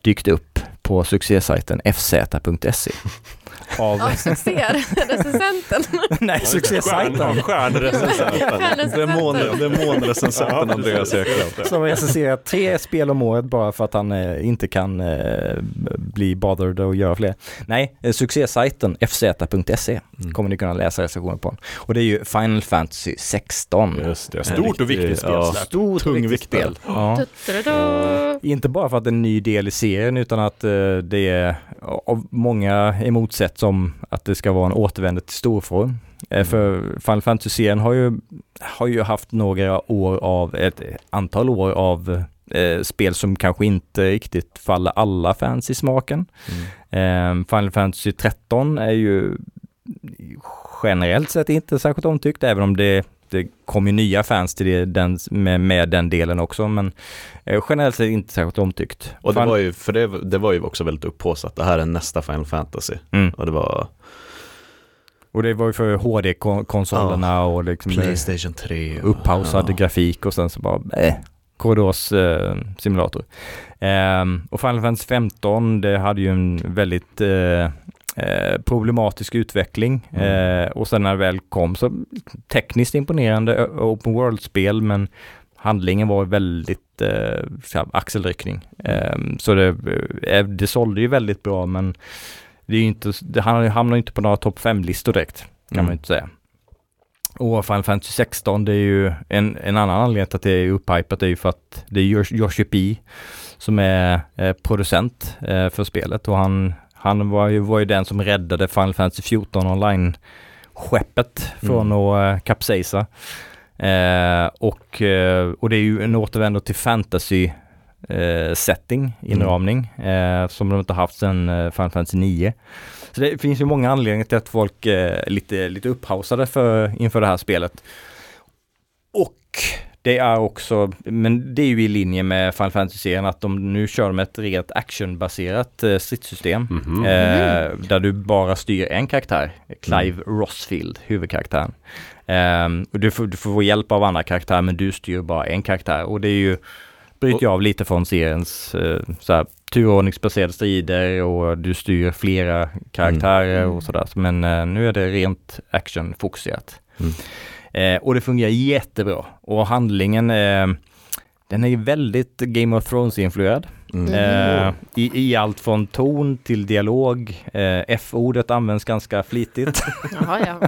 dykt upp på succésajten fz.se. Av, Ja, succé, recensenten. nej, succésajten. Stjärnrecensenten. Demon- Demonrecensenten Andreas Eklöf. Som recenserar tre spel om året bara för att han eh, inte kan eh, bli bothered och göra fler. Nej, eh, succésajten fz.se Mm. kommer ni kunna läsa recensioner på. Och det är ju Final Fantasy 16. Just det, stort och viktigt spel. Ja. Stort Tung och viktigt spel. Ja. Du-du-du-du. Inte bara för att det är en ny del i serien utan att eh, det är av många emot sett som att det ska vara en återvändo till storform. Eh, För Final Fantasy-serien har ju, har ju haft några år av, ett antal år av eh, spel som kanske inte riktigt faller alla fans i smaken. Mm. Eh, Final Fantasy 13 är ju generellt sett inte särskilt omtyckt, även om det det kom ju nya fans till det, den, med, med den delen också men eh, generellt sett inte särskilt omtyckt. Och det Fan- var ju, för det, det var ju också väldigt upphaussat, det här är nästa Final Fantasy. mm. Och det var Och det var ju för HD-konsolerna och liksom Playstation 3. och- upphausad ja. grafik och sen så bara eh, korridors eh, simulator. Ehm, och Final Fantasy 15 det hade ju en väldigt eh, eh, problematisk utveckling Mm. eh, och sen när det väl kom så tekniskt imponerande open world-spel men handlingen var väldigt eh, axelryckning. Ehm, så det, eh, det sålde ju väldigt bra men det, är ju inte, det hamnar inte på några topp 5-listor direkt kan Mm. man inte säga. Och Final Fantasy 16 det är ju en, en annan anledning till att det är upphypat det är ju för att det är Yosh- Yoshi P som är eh, producent eh, för spelet och han, han var, ju, var ju den som räddade Final Fantasy 14 online skeppet från Mm. att eh, kapsejsa. Eh, och, eh, och det är ju en återvändo till fantasy eh, setting, inramning, eh, som de inte haft sedan eh, Final Fantasy 9. Så det finns ju många anledningar till att folk är lite, lite upphausade för, inför det här spelet. Och det är också, men det är ju i linje med Final Fantasy-serien att de nu kör med ett rent actionbaserat eh, stridssystem. Mhm. Eh, där du bara styr en karaktär, Clive Rossfield, huvudkaraktären. Ehm, och du, får, du får få hjälp av andra karaktärer men du styr bara en karaktär och det är ju bryter ju av lite från seriens eh, så här, turordningsbaserade strider och du styr flera karaktärer Mm. och sådär. Men eh, nu är det rent actionfokuserat. Mm. Eh, och det fungerar jättebra. Och handlingen, eh, den är ju väldigt Game of Thrones-influerad. Mm. Eh, i, I allt från ton till dialog. Eh, F-ordet används ganska flitigt. Jaha, ja.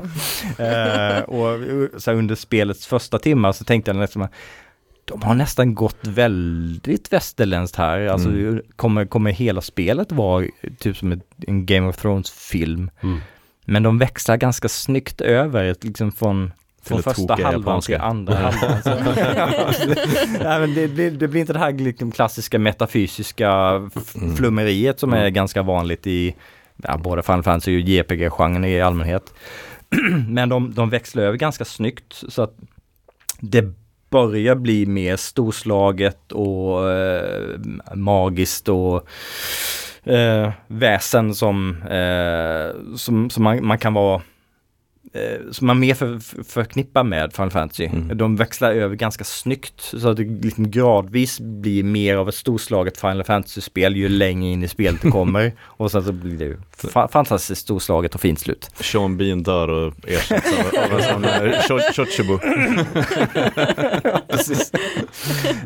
eh, och så här, under spelets första timmar så tänkte jag nästan de har nästan gått väldigt västerländskt här. Alltså Mm. kommer, kommer hela spelet vara typ som ett, en Game of Thrones-film. Mm. Men de växlar ganska snyggt över, liksom från, från första halvan till andra halvan. Så- Nej, men det, blir, det blir inte det här liksom klassiska metafysiska Mm. flummeriet som är Mm. ganska vanligt i ja, både Final Fantasy och JPG-genren i allmänhet. Men de, de växlar över ganska snyggt så att det börjar bli mer storslaget och eh, magiskt och eh, väsen som, eh, som, som man, man kan vara som man mer för, för, förknippar med Final Fantasy. Mm. De växlar över ganska snyggt så att det liksom gradvis blir mer av ett storslaget Final Fantasy-spel ju längre in i spelet det kommer. och sen så blir det ju fa- fantastiskt storslaget och fint slut. Sean Bean dör och ersätts av, av en sån här Cho- Chochibu. Precis.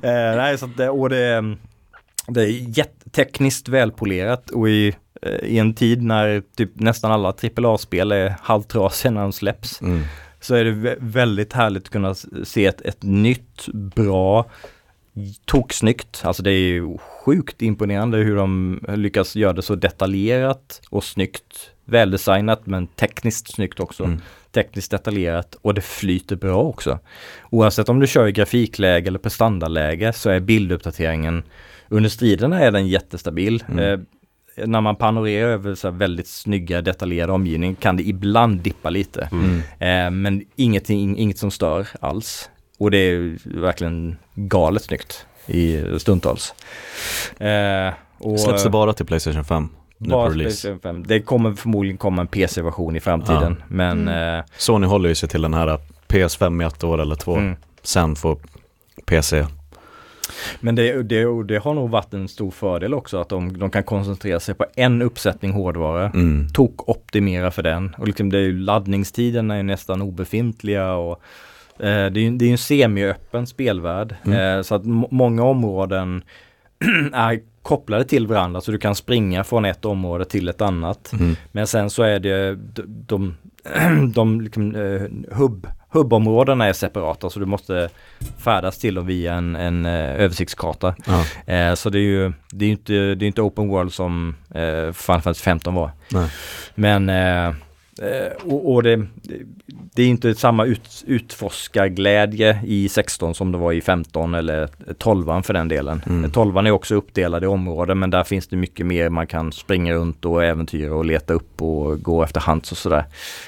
eh, nej, så att det, och det, det är jättetekniskt välpolerat och i, eh, i en tid när typ nästan alla AAA-spel är halvtrasiga när de släpps Mm. så är det vä- väldigt härligt att kunna se ett, ett nytt, bra, toksnyggt. Alltså det är ju sjukt imponerande hur de lyckas göra det så detaljerat och snyggt. Väldesignat men tekniskt snyggt också. Mm. Tekniskt detaljerat och det flyter bra också. Oavsett om du kör i grafikläge eller prestandaläge så är bilduppdateringen under striderna är den jättestabil. Mm. Eh, när man panorerar över så här väldigt snygga detaljerade omgivning kan det ibland dippa lite. Mm. Eh, men ingenting, inget som stör alls. Och det är verkligen galet snyggt i stundtals. Eh, och Släpps det bara till Playstation 5? Nu bara på release. Playstation 5. Det kommer förmodligen komma en PC-version i framtiden. Men eh, Sony håller ju sig till den här PS5 i ett år eller två. mm. Sen får PC. Men det, det, det har nog varit en stor fördel också att de, de kan koncentrera sig på en uppsättning hårdvara. Mm. Tok optimera för den. Och liksom det är ju, laddningstiderna är nästan obefintliga och eh, det är ju det är en semi-öppen spelvärld. Mm. Eh, så att må- många områden är kopplade till varandra så du kan springa från ett område till ett annat. Mm. Men sen så är det de, de, de liksom, eh, hubb, hubbområdena är separata så du måste färdas till dem via en, en eh, översiktskarta. Ja. Eh, så det är ju det är inte, det är inte open world som eh, Final Fantasy 15 var. Nej. Men Eh, och, och det, det är inte samma ut, utforskarglädje i 16 som det var i 15 eller 12 för den delen. Mm. 12 är också uppdelad i områden men där finns det mycket mer man kan springa runt och äventyra och leta upp och gå efter hands och sådär.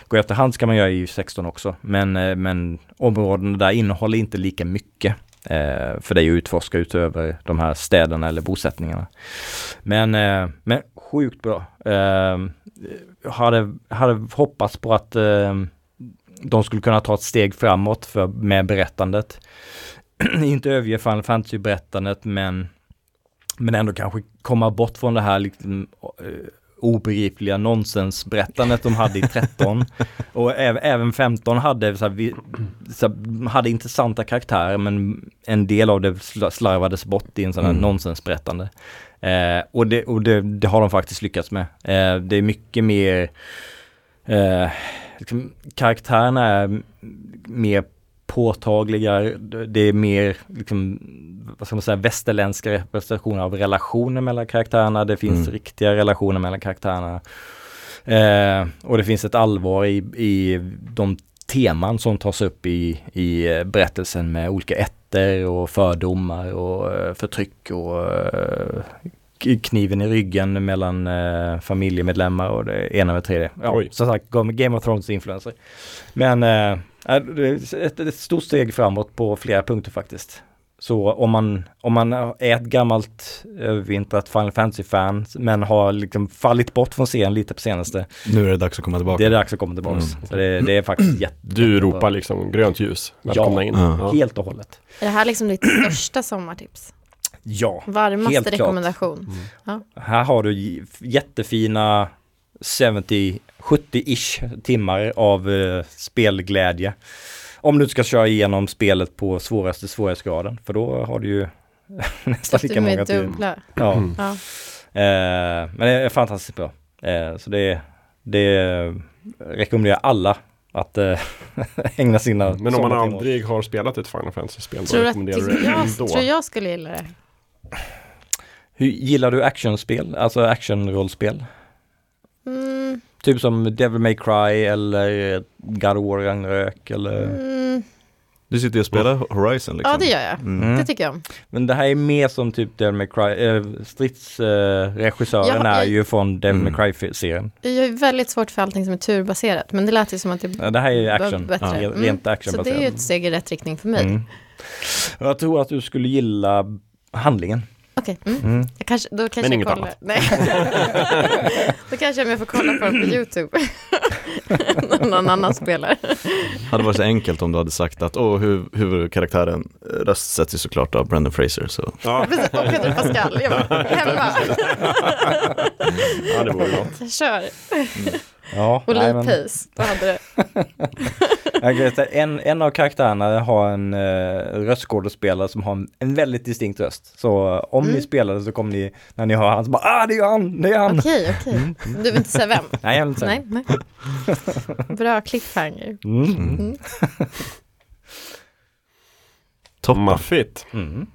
Gå efter hands kan man göra i 16 också men, eh, men områdena där innehåller inte lika mycket eh, för dig att utforska utöver de här städerna eller bosättningarna. Men, eh, men sjukt bra. Eh, hade, hade hoppats på att eh, de skulle kunna ta ett steg framåt för, med berättandet. Inte överge Final Fantasy-berättandet men, men ändå kanske komma bort från det här liksom, eh, obegripliga nonsensberättandet de hade i 13. och även, även 15 hade, så här, vi, så här, hade intressanta karaktärer men en del av det sla- slarvades bort i en sån här Mm. nonsensberättande. Eh, och det, och det, det har de faktiskt lyckats med. Eh, det är mycket mer eh, liksom, karaktärerna är mer påtagliga, det är mer liksom, vad ska man säga, västerländska representationer av relationer mellan karaktärerna, det finns Mm. riktiga relationer mellan karaktärerna. Eh, och det finns ett allvar i, i de teman som tas upp i, i eh, berättelsen med olika ätter och fördomar och eh, förtryck och eh, kniven i ryggen mellan eh, familjemedlemmar och det ena med tredje. Ja, Oj. som sagt, Game of Thrones influencer. Men eh, ett, ett stort steg framåt på flera punkter faktiskt. Så om man, om man är ett gammalt övervintrat Final Fantasy-fan men har liksom fallit bort från scenen lite på senaste, Nu är det dags att komma tillbaka. det är dags att komma tillbaks. Mm. Så det, det är faktiskt jätte, Du ropar liksom grönt ljus. Välkomna Ja. in. Ja. Ja. Helt och hållet. Är det här liksom ditt största sommartips? Ja. Varmaste Helt klart. rekommendation? Här har du jättefina 70, 70-ish timmar av eh, spelglädje. Om du ska köra igenom spelet på svåraste svårighetsgraden, för då har du ju nästan Du lika många med till. dubbla. Ja. Mm. Ja. Eh, men det är fantastiskt bra. Eh, så det, det rekommenderar alla att eh, ägna sina Men om man aldrig har spelat ett Final Fantasy-spel, då Tror du att rekommenderar du det jag, ändå? tror jag skulle gilla det? Hur, gillar du actionspel, alltså actionrollspel? Mm, Typ som Devil May Cry eller God of War Ragnarök eller mm, Du sitter ju och spelar Horizon liksom. ja, det gör jag. Mm. Mm. Det tycker jag om. Men det här är mer som typ Devil May Cry, äh, stridsregissören Ja, är ju från Devil May Mm. Cry-serien. Jag är väldigt svårt för allting som är turbaserat, men det lät ju som att det Ja, Det här är ju action, bättre. ja, Mm. rent Så det är ju actionbaserat. ett steg i rätt riktning för mig. Mm. Jag tror att du skulle gilla handlingen. Okej, mm. Mm. Jag kanske, då kanske Men jag inget kollar. Nej. då kanske jag får kolla på den på YouTube. Någon annan spelar. Hade varit så enkelt om du hade sagt att åh, huv- huvudkaraktären röstsätts ju såklart av Brendan Fraser. Så. Ja, Precis, och Pedro Pascal. Jag bara, hemma. ja, det vore något. Kör. Ja, Och nej, men- Pace. Då hade det. Jag vet, en, en av karaktärerna har en uh, röstskådespelare som har en, en väldigt distinkt röst. Så eh, om Mm. ni spelar så kommer ni, när ni hör han så bara ah det är han, det är han. Okej, okej. Du vill inte säga vem? Nej, jag vill inte säga. Nej, nej. Bra cliffhanger. Mm. Toppen. Maffigt. Mm.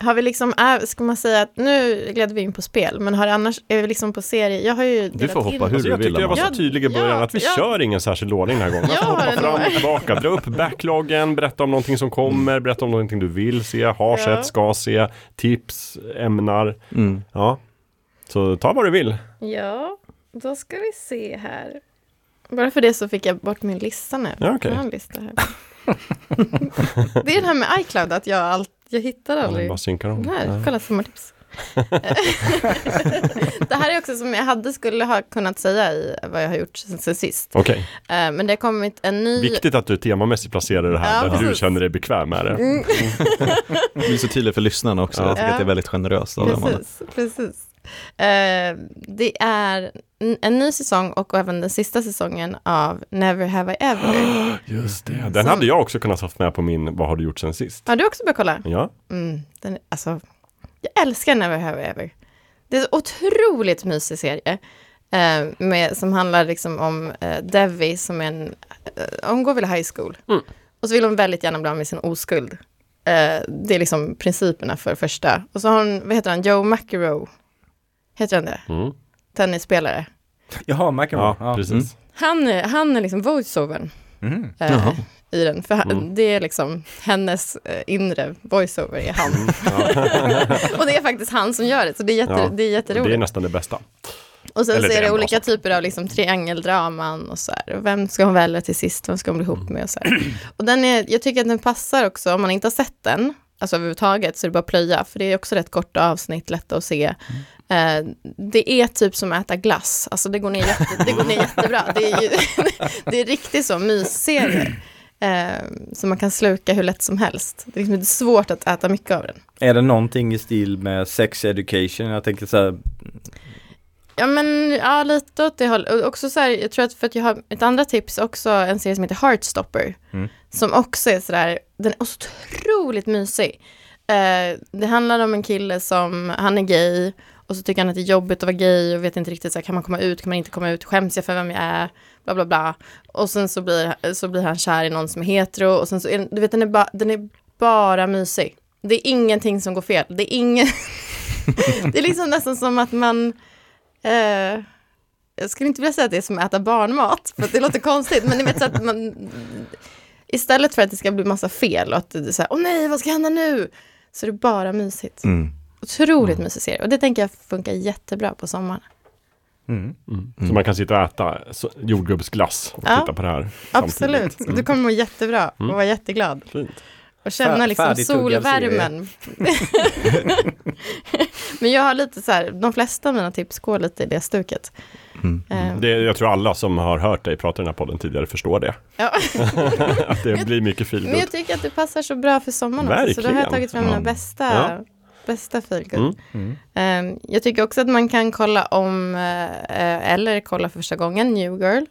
Mm. Har vi liksom, är, ska man säga att nu gled vi in på spel, men har annars, är vi liksom på serie? Jag har ju Du får hoppa hur Alltså, du jag vill. tyckte jag var så tydlig i början ja, att vi ja. kör ingen särskild ordning den här gången. Man Ja, får hoppa fram och tillbaka, dra upp backloggen, berätta om någonting som kommer, berätta om någonting du vill se, har Ja. sett, ska se, tips, ämnar. Mm. Ja, så ta vad du vill. Ja, då ska vi se här. Bara för det så fick jag bort min lista nu. Ja, okej. Jag har en lista här. det är det här med iCloud, att jag, allt, jag hittar Ja, aldrig. bara synkar dem. Här, kolla sommartips. det här är också som jag hade skulle ha kunnat säga i vad jag har gjort sen, sen sist. Okej, Eh, men det har kommit en ny... viktigt att du temamässigt placerar det här Ja, där du precis. känner dig bekväm med det. Mm, Det blir så tydligt för lyssnarna också. Ja. Jag tycker Ja. att det är väldigt generöst av dem. alla. precis, precis. Eh, det är en, ny säsong och även den sista säsongen av Never Have I Ever. Just det. Den Som- hade jag också kunnat haft med på min Vad har du gjort sen sist? Har du också börjat kolla? Ja, Mm, den, är- alltså, jag älskar Never Have I Ever. Det är en otroligt mysig serie. Eh, med, som handlar liksom om eh, Devi som är en, eh, hon går väl i high school. Mm. Och så vill hon väldigt gärna bli av med sin oskuld. Eh, det är liksom principerna för första. Och så har hon, vad heter han, Joe McEnroe. Heter han det? mm. Tennisspelare. Jaha, McEnroe. ja, Ja. precis. Mm. Han, är- han är liksom voiceovern Mhm. eh, i den. För han, Mm. det är liksom hennes eh, inre voiceover är han. och det är faktiskt han som gör det, så det är, jätte, Ja, det är jätteroligt. Det är nästan det bästa. Och sen Eller så det är det olika som- typer av liksom triangeldraman och så här. Och vem ska hon välja till sist? Vem ska hon bli ihop med? Och, så här. och den är, jag tycker att den passar också, om man inte har sett den, alltså överhuvudtaget, så är det bara att plöja. För det är också rätt korta avsnitt, lätta att se. Eh, det är typ som att äta glass, alltså det går ner, jätte, det går ner jättebra. Det är, ju, det är riktigt så mysserie. Eh, som man kan sluka hur lätt som helst. Det är liksom inte svårt att äta mycket av den. Är det någonting i stil med sex education? Jag tänker så här, Ja men ja, lite åt det hållet. Också så här, jag tror att för att jag har ett andra tips också, en serie som heter Heartstopper. Mm. Som också är sådär, den är så otroligt mysig. Eh, det handlar om en kille som, han är gay och så tycker han att det är jobbigt att vara gay och vet inte riktigt så här, kan man komma ut, kan man inte komma ut, skäms jag för vem jag är, bla bla bla. Och sen så blir, så blir han kär i någon som är hetero och sen så, är, du vet den är, ba, den är bara mysig. Det är ingenting som går fel, det är ingen, det är liksom nästan som att man, eh, jag skulle inte vilja säga att det är som att äta barnmat, för att det låter konstigt, men ni vet så att man, istället för att det ska bli massa fel och att det är så här, åh nej, vad ska hända nu? Så är det bara mysigt. Mm. Otroligt mysig serie. Och det tänker jag funkar jättebra på sommaren. mm. Så man kan sitta och äta jordgubbsglass och Ja. titta på det här. Absolut. samtidigt. Du kommer må jättebra och Mm. vara jätteglad. Fint. Och känna Fär- liksom solvärmen. Men jag har lite så här, de flesta av mina tips går lite i det stuket. Mm. Eh, Det, jag tror alla som har hört dig prata i den här podden tidigare förstår det. ja. Att det blir mycket feelgood. Men jag tycker att det passar så bra för sommaren också, så då har jag Verkligen. tagit fram mina Ja. bästa, Ja. bästa feelgood. Mm. Mm. Eh, jag tycker också att man kan kolla om, eh, eller kolla för första gången, New Girl,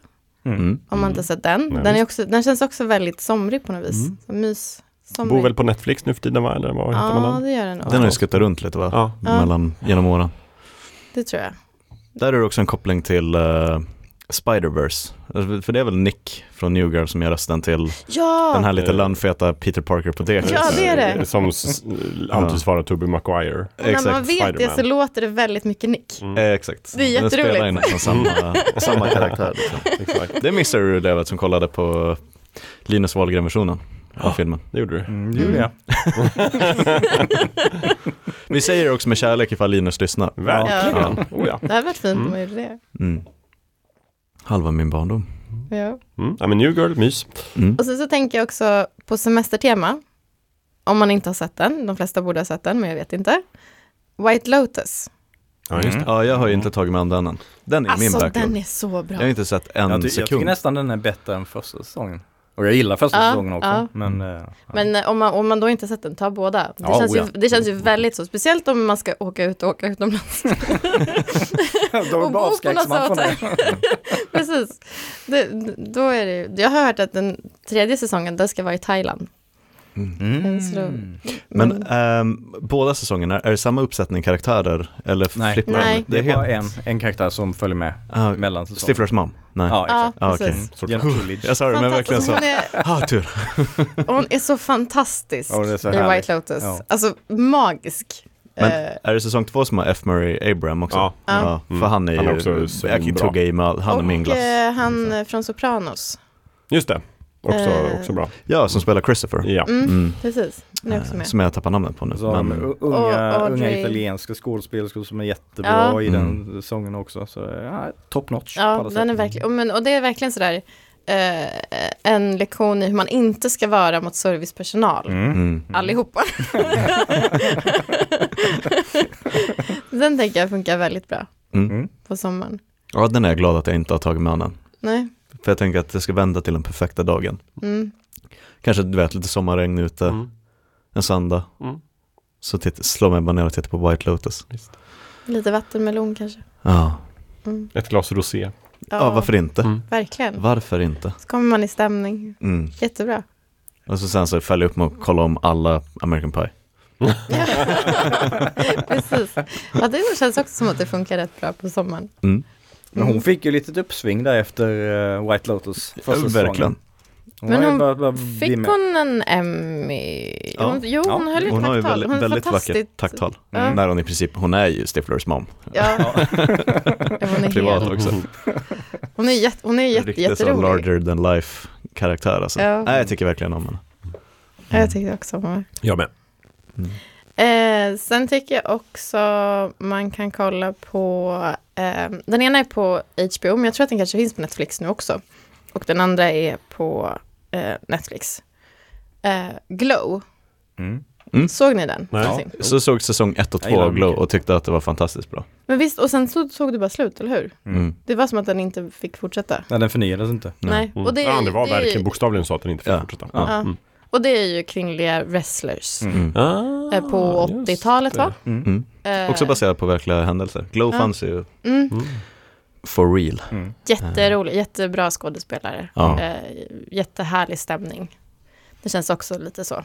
Mm. om man inte sett den. Den, också, den känns också väldigt somrig på något vis. Mm. Så mys, somrig. Bor väl på Netflix nu för tiden va? Eller vad heter Ja, man den? det gör den nog. Den har ju skuttat runt lite va? Ja. Mellan, genom åren. Det tror jag. Där är det också en koppling till uh, Spider-Verse. Alltså, För det är väl Nick från New Girl som gör rösten till Ja! den här lite Eh. lönnfeta Peter Parker på det. Ja, det är det. Som s- antyds vara Tobey Maguire. Och när man Exakt. vet det så låter det väldigt mycket Nick. Mm. Eh, exakt. Det är Den jätteroligt. nästan samma, samma karaktär. Liksom. Exakt. Det missade du David som kollade på Linus Wahlgren-versionen av filmen. Det gjorde du. Mm, det gjorde jag. Vi säger det också med kärlek ifall Linus lyssnar. Verkligen. Oh, ja. Det hade varit fint Mm. om man gjorde det. Mm. Halva min barndom. Ja. Mm. ja men New Girl, mys. Mm. Och sen så tänker jag också på semestertema. Om man inte har sett den, de flesta borde ha sett den, men jag vet inte. White Lotus. Ja, just det. Mm. Ja, jag har ju inte tagit mig an den än. Den är min Alltså backlog. den är så bra. Jag har inte sett en Jag, ty- jag sekund. tycker nästan den är bättre än första säsongen. Och jag gillar första Ja, säsongen också. ja. Men, eh, ja. Men eh, om man, om man då inte sett den, ta båda. Det, Ja, känns, ju, det känns ju väldigt så, speciellt om man ska åka ut och åka utomlands. Då och bo på något. Precis. Det, då är det, jag har hört att den tredje säsongen, den ska vara i Thailand. Mm. Mm. Men ehm, båda säsongerna, är det samma uppsättning karaktärer? Eller Nej. flippar? Nej. Det är helt... bara en, en karaktär som följer med Ah, mellan säsongerna. Stiflers mom? Nej. Ja, exakt. Ah, Genom Coolidge. Jag sa det, men verkligen så. Hon är, Ah, tur. hon är så fantastisk Ja, är så i. White Lotus. Ja. Alltså magisk. Men Eh, är det säsong två som har F. Murray Abraham också? Ja. Ja. för han är ju, Han är också jag i all- han är min och glass. eh, han från Sopranos. Just det. Också, Eh. också bra. Ja, som spelar Christopher. Ja. Mm, Mm. Precis, han är också Eh, med. Som jag tappar namnet på nu. Så Men, unga, Och unga italienska skådespelerskor som är jättebra Ja. i Mm. den säsongen också. Så ja, top notch Ja, den sätt. är verkligen, och, men, och det är verkligen sådär eh, en lektion i hur man inte ska vara mot servicepersonal. Mm. mm. Allihopa. den tänker jag funkar väldigt bra Mm. Mm. på sommaren. Ja, den är jag glad att jag inte har tagit an än. Nej. För jag tänker att det ska vända till den perfekta dagen. Mm. Kanske du vet, lite sommarregn ute, Mm. en söndag. Mm. Så titt, slår mig bara ner och tittar på White Lotus. Lite vattenmelon kanske. Ja, Mm. Ett glas rosé. ja varför inte? Mm. Verkligen. Varför inte? Så kommer man i stämning. Mm. Jättebra. Och så sen så följer jag upp med att kolla om alla American Pie. Precis. Ja, det känns också som att det funkar rätt bra på sommaren. Mm. Men hon fick ju lite uppsving där efter eh, White Lotus första Ja, säsongen. verkligen. Hon Men ju hon bara- bara Fick hon en Emmy? Ja. Hon, jo, hon Ja. höll ett Hon har ju tacktal. väldigt, Hon väldigt vackert tacktal. Ja. När hon i princip, hon är ju Stiflers mom. Ja, hon är Privat helt, också. Hon är, jätte, hon är jätte, Riktigt jätterolig. larger than life karaktär alltså. Ja. Nej, jag tycker verkligen om henne. Ja, jag tyckte också om henne. Jag med. Eh, sen tycker jag också man kan kolla på, eh, den ena är på HBO, men jag tror att den kanske finns på Netflix nu också. Och den andra är på eh, Netflix. Eh, Glow, Mm. såg ni den? Martin? Så såg säsong ett och Jag gillar två av den Glow och tyckte att det var fantastiskt bra. Men visst, och sen så såg du bara slut, eller hur? Mm. Det var som att den inte fick fortsätta. Nej, den förnyades inte. Nej, Mm. och det, ja, det var det verkligen bokstavligen så att den inte fick Ja. fortsätta. Ja. Mm. Och det är ju kvinnliga wrestlers. Mm. Ah, på just 80-talet det. va? Mm. Eh, Också baserat på verkliga händelser. Glow Ja. fanns ju mm, Mm. for real. Mm. jätterolig, jättebra skådespelare. Ja. Eh, jättehärlig stämning. Det känns också lite så.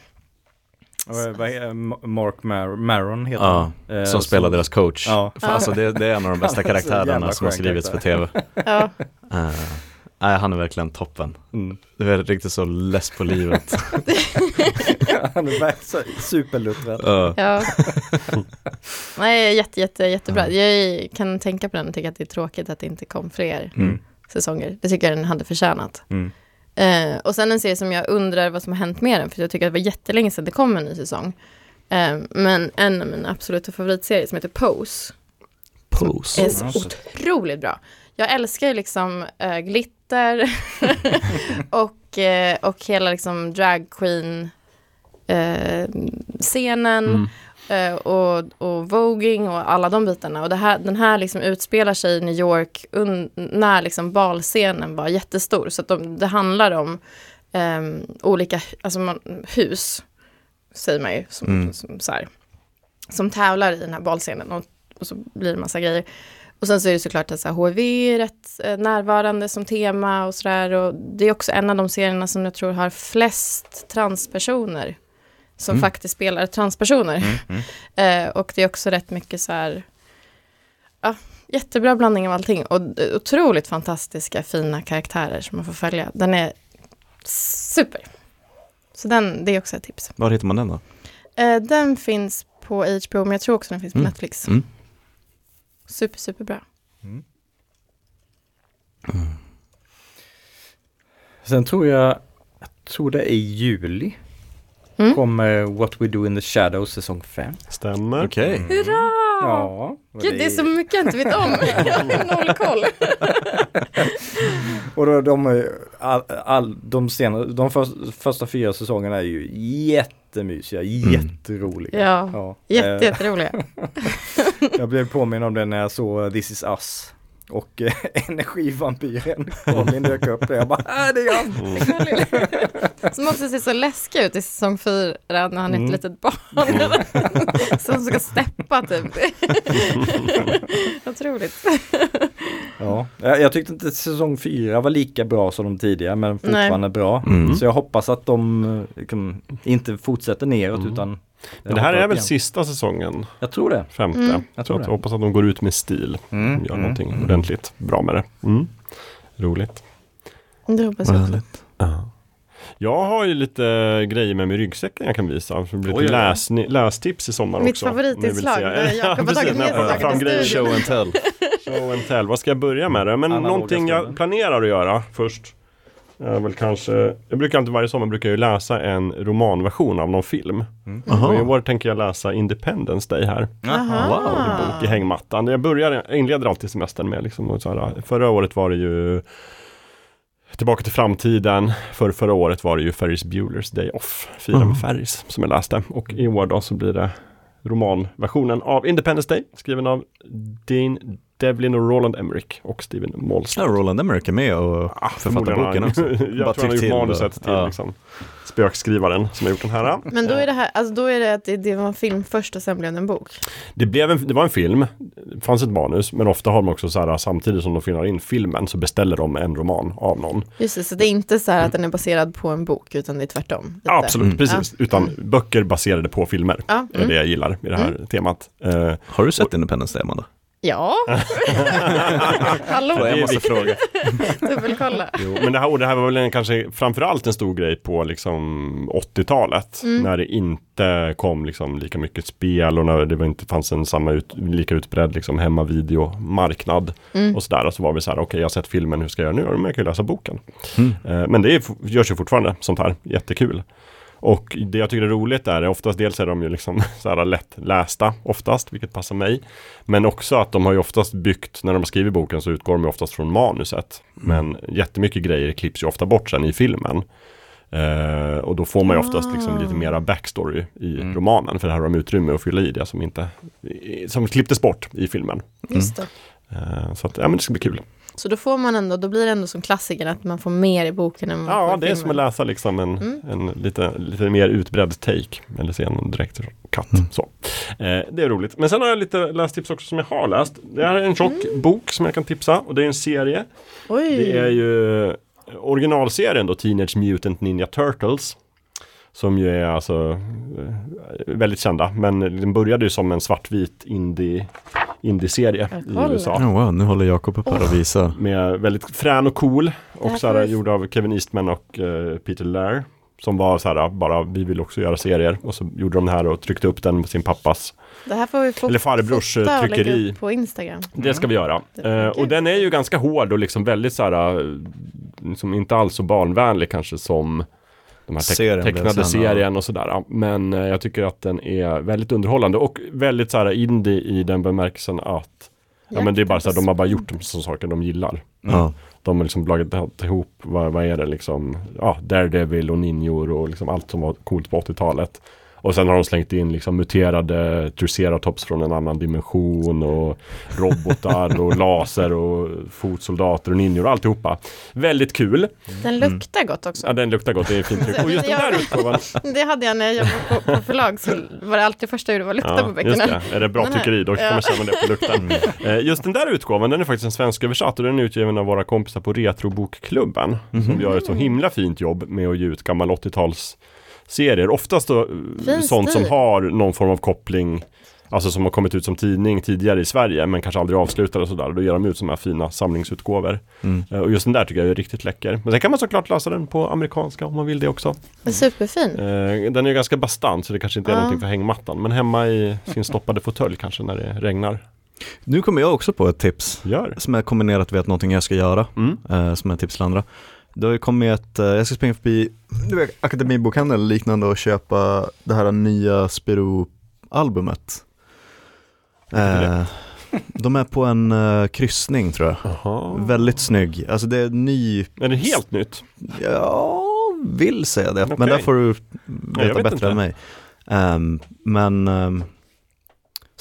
Mark Mar- Maron heter Ja, han. Som spelar deras coach. Ja. Alltså det, det är en av de bästa karaktärerna som har skrivits för tv. Ja, nej, han är verkligen toppen. Mm. Du är riktigt så less på livet. han är verkligen superluttrad. Ja. ja. Nej, jätte, jätte, jättebra. Jag kan tänka på den och tycka att det är tråkigt att det inte kom fler Mm. säsonger. Det tycker jag den hade förtjänat. Mm. Eh, och sen en serie som jag undrar vad som har hänt med den, för jag tycker att det var jättelänge sedan det kom en ny säsong. Eh, men en av mina absoluta favoritserier som heter Pose Pose. är så otroligt bra. Jag älskar ju liksom eh, glitter och, eh, och hela liksom drag queen eh, scenen Mm. eh, och, och voging och alla de bitarna. Och det här, den här liksom utspelar sig i New York när liksom balscenen var jättestor. Så de, det handlar om ehm, olika alltså man, hus, säger man ju, som, Mm. som, så här, som tävlar i den här balscenen. Och, och så blir det massa grejer. Och sen så är det såklart att så här, HIV är rätt eh, närvarande som tema och sådär. Och det är också en av de serierna som jag tror har flest transpersoner som Mm. faktiskt spelar transpersoner. Mm. Mm. Eh, och det är också rätt mycket så här, ja, jättebra blandning av allting. Och otroligt fantastiska, fina karaktärer som man får följa. Den är super. Så den, det är också ett tips. Var hittar man den då? Eh, den finns på HBO, men jag tror också den finns på Mm. Netflix. Mm. Super, superbra. Mm. Sen tror jag, jag tror det är i juli, Mm. kommer What We Do In The Shadows säsong 5. Stämmer. Okej. Hurra! Ja. och Gud, det är så mycket jag inte vet om. Jag har noll koll. Och då, de, all, all, de, senare, de för, första fyra säsongerna är ju jättemysiga, jätteroliga. Ja, Ja, jätte, eh, jätteroliga. Jag blev påminn om det när jag såg This Is Us. Och eh, energivampyren Colin dök upp där. Jag bara, äh, det är han! Som också ser så läskig ut i säsong fyra när han är Mm. ett litet barn. Som ska steppa typ. Otroligt. Ja, jag, jag tyckte inte säsong fyra var lika bra som de tidigare men fortfarande bra. Mm. Så jag hoppas att de eh, liksom, inte fortsätter neråt Mm. utan Men det här är väl igen. sista säsongen, Jag tror det. femte. Mm. Jag tror att det. jag hoppas att de går ut med stil. Mm. Gör mm, någonting mm. ordentligt bra med det. Mm. Roligt. Det hoppas jag också. Ja. Jag har ju lite grejer med mig i ryggsäcken jag kan visa. Det blir lite läsni- lästips i sommar Mitt också. vill favoritinslag, när Jakob har tagit med sig fram grejer. Show and tell. Show and tell. Vad ska jag börja med då? Men Analoga någonting jag planerar att göra först. Är väl kanske, jag brukar alltid varje sommar brukar jag ju läsa en romanversion av någon film. Mm. Och i år tänker jag läsa Independence Day här. Aha. Wow. bok i hängmattan. Jag börjar, jag inleder alltid semestern med liksom, och så här, förra året var det ju Tillbaka till framtiden. För förra året var det ju Ferris Bueller's Day Off. Fira med Ferris som jag läste. Och i år då så blir det romanversionen av Independence Day. Skriven av Dean Devlin och Roland Emmerich och Steven Ja, Molstad. Roland Emmerich är med och Ah, författar boken också. jag Bara tror han har gjort till manuset och- till ja. liksom, spökskrivaren som har gjort den här. Men då är det här, alltså då är det att det, det var en film först och sen blev det en bok. Det, blev en, det var en film, det fanns ett manus, men ofta har de också så här samtidigt som de filmar in filmen så beställer de en roman av någon. Just det, så det är inte så här att den är baserad på en bok, utan det är tvärtom. lite. Ja, absolut, Mm. precis. Utan böcker baserade på filmer. Ja, Det är det mm. jag gillar i det här temat. Eh, Har du sett Independence Day, Amanda? Ja. Hallå, Jag är fråga. dubbelkolla. Jo, men det här, det här var väl en, kanske framförallt en stor grej på liksom 80-talet. Mm. När det inte kom liksom lika mycket spel och när det var inte fanns en samma ut, lika utbredd liksom hemmavideomarknad. Mm. Och sådär. Och så var vi så här, okej jag har sett filmen, hur ska jag göra nu? Ja, men jag kan ju läsa boken. Mm. Eh, Men det är, görs ju fortfarande sånt här, jättekul. Och det jag tycker är roligt är, oftast dels är de ju liksom så här lättlästa oftast, vilket passar mig. Men också att de har ju oftast byggt, när de skriver boken så utgår de ju oftast från manuset. Men jättemycket grejer klipps ju ofta bort sen i filmen. Eh, och då får man ju oftast liksom lite mera backstory i Mm. romanen. För här har de utrymme att fylla i det som inte, som klipptes bort i filmen. Just det. Eh, så att, ja men det ska bli kul. Så då får man ändå, då blir det ändå som klassiker att man får mer i boken än man Ja, får det är filmen. som att läsa liksom en, Mm. en lite, lite mer utbredd take. Eller se en direkt katt. Mm. Så. Eh, det är roligt. Men sen har jag lite lästips också som jag har läst. Det här är en tjock Mm. bok som jag kan tipsa. Och det är en serie. Oj. Det är ju originalserien då, Teenage Mutant Ninja Turtles. Som ju är alltså eh, väldigt kända. Men den började ju som en svartvit indie, indie-serie i. USA. Oh, wow, nu håller Jakob upp här och visar. Med väldigt frän och cool. Och så här, gjord av Kevin Eastman och eh, Peter Lair. Som var så här, bara vi vill också göra serier. Och så gjorde de det här och tryckte upp den på sin pappas. Det här får vi fota, Eller farbrors, fota lägga tryckeri. upp på Instagram. Det ska vi göra. Eh, kul. och den är ju ganska hård och liksom väldigt så här, eh, liksom inte alls så barnvänlig kanske som de här blev tecknade serien och sådär. Men eh, jag tycker att den är väldigt underhållande och väldigt så här indie i den bemärkelsen att Ja men det är bara så här, de har bara gjort de som saker de gillar. Ja. De har liksom lagat ihop, vad, vad är det liksom, ja, Daredevil och ninjor och liksom allt som var coolt på 80-talet. Och sen har de slängt in liksom muterade triceratops från en annan dimension och robotar och laser och fotsoldater och ninjor och alltihopa. Väldigt kul. Den luktar gott också. Ja, den luktar gott, det är fint tryck. Och just den där utgåvan, Det hade jag när jag jobbade på, på förlag så var det alltid första jag gjorde var att lukta på ja, just böckerna. det. Är det bra tyckeri då kan ja. man känna det på lukten. Eh, Just den där utgåvan, den är faktiskt en svensk översatt och den är utgiven av våra kompisar på Retrobokklubben. Som gör ett så himla fint jobb med att ge ut gammal 80-tals serier. Oftast då eh, sånt som har någon form av koppling Alltså som har kommit ut som tidning tidigare i Sverige men kanske aldrig avslutade och sådär. Då ger de ut sådana här fina samlingsutgåvor. Mm. Eh, Och just den där tycker jag är riktigt läcker. Men sen kan man såklart läsa den på amerikanska om man vill det också. Superfin. Eh, Den är ganska bastant så det kanske inte är Ja. någonting för hängmattan. Men hemma i sin stoppade fåtölj kanske när det regnar. Nu kommer jag också på ett tips Gör. som är kombinerat med att någonting jag ska göra, Mm. som är ett tips till andra. Det har ju kommit ett, eh, jag ska springa förbi vet, Akademibokhandeln eller liknande och köpa det här nya Spiro-albumet. Eh, de är på en eh, kryssning tror jag. Jaha. Väldigt snygg, alltså det är ny, Är det helt nytt? jag vill säga det, Okej. men där får du veta vet bättre inte. än mig. Ehm, men, ehm,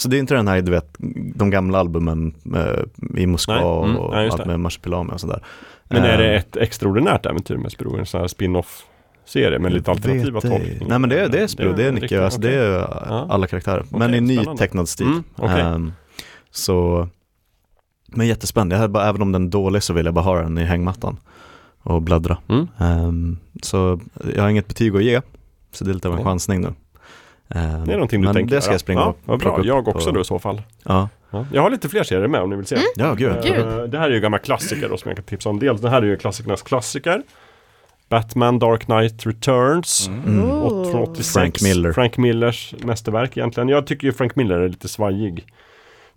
så det är inte den här, du vet, de gamla albumen eh, i Moskva Nej, mm, och ja, allt det. med Marsupilami och sådär. Men är det Ehm, ett extraordinärt äventyr med Spiro? En sån här spin-off serie med lite alternativa tolkningar? Nej men det är, det är Spiro, det är Nicke, alltså det okej. är alla karaktärer. men Okej, i ny spännande. tecknad stil. Mm, okej. Ehm, så, men jättespännande. Jag hade bara, även om den är dålig så vill jag bara ha den i hängmattan och bläddra. Mm. Ehm, så jag har inget betyg att ge, så det är lite av en chansning nu. Ehm, Det är någonting du men tänker det ska jag springa ja, och Vad bra, upp jag på- också då i så fall. Ja, Ja. Jag har lite fler serier med om ni vill se. ja gud. Gud. Det här är ju gamla klassiker då som jag kan tipsa om. Dels, det här är ju klassikernas klassiker. Batman Dark Knight Returns. Mm. Åt- Från 86. Frank Miller. Frank Millers mästerverk egentligen. Jag tycker ju Frank Miller är lite svajig.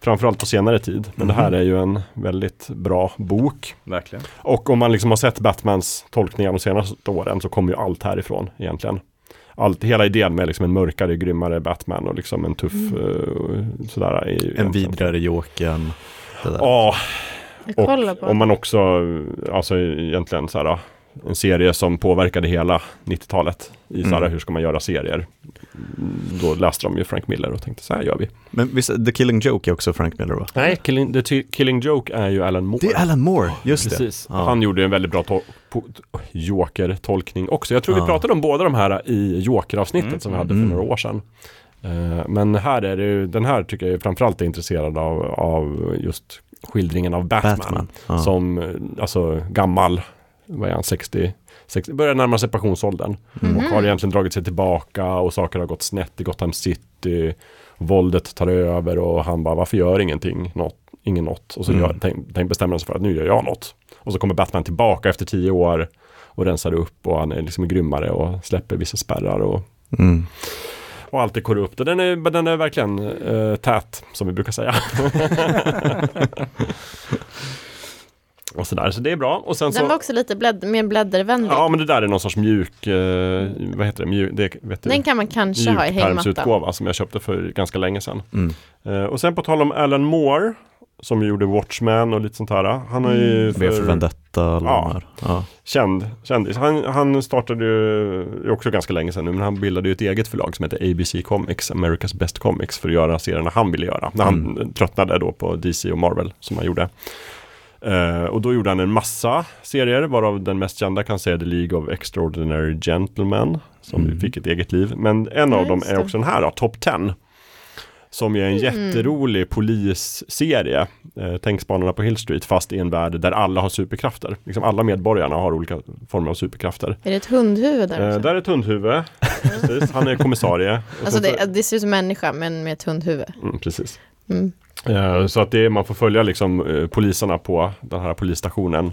Framförallt på senare tid. Men det här Mhm. är ju en väldigt bra bok. Verkligen. Och om man liksom har sett Batmans tolkningar de senaste åren så kommer ju allt härifrån egentligen. Allt, hela idén med liksom en mörkare, grymmare Batman och liksom en tuff eh, sådär. Är En egentligen- vidrigare Jokern. Ja, och om man också, alltså egentligen så här, en serie som påverkade hela 90-talet i så här, Mm. hur ska man göra serier. Då läste de ju Frank Miller och tänkte så här gör vi. Men visst, The Killing Joke är också Frank Miller va? Nej, Killing, The T- Killing Joke är ju Alan Moore. Det är Alan Moore, just Precis. det. Ja. Han gjorde en väldigt bra Joker-tolkning också. Jag tror vi Ja. pratade om båda de här i Joker-avsnittet Mm. som vi hade för Mm. några år sedan. Eh, Men här är det ju, den här tycker jag framförallt är intresserad av, av just skildringen av Batman. Batman. Ja. Som, eh, alltså gammal, vad är han, 60, 60 börjar närma sig pensionsåldern. Mm. Och har egentligen dragit sig tillbaka och saker har gått snett i Gotham City. Våldet tar över och han bara, varför gör ingenting något ingen något. Och så Mm. tänk, tänk bestämmer sig för att nu gör jag något. Och så kommer Batman tillbaka efter tio år och rensar upp och han är liksom grymmare och släpper vissa spärrar och, Mm. och allt är korrupt. Och den är, den är verkligen eh, tät, som vi brukar säga. och sådär, så det är bra. Och sen Den var så, också lite blädd, mer bläddervänlig. ja men det där är någon sorts mjuk, eh, vad heter det, mjuk, det vet du? Den kan man kanske ha i hängmattan. mjukpärmsutgåva som jag köpte för ganska länge sedan. Mm. Eh, och sen på tal om Alan Moore som gjorde Watchmen och lite sånt här. Han har ju Mm. V för Vendetta, alla Ja. Ja. känd kändis. Han, han startade ju också ganska länge sedan nu, men han bildade ju ett eget förlag som heter ABC Comics, America's Best Comics, för att göra serierna han ville göra. När han tröttnade då på DC och Marvel som han gjorde. Eh, och då gjorde han en massa serier, varav den mest kända kan säga The League of Extraordinary Gentlemen, som Mm. fick ett eget liv. Men en Ja, av dem är också den här, då, Top 10. Som är en jätterolig polisserie. Eh, tänk Spanarna på Hill Street fast i en värld där alla har superkrafter. Liksom alla medborgarna har olika former av superkrafter. Är det ett hundhuvud där Eh, också? där är ett hundhuvud. precis. Han är kommissarie. Alltså det, det ser ut som människa men med ett hundhuvud. mm, precis. Mm. Eh, Så att det är, man får följa liksom eh, poliserna på den här polisstationen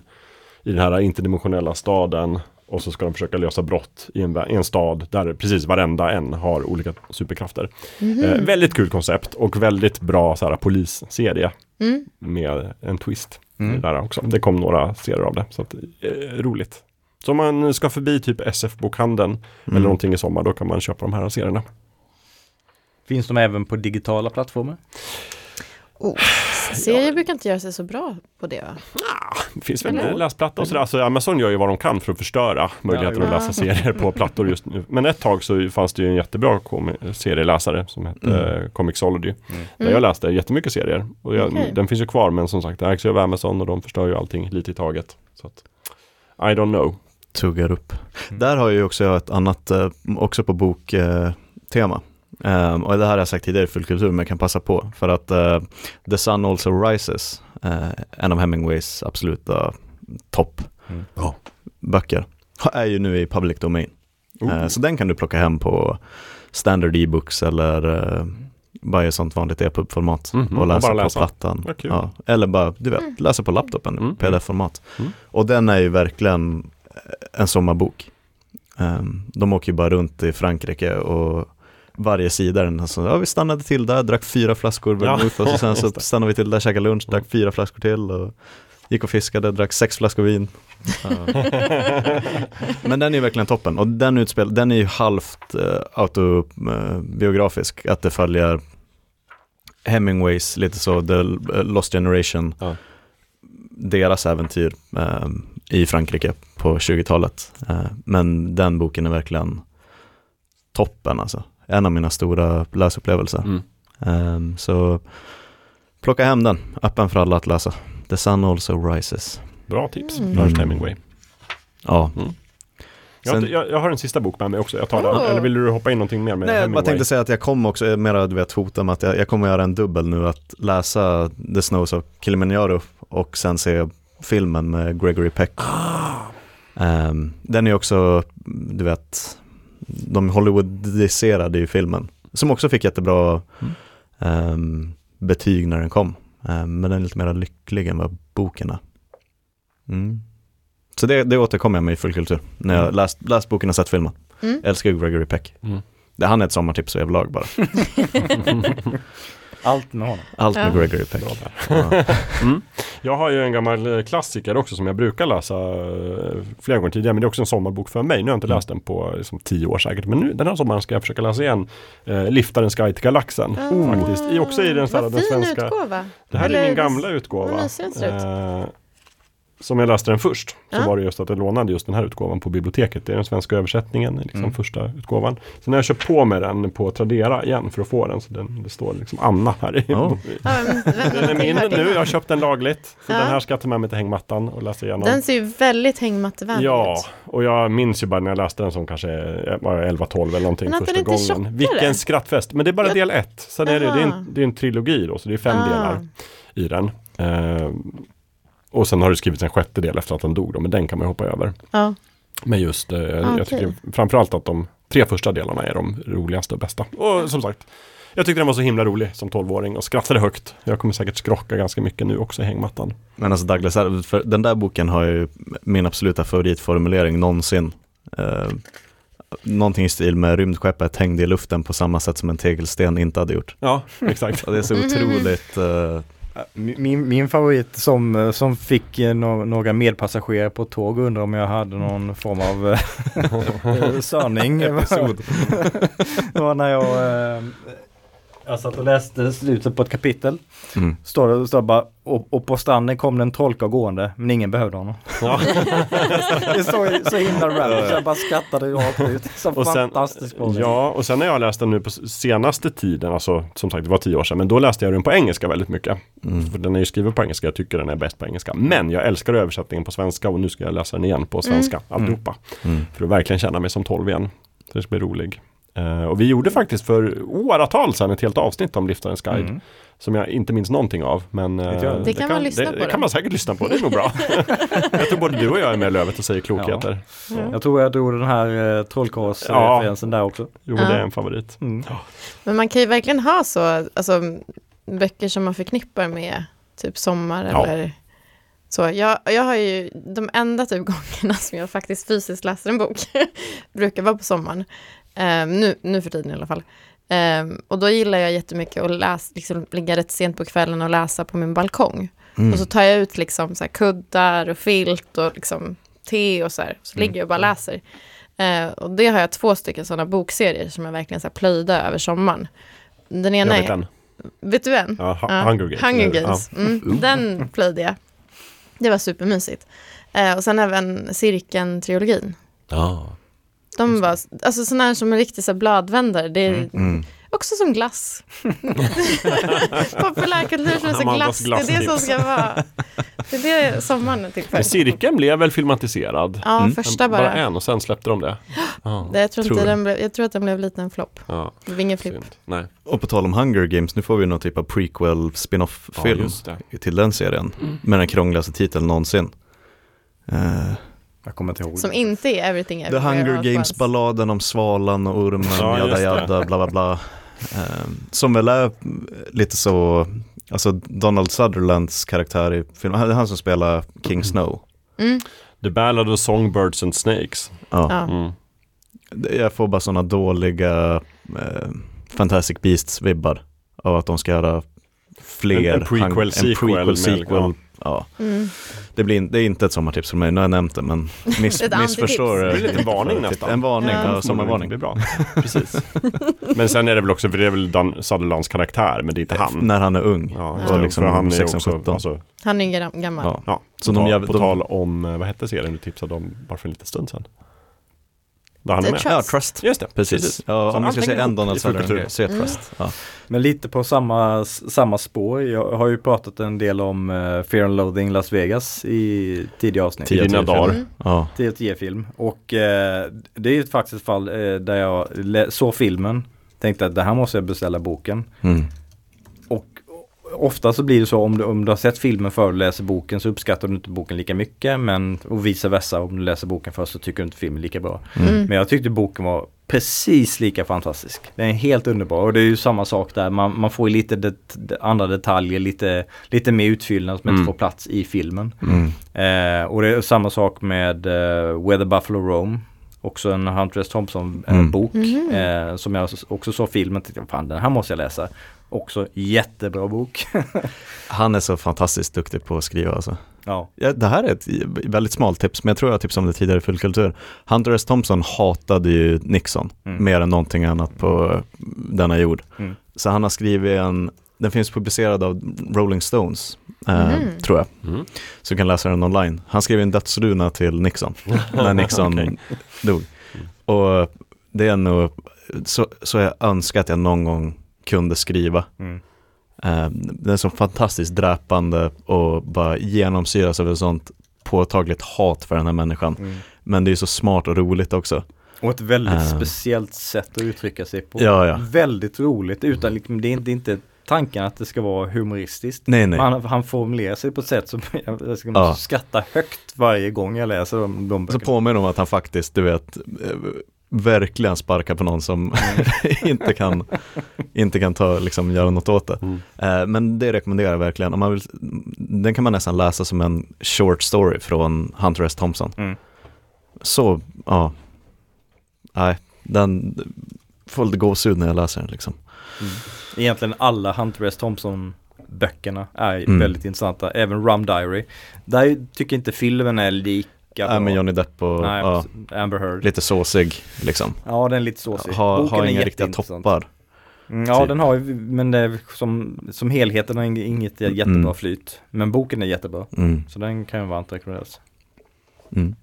i den här interdimensionella staden och så ska de försöka lösa brott i en, i en stad där precis varenda en har olika superkrafter. Mhm. Eh, väldigt kul koncept och väldigt bra så här, polisserie Mm. med en twist. Mm. Det, där också. det kom några serier av det, så att, eh, roligt. Så om man ska förbi typ SF-bokhandeln eller Mm. någonting i sommar, då kan man köpa de här serierna. Finns de även på digitala plattformar? Oh. Serier brukar inte göra sig så bra på det va? Det finns väl Eller? läsplatta och sådär. Alltså Amazon gör ju vad de kan för att förstöra möjligheten Ja, att ja. läsa serier på plattor just nu. Men ett tag så fanns det ju en jättebra serieläsare som hette Mm. eh, Comixology. Mm. Där jag läste jättemycket serier. Och jag, Okej. Den finns ju kvar men som sagt det ägs ju av Amazon och de förstör ju allting lite i taget. Så att, I don't know. Tuggar upp. Mm. Där har ju också jag ett annat, eh, också på boktema. Eh, Ehm, och det här har jag sagt tidigare i fullkultur, men jag kan passa på. För att eh, The Sun Also Rises, eh, en av Hemingways absoluta toppböcker, Mm. är ju nu i public domain. Eh, så den kan du plocka hem på standard e-books eller eh, varje sånt vanligt EPUB-format Mhm, och och läsa bara på läsa. plattan. Ja, eller bara, du vet, Mm. läsa på laptopen, Mm. pdf-format. Mm. Och den är ju verkligen en sommarbok. Um, de åker ju bara runt i Frankrike och varje sida den så, ja vi stannade till där, drack fyra flaskor Ja, vermouth och så sen så stannade vi till där, käkade lunch, drack fyra flaskor till och gick och fiskade, drack sex flaskor vin. Ja. Men den är verkligen toppen och den utspel, den är ju halvt uh, autobiografisk, att det följer Hemingways, lite så, The Lost Generation, Ja. deras äventyr eh, i Frankrike på 20-talet. Eh, men den boken är verkligen toppen alltså. En av mina stora läsupplevelser. Mm. Eh, så plocka hem den, öppen för alla att läsa. The Sun Also Rises. Bra tips, Mm. Ernest Hemingway. Ja, Jag, har Sen- jag, jag har en sista bok med mig också, jag tar Oh. den. Eller vill du hoppa in någonting mer med Nej, jag Hemingway? tänkte säga att jag kommer också, mera du vet hota med att jag, jag kommer göra en dubbel nu, att läsa The Snows of Kilimanjaro och sen se filmen med Gregory Peck. Ehm, den är också, du vet, de Hollywoodiserade ju filmen, som också fick jättebra Mm. ehm, betyg när den kom. Ehm, men den är lite mer lycklig än vad boken är. Mm. Så det, det återkommer jag med i fullkultur, när jag Mm. läst, läst boken och sett filmen. Mm. Jag älskar Gregory Peck. Mm. Det, han är ett sommartips överlag bara. Allt med honom. Allt med Ja. Gregory Peck. Ja. Mm. Jag har ju en gammal eh, klassiker också som jag brukar läsa eh, flera gånger tidigare. Men det är också en sommarbok för mig. Nu har jag inte Mm. läst den på liksom, tio år säkert. Men nu, den här sommaren ska jag försöka läsa igen. Eh, Liftarens guide till galaxen. Ah. Faktiskt. I, också i den, så här, Vad den fin svenska. utgåva. Det här är Eller min gamla utgåva. mysig den ser ut. Eh, som jag läste den först. Så Ja. var det just att jag lånade just den här utgåvan på biblioteket. Det är den svenska översättningen, liksom Mm. första utgåvan. Sen har jag köpt på mig den på Tradera igen för att få den. Så den, det står liksom Anna här. Oh. Ja, Den är min nu, jag har köpt den lagligt. Så Ja. den här ska jag ta med mig till hängmattan och läsa igenom. Den ser ju väldigt hängmattevänlig Ja, ut. och jag minns ju bara när jag läste den som kanske var 11-12 eller någonting Men att första gången. tjockare? Vilken skrattfest! Men det är bara Jag- del ett. Sen är det, det, är en, det är en trilogi då, så det är fem Ah. delar i den. Eh, och sen har det skrivits en sjätte del efter att han dog då, men den kan man ju hoppa över. Ja. Men just, eh, Ah, jag tycker framförallt att de tre första delarna är de roligaste och bästa. Och som sagt, jag tyckte den var så himla rolig som 12-åring och skrattade högt. Jag kommer säkert skrocka ganska mycket nu också i hängmattan. Men alltså Douglas för den där boken har ju min absoluta favoritformulering någonsin. Eh, någonting i stil med rymdskeppet hängde i luften på samma sätt som en tegelsten inte hade gjort. Ja, exakt. Och det är så otroligt, eh, Min, min favorit som, som fick eh, no, några medpassagerare på tåg undrar om jag hade någon form av eh, störning. Det var när jag, eh, jag satt och läste slutet på ett kapitel. mm. Står det, står bara, och, och på stranden kom det en tolka gående, men ingen behövde honom. Ja. det står så himla random, jag bara skrattade rakt ut. Så Och sen, fantastiskt bra. ja, och sen när jag läste den nu på senaste tiden, alltså som sagt det var tio år sedan, men då läste jag den på engelska väldigt mycket. Mm. För den är ju skriven på engelska, jag tycker den är bäst på engelska. Men jag älskar översättningen på svenska och nu ska jag läsa den igen på svenska, alltihopa. Mm. För att verkligen känna mig som 12 igen. Så det ska bli rolig. Eh, och vi gjorde faktiskt för åratal sedan ett helt avsnitt om Liftarens guide. Mm. Som jag inte minns någonting av. Men eh, Inte jag. Det kan man lyssna det, på Det kan man säkert lyssna på, det är nog bra. jag tror både du och jag är med i Lövet och säger klokheter. Så, Jag tror jag drog den här eh, trollkarlsreferensen där också. Jo, men Ja. det är en favorit. Mm. Men man kan ju verkligen ha så, alltså böcker som man förknippar med typ sommar Ja. eller så. Jag, jag har ju de enda typ gångerna som jag faktiskt fysiskt läser en bok brukar vara på sommaren. Ehm, nu, nu för tiden i alla fall. Ehm, och då gillar jag jättemycket att läsa, liksom, ligga rätt sent på kvällen och läsa på min balkong. Mm. Och så tar jag ut liksom så här kuddar och filt och liksom te och så här. Så ligger jag och bara läser. Eh, och det har jag två stycken sådana bokserier som jag verkligen så här plöjda över sommaren. Den Jag ena vet är, en. vet du en? Ja, Ja, Hunger Games. Hunger Games. Mm, den plöjde jag. Det var supermysigt. Eh, och sen även Cirkeln-trilogin. Ja. De var, alltså sådana här som en riktig så här bladvändare. Det är Mm. också som glass. Populärkultur som är så glass. Det är det som glasstips. ska vara. Det är det sommaren är till för. Men cirkeln blev väl filmatiserad? Ja, Mm. första bara. bara. en och sen släppte de det. Ja. Det, jag, tror Tror inte den blev, jag tror att den blev lite en flopp. Ja, Det ingen flipp. Nej. Och på tal om Hunger Games, nu får vi någon typ av prequel Ja, spin-off-film just det. till den serien. Med den krångligaste titeln någonsin. Eh, Jag kommer inte ihåg. Som inte är Everything The Everywhere Hunger at Once. Games-balladen om svalan och ormen, Ja, jada jada, bla bla bla. Eh, som väl är lite så, alltså Donald Sutherlands karaktär i filmen, han- det är han som spelar King Snow. Mm. The Ballad of Songbirds and Snakes. Ja. Mm. Jag får bara sådana dåliga eh, Fantastic Beasts-vibbar av att de ska göra fler. En- en prequel en sequel prequel med- sequel. Ja. Mm. Det, blir, in- det är inte ett sommartips för mig, nu har jag nämnt det, men miss, Ett missförstår. Det blir lite varning nästan. En varning, Ja. ja, sommarvarning. Det blir bra. Precis. Men sen är det väl också, för det är väl Dan Sutherlands karaktär, men det är inte han. När han är ung. Ja, liksom han är 16, också, 17. alltså, Han är gammal. Ja. ja, Så de på, jäv- på de- tal om, eh, vad hette serien du tipsade om bara för en liten stund sedan? Där han är med. Trust. Ja, Trust. Just det, Precis. Ja, Så om vi ska hänger en Donald. Sutherland, se Mm. Trust. Ja. Men lite på samma, samma spår. Jag har ju pratat en del om uh, Fear and Loathing Las Vegas i tidiga avsnitt. Tio I dina till dagar. Mm. Ja. 10-10-film. Och eh, det är ju faktiskt ett fall eh, där jag såg filmen, tänkte att det här måste jag beställa boken. Mm. Och ofta så blir det så om du, om du har sett filmen före och läser boken så uppskattar du inte boken lika mycket. Men och vice versa, om du läser boken först så tycker du inte filmen lika bra. Mm. Men jag tyckte boken var precis lika fantastisk. Den är helt underbar och det är ju samma sak där. Man, man får ju lite det, andra detaljer, lite, lite mer utfyllnad som Mm. inte får plats i filmen. Mm. Eh, och det är samma sak med uh, Where the Buffalo Roam. Också en Hunter S. Thompson eh, Mm. bok. Mhm. Eh, som jag också såg filmen. Tänkte, fan den här måste jag läsa. Också jättebra bok. Han är så fantastiskt duktig på att skriva alltså. ja. Ja, det här är ett väldigt smalt tips, men jag tror jag tipsade om det tidigare i Fullkultur. Hunter S. Thompson hatade ju Nixon Mm. mer än någonting annat på denna jord. Mm. Så han har skrivit en, den finns publicerad av Rolling Stones, eh, Mhm. tror jag. Mm. Så du kan läsa den online. Han skrev en dödsruna till Nixon, när Nixon Okej. dog. Och det är nog, så, så jag önskar att jag någon gång kunde skriva. Mm. Eh, Den är så fantastiskt dräpande och bara genomsyras av ett sånt påtagligt hat för den här människan. Mm. Men det är så smart och roligt också. Och ett väldigt Eh. speciellt sätt att uttrycka sig på. Ja, ja. Väldigt roligt utan liksom, det är inte, inte tanken att det ska vara humoristiskt. Nej, nej. Han, han formulerar sig på ett sätt som jag, ska Ja. skratta högt varje gång jag läser de, de Så böckerna. påminner om att han faktiskt, du vet, eh, verkligen sparkar på någon som inte kan, inte kan ta, liksom, göra något åt det. Mm. Eh, men det rekommenderar jag verkligen. Om man vill, den kan man nästan läsa som en short story från Hunter S. Thompson. Mm. Så, ja. Nej, den får lite gåshud när jag läser den liksom. Egentligen alla Hunter S. Thompson böckerna är Mm. väldigt intressanta. Även Rum Diary. Där tycker inte filmen är lika Ja, bra. men Johnny Depp och Nej, ja, Amber Heard. lite såsig liksom. Ja, den är lite såsig. Ha, Boken har inga riktiga toppar. Mm, Ja, typ. den har ju, men det är som, som helheten har ing- inget jättebra Mm. flyt. Men boken är jättebra. Mm. Så den kan ju varmt rekommenderas. Mm.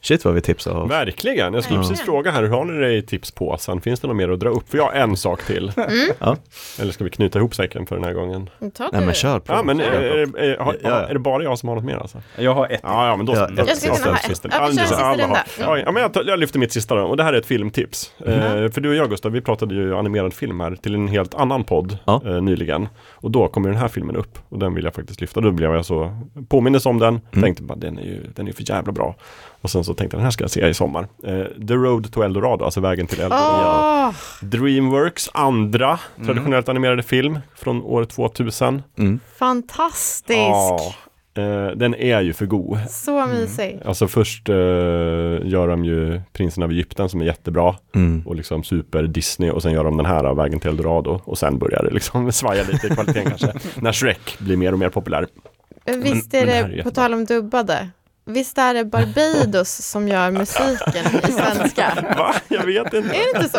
Shit vad vi tipsar av. Verkligen, jag skulle Ja. precis fråga här, hur har ni det i tipspåsen? Finns det något mer att dra upp? För jag har en sak till. Ja. Eller ska vi knyta ihop säcken för den här gången? Ta Nej men kör på. Ja men är, är, är, har, Ja, ja. är det bara jag som har något mer alltså? Jag har ett. Ja, ja men då Ja, då- jag skulle kunna ha ett. sista. Ja, vi kör sista runda. Ja, men jag, tar- jag lyfter mitt sista då, och det här är ett filmtips. Eh, för du och jag Gustav, vi pratade ju animerad film här till en helt annan podd Ja. eh, nyligen. Och då kommer den här filmen upp och den vill jag faktiskt lyfta. Då blev jag så påminnes om den, Mm. tänkte bara den är ju den är ju för jävla bra. Och sen så tänkte jag den här ska jag se i sommar. Eh, The Road to Eldorado, alltså vägen till Eldorado. Åh, Dreamworks andra traditionellt animerade film från år 2000. Mm. fantastisk. Ja, eh, den är ju för god. Så mysig. Alltså först eh, gör de ju Prinsen av Egypten som är jättebra Mm. och liksom super Disney och sen gör de den här Vägen till Eldorado och sen börjar det liksom svaja lite i kvaliteten kanske. När Shrek blir mer och mer populär. Visst men är det här är på tal om dubbade, visst är det Barbados som gör musiken i svenska? Va? Jag vet inte. Är det inte så?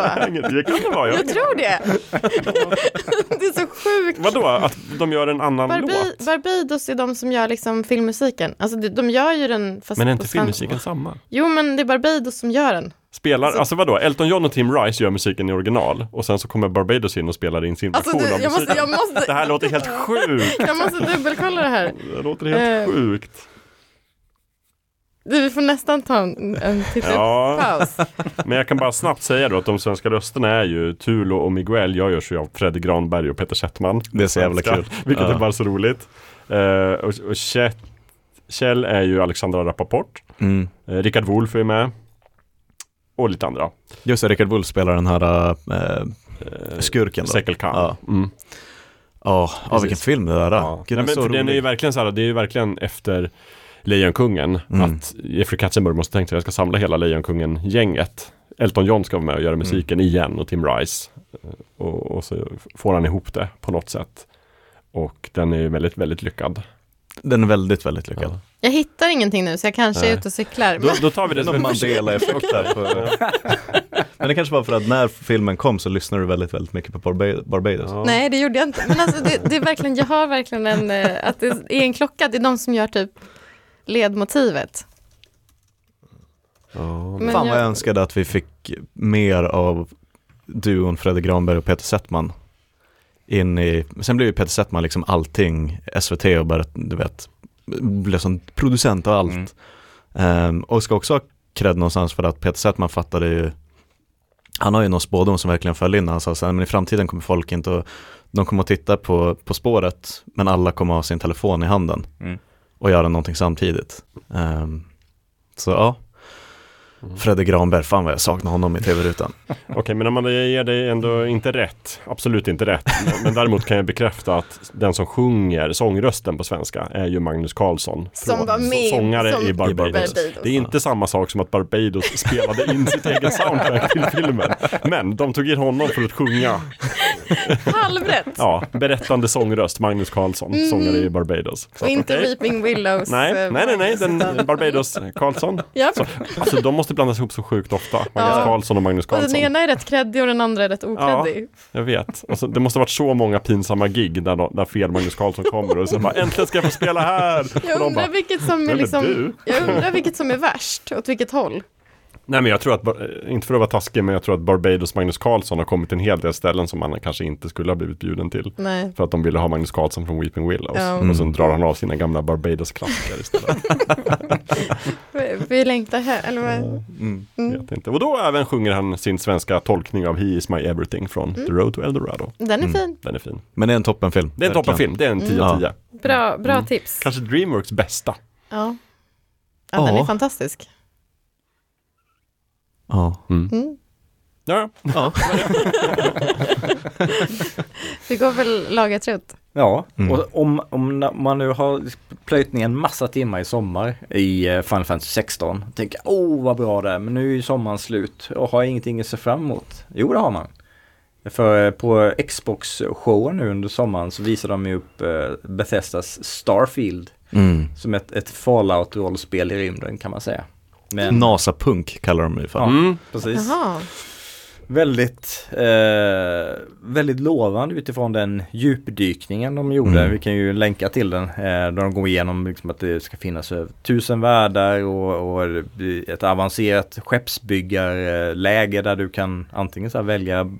Det kan det vara. Jag Jag tror det. Det är så sjukt. Vadå? Att de gör en annan Barbi låt? Barbados är de som gör liksom filmmusiken. Alltså de, gör ju den fast Men är inte filmmusiken samma? Jo men det är Barbados som gör den. Spelar, alltså vadå? Elton John och Tim Rice gör musiken i original och sen så kommer Barbados in och spelar in sin Alltså version du, av måste, musiken. jag, måste, Det här låter helt sjukt. jag måste dubbelkolla det här. Det låter helt Eh, sjukt. Du, vi får nästan ta en, en titt Ja. paus. Men jag kan bara snabbt säga då att de svenska rösterna är ju Tulo och Miguel jag görs ju av Fredrik Granberg och Peter Settman. Det är så jävla kul. Vilket Ja. är bara så roligt. Eh, och och Kjell, Kjell är ju Alexandra Rappaport. Mm. Uh, Rickard Wolff är med. Och lite andra. Just det, Rickard Wolff spelar den här Uh, skurken då. Sekel Khan. Ja. Mm. Ja, ja vilken film det där är. Ja. Gud, Nej, men så för den är ju verkligen så här, det är ju verkligen efter Lejonkungen. Mm. Att Jeffrey Katzenberg måste tänka sig att jag ska samla hela Lejonkungen-gänget. Elton John ska vara med och göra musiken igen och Tim Rice. Eh, Och, och så får han ihop det på något sätt. Och den är ju väldigt, väldigt lyckad. Den är väldigt, väldigt lyckad. Ja. Jag hittar ingenting nu så jag kanske är Nej. ute och cyklar. Då, då tar vi Det är som ett Mandela-effekt. Men det kanske var för att när filmen kom så lyssnade du väldigt, väldigt mycket på Barba- Barbados. Ja. Nej, det gjorde jag inte. Men alltså, det, det är verkligen, jag har verkligen en, eh, att det är en klocka, det är de som gör typ ledmotivet. Ja. Men Fan vad jag jag- önskade att vi fick mer av duon Fredrik Granberg och Peter Settman in i, sen blev ju Peter Settman liksom allting SVT och bara, du vet, blev som producent av allt. Mm. Ehm, och ska också ha cred någonstans för att Peter Settman fattade ju, han har ju någon spådom som verkligen föll in, han sa så här, men i framtiden kommer folk inte att, de kommer att titta på, på spåret, men alla kommer att ha sin telefon i handen Mm och göra någonting samtidigt. Um, så ja, Fredrik Granberg, fan vad jag saknar honom i tv-rutan. Okej, men Amanda, jag ger dig ändå inte rätt. Absolut inte rätt. Men, däremot kan jag bekräfta att den som sjunger sångrösten på svenska är ju Magnus Carlsson. Som Från- var med Sångare som- i Barbados. Barbados. Det är inte samma sak som att Barbados spelade in sitt eget soundtrack till filmen. Men de tog in honom för att sjunga. Halvrätt. Ja, berättande sångröst, Magnus Carlsson, Mm. sångare i Barbados. Så Och inte okej. Weeping Willows. Nej, eh, nej, nej, nej, den Barbados Carlsson. Ja. Så, alltså de måste blandas ihop så sjukt ofta. Magnus Ja. Carlsson och Magnus Och den Carlsson. ena är rätt kreddig och den andra är rätt okreddig. Jag vet. Alltså, det måste ha varit så många pinsamma gig där, där fel Magnus Carlsson kommer och så bara äntligen ska jag få spela här! Jag undrar bara, vilket som är "Nej, men liksom, du." jag undrar vilket som är värst, åt vilket håll. Nej men jag tror att, Bar- inte för att vara taskig, men jag tror att Barbados Magnus Carlsson har kommit till en hel del ställen som han kanske inte skulle ha blivit bjuden till. Nej. För att de ville ha Magnus Carlsson från Weeping Willows. Ja. Och sen drar han av sina gamla Barbados-klassiker istället. Vi, vi längtar här, eller vad? Mm. Mm. Vet inte. Och då även sjunger han sin svenska tolkning av He is my everything från Mm. The Road to Eldorado. Den är Mm. fin. Den är fin. Men det är en toppenfilm. Det är en toppenfilm, det är en 10 av 10. Bra, bra Mm. tips. Kanske Dreamworks bästa. Ja. Ja, den Ja. är fantastisk. Ja. Mm. Mm. Ja, ja. Det går väl laga trött. Ja, Mm. och om, om man nu har plöjt ner en massa timmar i sommar i eh, Final Fantasy 16. Tänker åh vad bra det är, men nu är ju sommaren slut och har jag ingenting att se fram emot. Jo det har man. För eh, på Xbox-showen nu under sommaren så visar de ju upp eh, Bethesdas Starfield Mm. som ett, ett Fallout-rollspel i rymden kan man säga. Men, NASA-punk kallar de det för. Mm. precis. Jaha. Väldigt, eh, väldigt lovande utifrån den djupdykningen de gjorde. Mm. Vi kan ju länka till den. Eh, där de går igenom liksom att det ska finnas över tusen världar och, och ett avancerat skeppsbyggarläge där du kan antingen så här välja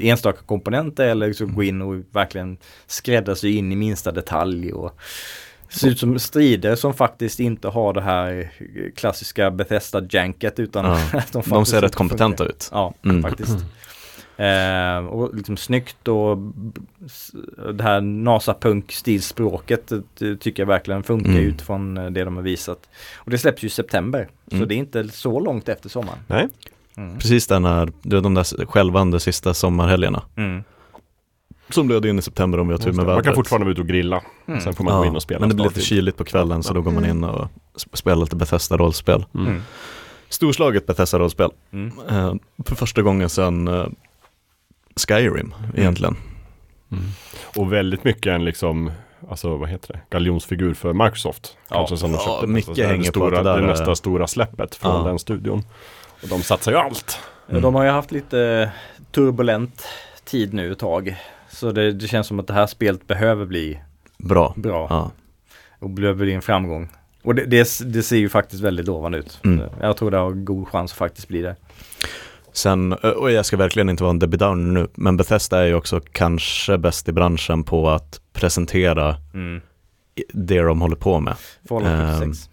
enstaka komponenter eller så gå in och verkligen skräddarsy in i minsta detalj. Och, ser ut som strider som faktiskt inte har det här klassiska Bethesda-janket utan Ja. de, De ser rätt funkar. kompetenta ut. Ja, Mm. faktiskt. Eh, och liksom snyggt och det här NASA-punk-stilspråket tycker jag verkligen funkar Mm. utifrån eh, det de har visat. Och det släpps ju i september, så Mm. det är inte så långt efter sommaren. Nej. Mm. Precis där när, du vet de där skälvande sista sommarhelgerna. Mm. Som blöder in i september om vi har tur med Man vädret. kan fortfarande vara ute och grilla. Mm. Sen får man gå in och spela men det blir lite kyligt på kvällen så då går man Mm. in och sp- spelar lite Bethesda-rollspel. Mm. Mm. Storslaget Bethesda-rollspel. Mm. Eh, för första gången sedan eh, Skyrim egentligen. Mm. Och väldigt mycket en liksom, alltså vad heter det, galjonsfigur för Microsoft. Ja. Kanske som de Ja, köpte. mycket Alltså, det, hänger på stora, att det där det är- nästa stora släppet från Ja. den studion. Och de satsar ju allt. Mm. De har ju haft lite turbulent tid nu ett tag. Så det, det känns som att det här spelet behöver bli Bra. bra Ja. och behöver bli en framgång. Och det, det, det ser ju faktiskt väldigt lovande ut. Mm. Jag tror det har god chans att faktiskt bli det. Sen, och jag ska verkligen inte vara en Debbie Downer nu, men Bethesda är ju också kanske bäst i branschen på att presentera Mm. det de håller på med. Fallout Ehm, 76.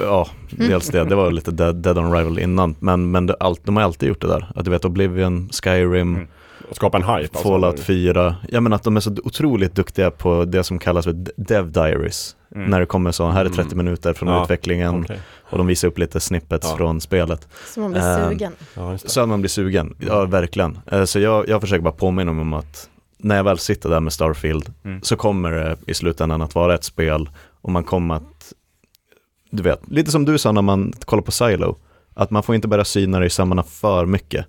Ja, dels det, det var lite dead, dead on arrival innan, men, men allt, de har alltid gjort det där. Att du vet Oblivion, Skyrim, Mm. Och skapa en hype. alltså. Fallout 4. Jag menar att de är så otroligt duktiga på det som kallas för Dev Diaries. Mm. När det kommer så, här är 30 Mm. minuter från Ja, utvecklingen Okej. och de visar upp lite snippets Ja. från spelet. Så man blir Ehm, sugen. Ja. Så att man blir sugen, ja verkligen. Eh, Så jag, jag försöker bara påminna mig om att när jag väl sitter där med Starfield Mm. så kommer det i slutändan att vara ett spel och man kommer att, du vet, lite som du sa när man kollar på Silo, att man får inte börja syna det i sömmarna för mycket, eh,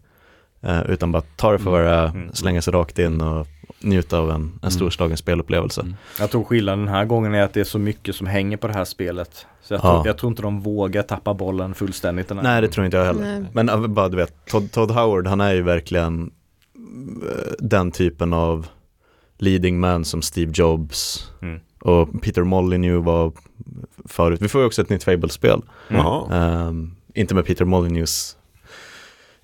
utan bara ta det för vad det är, Mm. slänga sig rakt in och njuta av en, en Mm. storslagen spelupplevelse. Mm. Jag tror skillnaden den här gången är att det är så mycket som hänger på det här spelet. Så jag, Ja. tror, jag tror inte de vågar tappa bollen fullständigt den här Nej, det tror inte jag heller. Nej. Men äh, bara du vet, Todd, Todd Howard, han är ju verkligen eh, den typen av leading man som Steve Jobs Mm. och Peter Molyneux var förut. Vi får ju också ett nytt Fable-spel. Mm. Ehm, inte med Peter Molyneux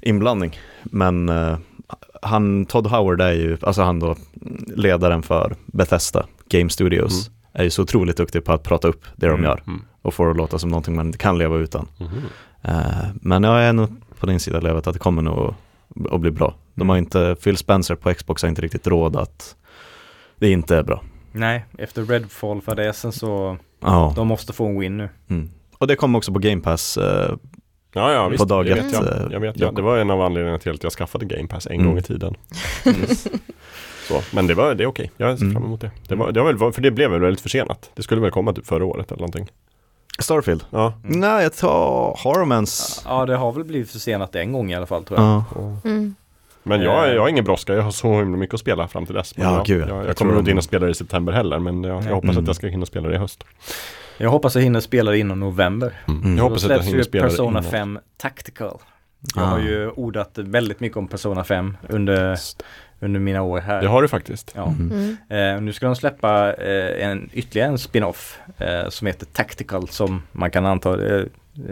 inblandning, men eh, han, Todd Howard är ju, alltså han då, ledaren för Bethesda Game Studios, är ju så otroligt duktig på att prata upp det de Mm. gör Mm. och få det att låta som någonting man inte kan leva utan. Mhm. Eh, men jag är nog på din sida levet att det kommer nog att bli bra. De har inte, Phil Spencer på Xbox har inte riktigt råd att det inte är bra. Nej, efter Redfall-fadäsen så Ja, de måste få en win nu. mm. och det kommer också på Game Pass. eh, Ja, ja, visst. På dag det vet ett, jag. eh, jag vet, ja. Det var en av anledningarna till att jag skaffade Game Pass en Mm. gång i tiden. Så, men det, var, det är okej, jag ser Mm. fram emot det. det, var, det var väl, för det blev väl väldigt försenat. Det skulle väl komma typ förra året eller någonting. Starfield? Ja. Mm. Nej, jag tar, har de ens? Ja, det har väl blivit försenat en gång i alla fall tror jag. Ja. Mm. Men jag, Eh. jag har ingen brådska, jag har så himla mycket att spela fram till dess. Men Ja, jag, gud, jag, jag jag, kommer nog inte hinna spela det i september heller, men jag, jag hoppas Mm. att jag ska hinna spela det i höst. Jag hoppas jag hinner spela det innan november. Mm. Jag hoppas att jag hinner spela det Persona innan. 5 Tactical. Jag Ah. har ju ordat väldigt mycket om Persona 5 under, under mina år här. Det har du faktiskt. Ja. Mm. Mm. Eh, nu ska de släppa eh, en, ytterligare en spin-off eh, som heter Tactical som man kan anta eh,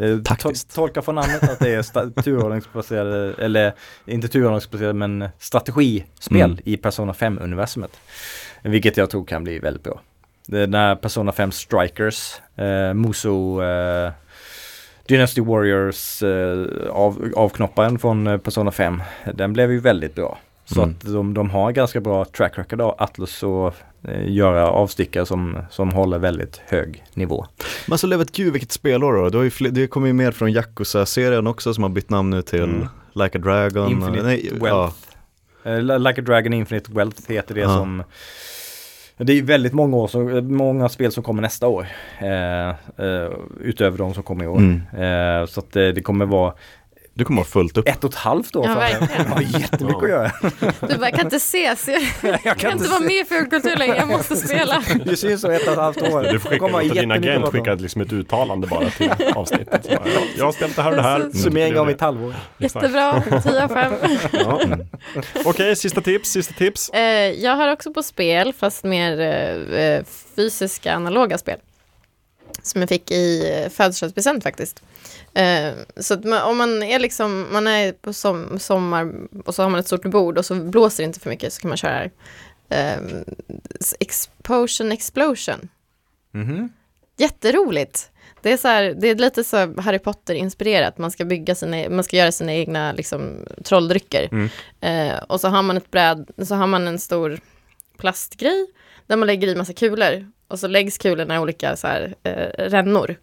eh, Taktiskt. to- tolka från namnet att det är turordningsbaserade, eller inte turordningsbaserade men strategispel Mm. i Persona 5-universumet. Vilket jag tror kan bli väldigt bra. Den här Persona 5 Strikers, eh, Muso eh, Dynasty Warriors eh, av, avknopparen från eh, Persona 5. Den blev ju väldigt bra. Så Mm. att de, de har ganska bra track record av Atlus och eh, göra avstickare som, som håller väldigt hög nivå. Men så levet gud vilket spelår då. Det, har ju fler, det kommer ju mer från Yakuza-serien också som har bytt namn nu till Mm. Like a Dragon. Infinite Nej, Wealth. Eh, Like a Dragon Infinite Wealth heter det Ja. som det är väldigt många, år som, många spel som kommer nästa år. Eh, eh, utöver de som kommer i år. Mm. Eh, så att det, det kommer vara Du kommer ha fullt upp. ett och ett halvt år Ja, för verkligen. Jag har jättemycket att göra. Du bara, jag kan inte ses, jag, jag kan inte vara med i Fulkultur längre, jag måste spela. Det syns så ett och ett halvt år. Du får skicka, låta din agent om. skicka liksom ett uttalande bara till avsnittet. Så, ja, jag har ställt det här och det här. Mm. Summering av ett halvår. Jättebra, 10 av 5. Ja. Okej, sista tips, sista tips. Eh, jag har också på spel, fast mer eh, eh, fysiska analoga spel. Som jag fick i födelsedagspresent faktiskt. Eh, så man, om man är liksom, man är på som, sommar och så har man ett stort bord och så blåser det inte för mycket så kan man köra eh, Explosion Explosion. Mhm. Jätteroligt. Det är, så här, det är lite så Harry Potter-inspirerat. Man ska bygga sina, man ska göra sina egna liksom, trolldrycker. Mm. Eh, och så har man ett bräd, så har man en stor plastgrej där man lägger i massa kulor. Och så läggs kulorna i olika så här, eh, rännor.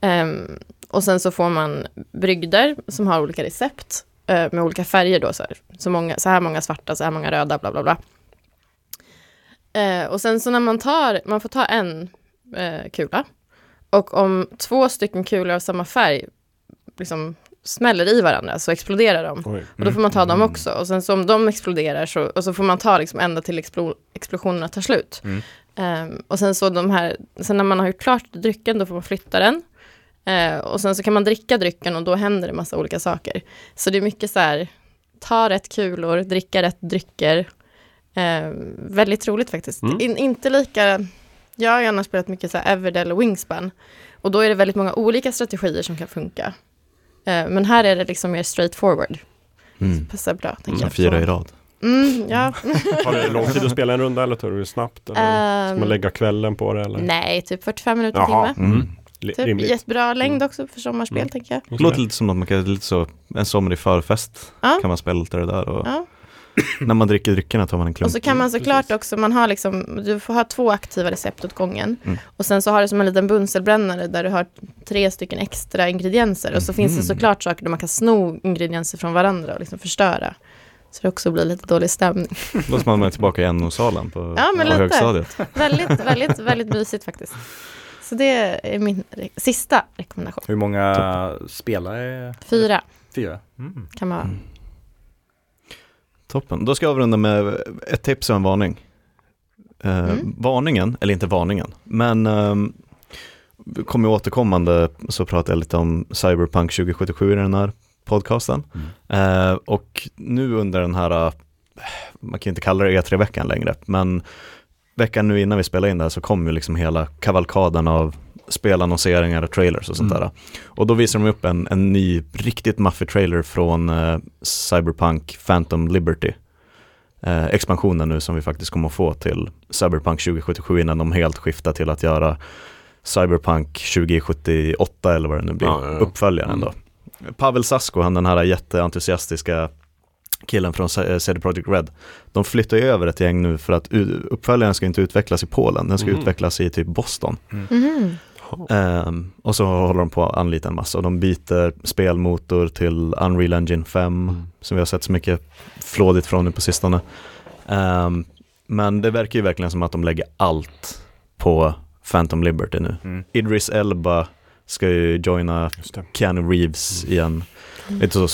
Ehm, och sen så får man brygder som har olika recept eh, med olika färger då. Så här, så, många, så här många svarta, så här många röda, bla bla bla. Eh, och sen så när man tar, man får ta en eh, kula. Och om två stycken kulor av samma färg liksom smäller i varandra så exploderar de. Oj. Och då får man ta dem också. Och sen så om de exploderar så, och så får man ta liksom ända till explo, explosionerna tar slut. Mm. Ehm, och sen så de här, sen när man har gjort klart drycken då får man flytta den. Eh, och sen så kan man dricka drycken och då händer det massa olika saker. Så det är mycket så här, ta rätt kulor, dricka rätt drycker. Eh, väldigt roligt faktiskt. Mm. In, inte lika, jag har gärna spelat mycket så här Everdell och Wingspan. Och då är det väldigt många olika strategier som kan funka. Eh, men här är det liksom mer straight forward. Mm. Passar bra, Som jag. fyra i rad. Mm, ja. Tar det lång tid att spela en runda eller tar du det snabbt? Eller ska Ehm, man lägga kvällen på det? Eller? Nej, typ 45 minuter, Jaha, timme. mm. Typ rimligt. jättebra längd också för sommarspel, Mm. tänker jag. Det låter lite som att man kan, lite så, en somrig förfest Ja. kan man spela lite det där och Ja. när man dricker dryckerna tar man en klunk. Och så kan man såklart precis. också, man har liksom, du får ha två aktiva recept åt gången. Mm. Och sen så har du som en liten bunselbrännare där du har tre stycken extra ingredienser. Och så finns det såklart saker där man kan sno ingredienser från varandra och liksom förstöra. Så det också blir lite dålig stämning. Då som man är tillbaka i NO-salen på, Ja, men på lite. högstadiet. väldigt, väldigt, väldigt mysigt faktiskt. Så det är min re- sista rekommendation. Hur många spelare? Fyra Fyra. Mm. kan man. Mm. Toppen. Då ska jag avrunda med ett tips och en varning. Eh, Mm. Varningen, eller inte varningen, men um, kommer återkommande så pratar jag lite om Cyberpunk 2077 i den här podcasten. Eh, och nu under den här, eh, man kan inte kalla det E3-veckan längre, men veckan nu innan vi spelar in det här så kom ju liksom hela kavalkaden av spelannonseringar och trailers och sånt Mm. där. Och då visar de upp en, en ny riktigt maffig trailer från eh, Cyberpunk Phantom Liberty. Eh, expansionen nu som vi faktiskt kommer att få till Cyberpunk 2077 innan de helt skiftar till att göra Cyberpunk 2078 eller vad det nu blir, Ja, ja, ja. uppföljaren Mm. då. Pavel Sasko, han den här jätteentusiastiska killen från C- CD Projekt Red. De flyttar ju över ett gäng nu för att uppföljaren ska inte utvecklas i Polen, den ska Mhm. utvecklas i typ Boston. Mhm. Ehm, och så håller de på att anlita en massa och de byter spelmotor till Unreal Engine 5 Mm. som vi har sett så mycket flådigt från nu på sistone. Ehm, men det verkar ju verkligen som att de lägger allt på Phantom Liberty nu. Mm. Idris Elba ska ju joina. Keanu Reeves igen. Lite så.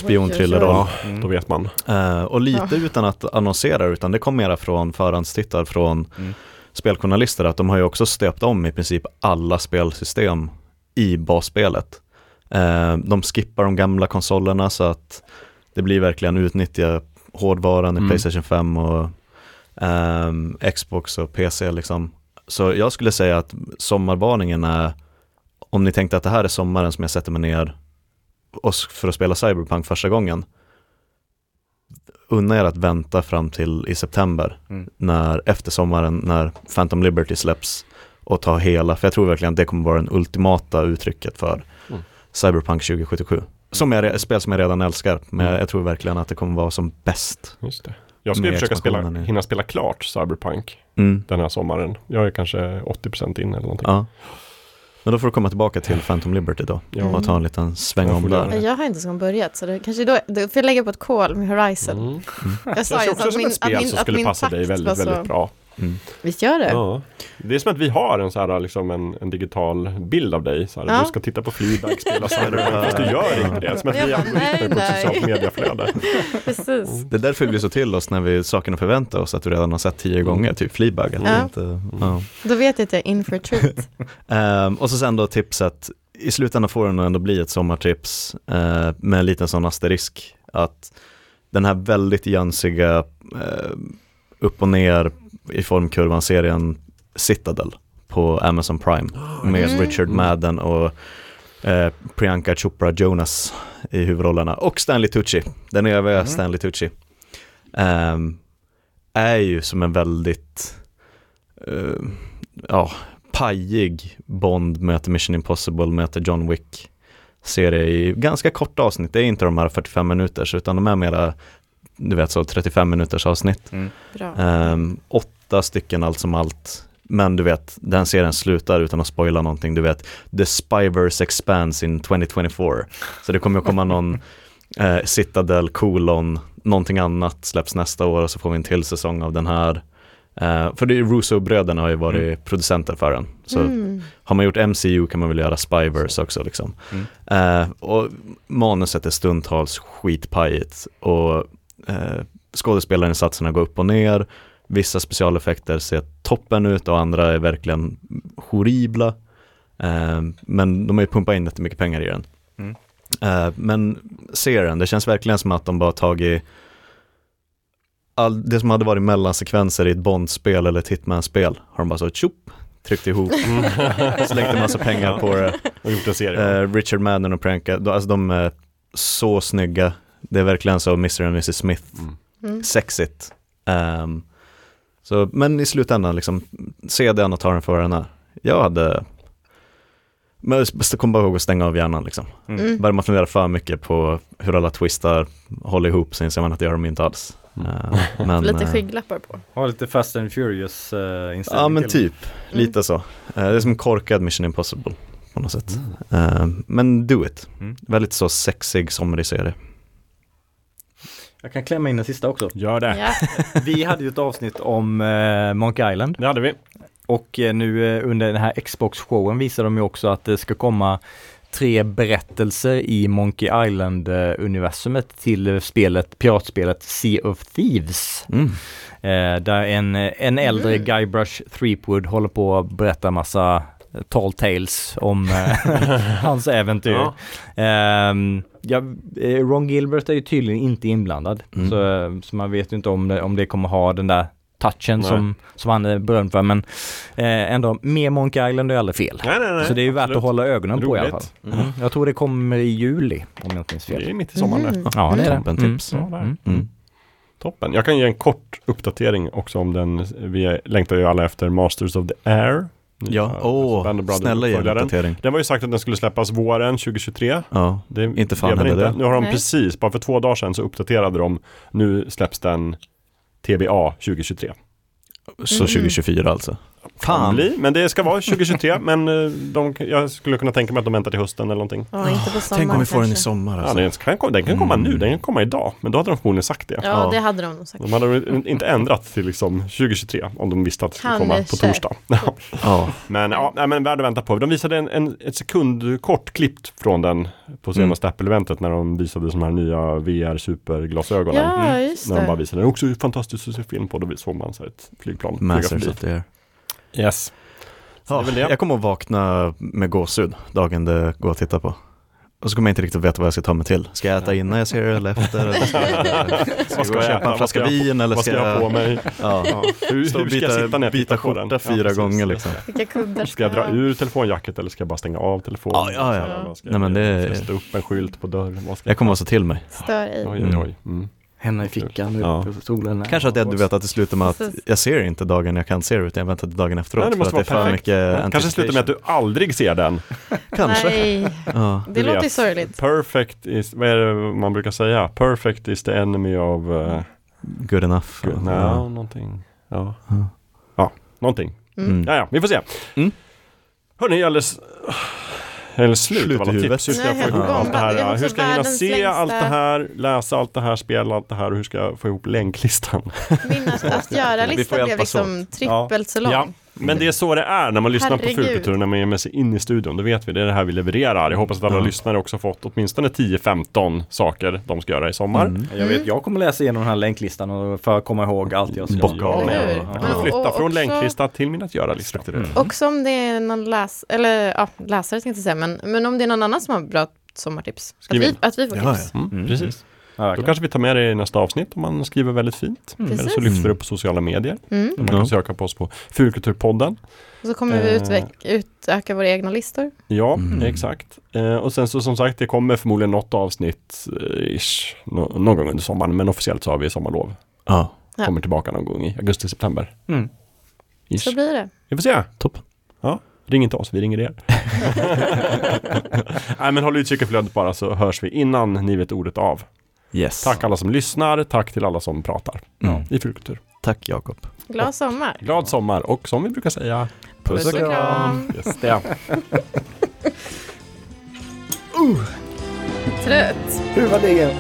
Ja, Mm. då vet man. Eh, och lite Ja. utan att annonsera, utan det kom mera från förhandstittar från Mm. speljournalister, att de har ju också stöpt om i princip alla spelsystem i basspelet. Eh, de skippar de gamla konsolerna så att det blir verkligen utnyttja hårdvaran i Mm. Playstation 5 och ehm, Xbox och PC liksom. Så jag skulle säga att sommarvarningen är, om ni tänkte att det här är sommaren som jag sätter mig ner och s- för att spela Cyberpunk första gången, unna er att vänta fram till i september, Mm. när, efter sommaren, när Phantom Liberty släpps och ta hela, för jag tror verkligen att det kommer vara den ultimata uttrycket för Mm. Cyberpunk 2077. Som är ett spel som jag redan älskar, men Mm. jag tror verkligen att det kommer vara som bäst. Just det. Jag ska ju försöka spela, hinna spela klart Cyberpunk Mm. den här sommaren. Jag är kanske 80% in eller någonting. Ja. Men då får du komma tillbaka till Phantom Liberty då. Ja. Och ta en liten sväng Jag om där. Jag har inte ens börjat så det kanske då, då får jag lägga på ett call med Horizon. Mm. Jag sa ju att som min, att spel min, att skulle min passa dig väldigt, väldigt bra. Mm. Visst gör det? Ja. Det är som att vi har en, så här, liksom en, en digital bild av dig. Så här, Ja. Du ska titta på Fleabag, spela Cyberpunk, fast du gör inte det. Som att vi algoritmer på ett nej, socialt medieflöde. Precis. Det är därför vi blir så till oss när vi sakerna förväntar oss att du redan har sett tio gånger, typ Fleabag. Det Inte, ja. Då vet jag att jag är in for a treat. Ehm, och så sen då tipset, i slutändan får det nog ändå bli ett sommartips eh, med en liten sån asterisk att den här väldigt jönsiga eh, upp och ner i formkurvan serien Citadel på Amazon Prime med Mm. Richard Madden och eh, Priyanka Chopra Jonas i huvudrollerna och Stanley Tucci, den eviga Mm. Stanley Tucci. Ehm, är ju som en väldigt eh, ja, pajig Bond möter Mission Impossible möter John Wick serie i ganska korta avsnitt. Det är inte de här 45 minuters utan de är mera, du vet så 35 minuters avsnitt. Mm. Bra. Ehm, åtta stycken allt som allt. Men du vet, den serien slutar utan att spoila någonting. Du vet, The Spyverse expands in 2024. Så det kommer att komma någon eh, Citadel, kolon, någonting annat släpps nästa år och så får vi en till säsong av den här. Eh, för det är Russo-bröderna har ju varit Mm. producenter för den. Så Mm. har man gjort MCU kan man väl göra Spyverse också liksom. Mm. Eh, och manuset är stundtals skitpajigt och eh, skådespelarinsatserna går upp och ner. Vissa specialeffekter ser toppen ut och andra är verkligen horribla. Eh, men de har ju pumpat in jättemycket pengar i den. Mm. Eh, men ser den, det känns verkligen som att de bara tagit all, det som hade varit mellansekvenser i ett Bond-spel eller ett Hitman-spel har de bara så tjopp, tryckt ihop, slängt en massa pengar på det. Och gjort en serie. Eh, Richard Madden och Priyanka, de, alltså de är så snygga. Det är verkligen så Mr. och Mrs. Smith, Mm. Mm. sexigt. Ehm, så, men i slutändan, liksom, se den och ta den för vad den är. Jag hade, men jag kommer bara ihåg att stänga av hjärnan liksom. Mm. Mm. Börjar man fundera för mycket på hur alla twistar håller ihop så inser man att det gör de inte alls. Mm. Eh, men, Lite eh, skygglappar på. Har lite Fast and Furious uh, inställning Ja men typ, lite så. Eh, det är som korkad Mission Impossible på något sätt. Mm. Eh, men do it. Mm. Väldigt så sexig somrig serie. Jag kan klämma in den sista också. Gör det. Ja. Vi hade ju ett avsnitt om uh, Monkey Island Det hade vi. och eh, nu eh, under den här Xbox-showen visar de ju också att det ska komma tre berättelser i Monkey Island-universumet till eh, spelet, piratspelet Sea of Thieves. Mm. Eh, där en, en äldre Mm. Guybrush Threepwood håller på att berätta massa eh, tall tales om eh, hans äventyr. Ja. Ehm, ja, eh, Ron Gilbert är ju tydligen inte inblandad. Mm. Så, eh, så man vet ju inte om det, om det kommer ha den där touchen Nej. som, som han är berömd för. Men eh, ändå, mer Monkey Island är aldrig fel. Nej, nej, nej. så det är ju värt att hålla ögonen på i alla fall. Roligt. Mm. Jag tror det kommer i juli om jag inte minns Det fel. är mitt i sommaren Mm. det. Ja, det är det. Toppen tips. Mm. Ja. Mm. Mm. Toppen. Jag kan ge en kort uppdatering också om den. Vi längtar ju alla efter Masters of the Air. Ja, alltså åh, of Brothers snälla ge en uppdatering. Den var ju sagt att den skulle släppas våren 2023. Ja, Det Inte fan hände det. Nu har de Nej. precis, bara för två dagar sedan så uppdaterade de. Nu släpps den TBA 2023. så Mm. 2024 alltså. Fan. bli, men det ska vara 2023. men eh, de, jag skulle kunna tänka mig att de väntar till hösten eller någonting. Ja, inte på sommaren Tänk om vi får den i kanske. sommar Ja, alltså. den kan, komma- den kan komma Mm. nu, den kan komma idag. Men då hade de förmodligen sagt det. Ja, Ja. det hade de nog sagt. De hade inte ändrat till liksom 2023 om de visste att det skulle komma på Kanske. torsdag. Ja, Men ja, men värd att vänta på. De visade en, en, ett sekundkort klippt från den på senaste Apple-eventet när de visade de här nya VR-superglasögonen. Ja, just När de bara det. visade den. Också fantastiskt att se film på. Då såg man så här ett flygplan flyga Masters förbi. Yes. Ja, jag kommer att vakna med gåshud dagen det går att titta på. Och så kommer jag inte riktigt veta vad jag ska ta mig till. Ska jag äta innan jag ser det eller efter? Eller ska jag, ska Vad ska jag jag köpa äta? en flaska Vad ska jag- vin eller Vad ska jag ha på mig? Ja. Ja. Hur, hur och ska jag sitta när jag byta tittar på den? skjorta fyra precis. gånger liksom. Vilka kuddar Ska jag dra ur telefonjacket eller ska jag bara stänga av telefonen? Ja, ja, ja. Ska Nej, men jag, det- ska jag sätta upp en skylt på dörren? Jag kommer att se till mig. Stör ej. Oj, oj, oj. Mm. Händerna i fickan, Ja. upp på stolen. Kanske att det, du vet att det slutar med att jag ser inte dagen jag kan se det utan jag väntar till dagen efteråt. Nej, det måste för att det är för perfekt. mycket Kanske slutar med att du aldrig ser den. Kanske. Nej, Ja. det låter sorgligt. Perfect is, vad är det man brukar säga? Perfect is the enemy of... Uh, Good enough. good, Ja. no, någonting. Ja. Ja. Ja, någonting. Mm. Ja, ja, vi får se. Mm. Hörni, alldeles... Eller slut, Slut av alla i huvudet. tips. Hur ska jag få ihop allt det här? Hur ska jag hinna se längsta- allt det här, läsa allt det här, spela allt det här och hur ska jag få ihop länklistan? Min att, göra-lista blev liksom trippelt så lång. Ja, men det är så det är när man lyssnar Herregud. på Fulkultur, när man ger med sig in i studion. Då vet vi, det är det här vi levererar. Jag hoppas att alla Ja. lyssnare också fått åtminstone 10-15 saker de ska göra i sommar. Mm. Jag vet, jag kommer läsa igenom den här länklistan och för att komma ihåg allt jag ska Bocka göra. Eller hur? Jag kommer och- flytta och från också- länklista till min att göra-lista. Mm. Också om det är någon läs eller ja, läsare tänkte jag säga, men, men om det är någon annan som har bra sommartips. Att vi, in. att vi får Ja, tips. Mm, Mm. Precis. Ja, Då kanske vi tar med det i nästa avsnitt om man skriver väldigt fint. Mm. Eller så lyfter vi upp på sociala medier. Mm. Man kan Ja. söka på oss på Fulkulturpodden. Och så kommer vi Eh. utveck- utöka våra egna listor. Ja, Mm. exakt. Eh, och sen så som sagt, det kommer förmodligen något avsnitt eh, ish, nå- någon gång under sommaren. Men officiellt så har vi sommarlov. Ja, Ja. Kommer tillbaka någon gång i augusti-september. Mm. Ish. Så blir det. Vi får se. toppen. Ring inte oss, vi ringer er. Nej men håll utkik i flödet bara så hörs vi innan ni vet ordet av. Yes. Tack alla som lyssnar, tack till alla som pratar Mm. i Fulkultur. Tack Jakob. Glad sommar. Glad sommar och som vi brukar säga, Puss och kram. Just det. Trött. Hur var det?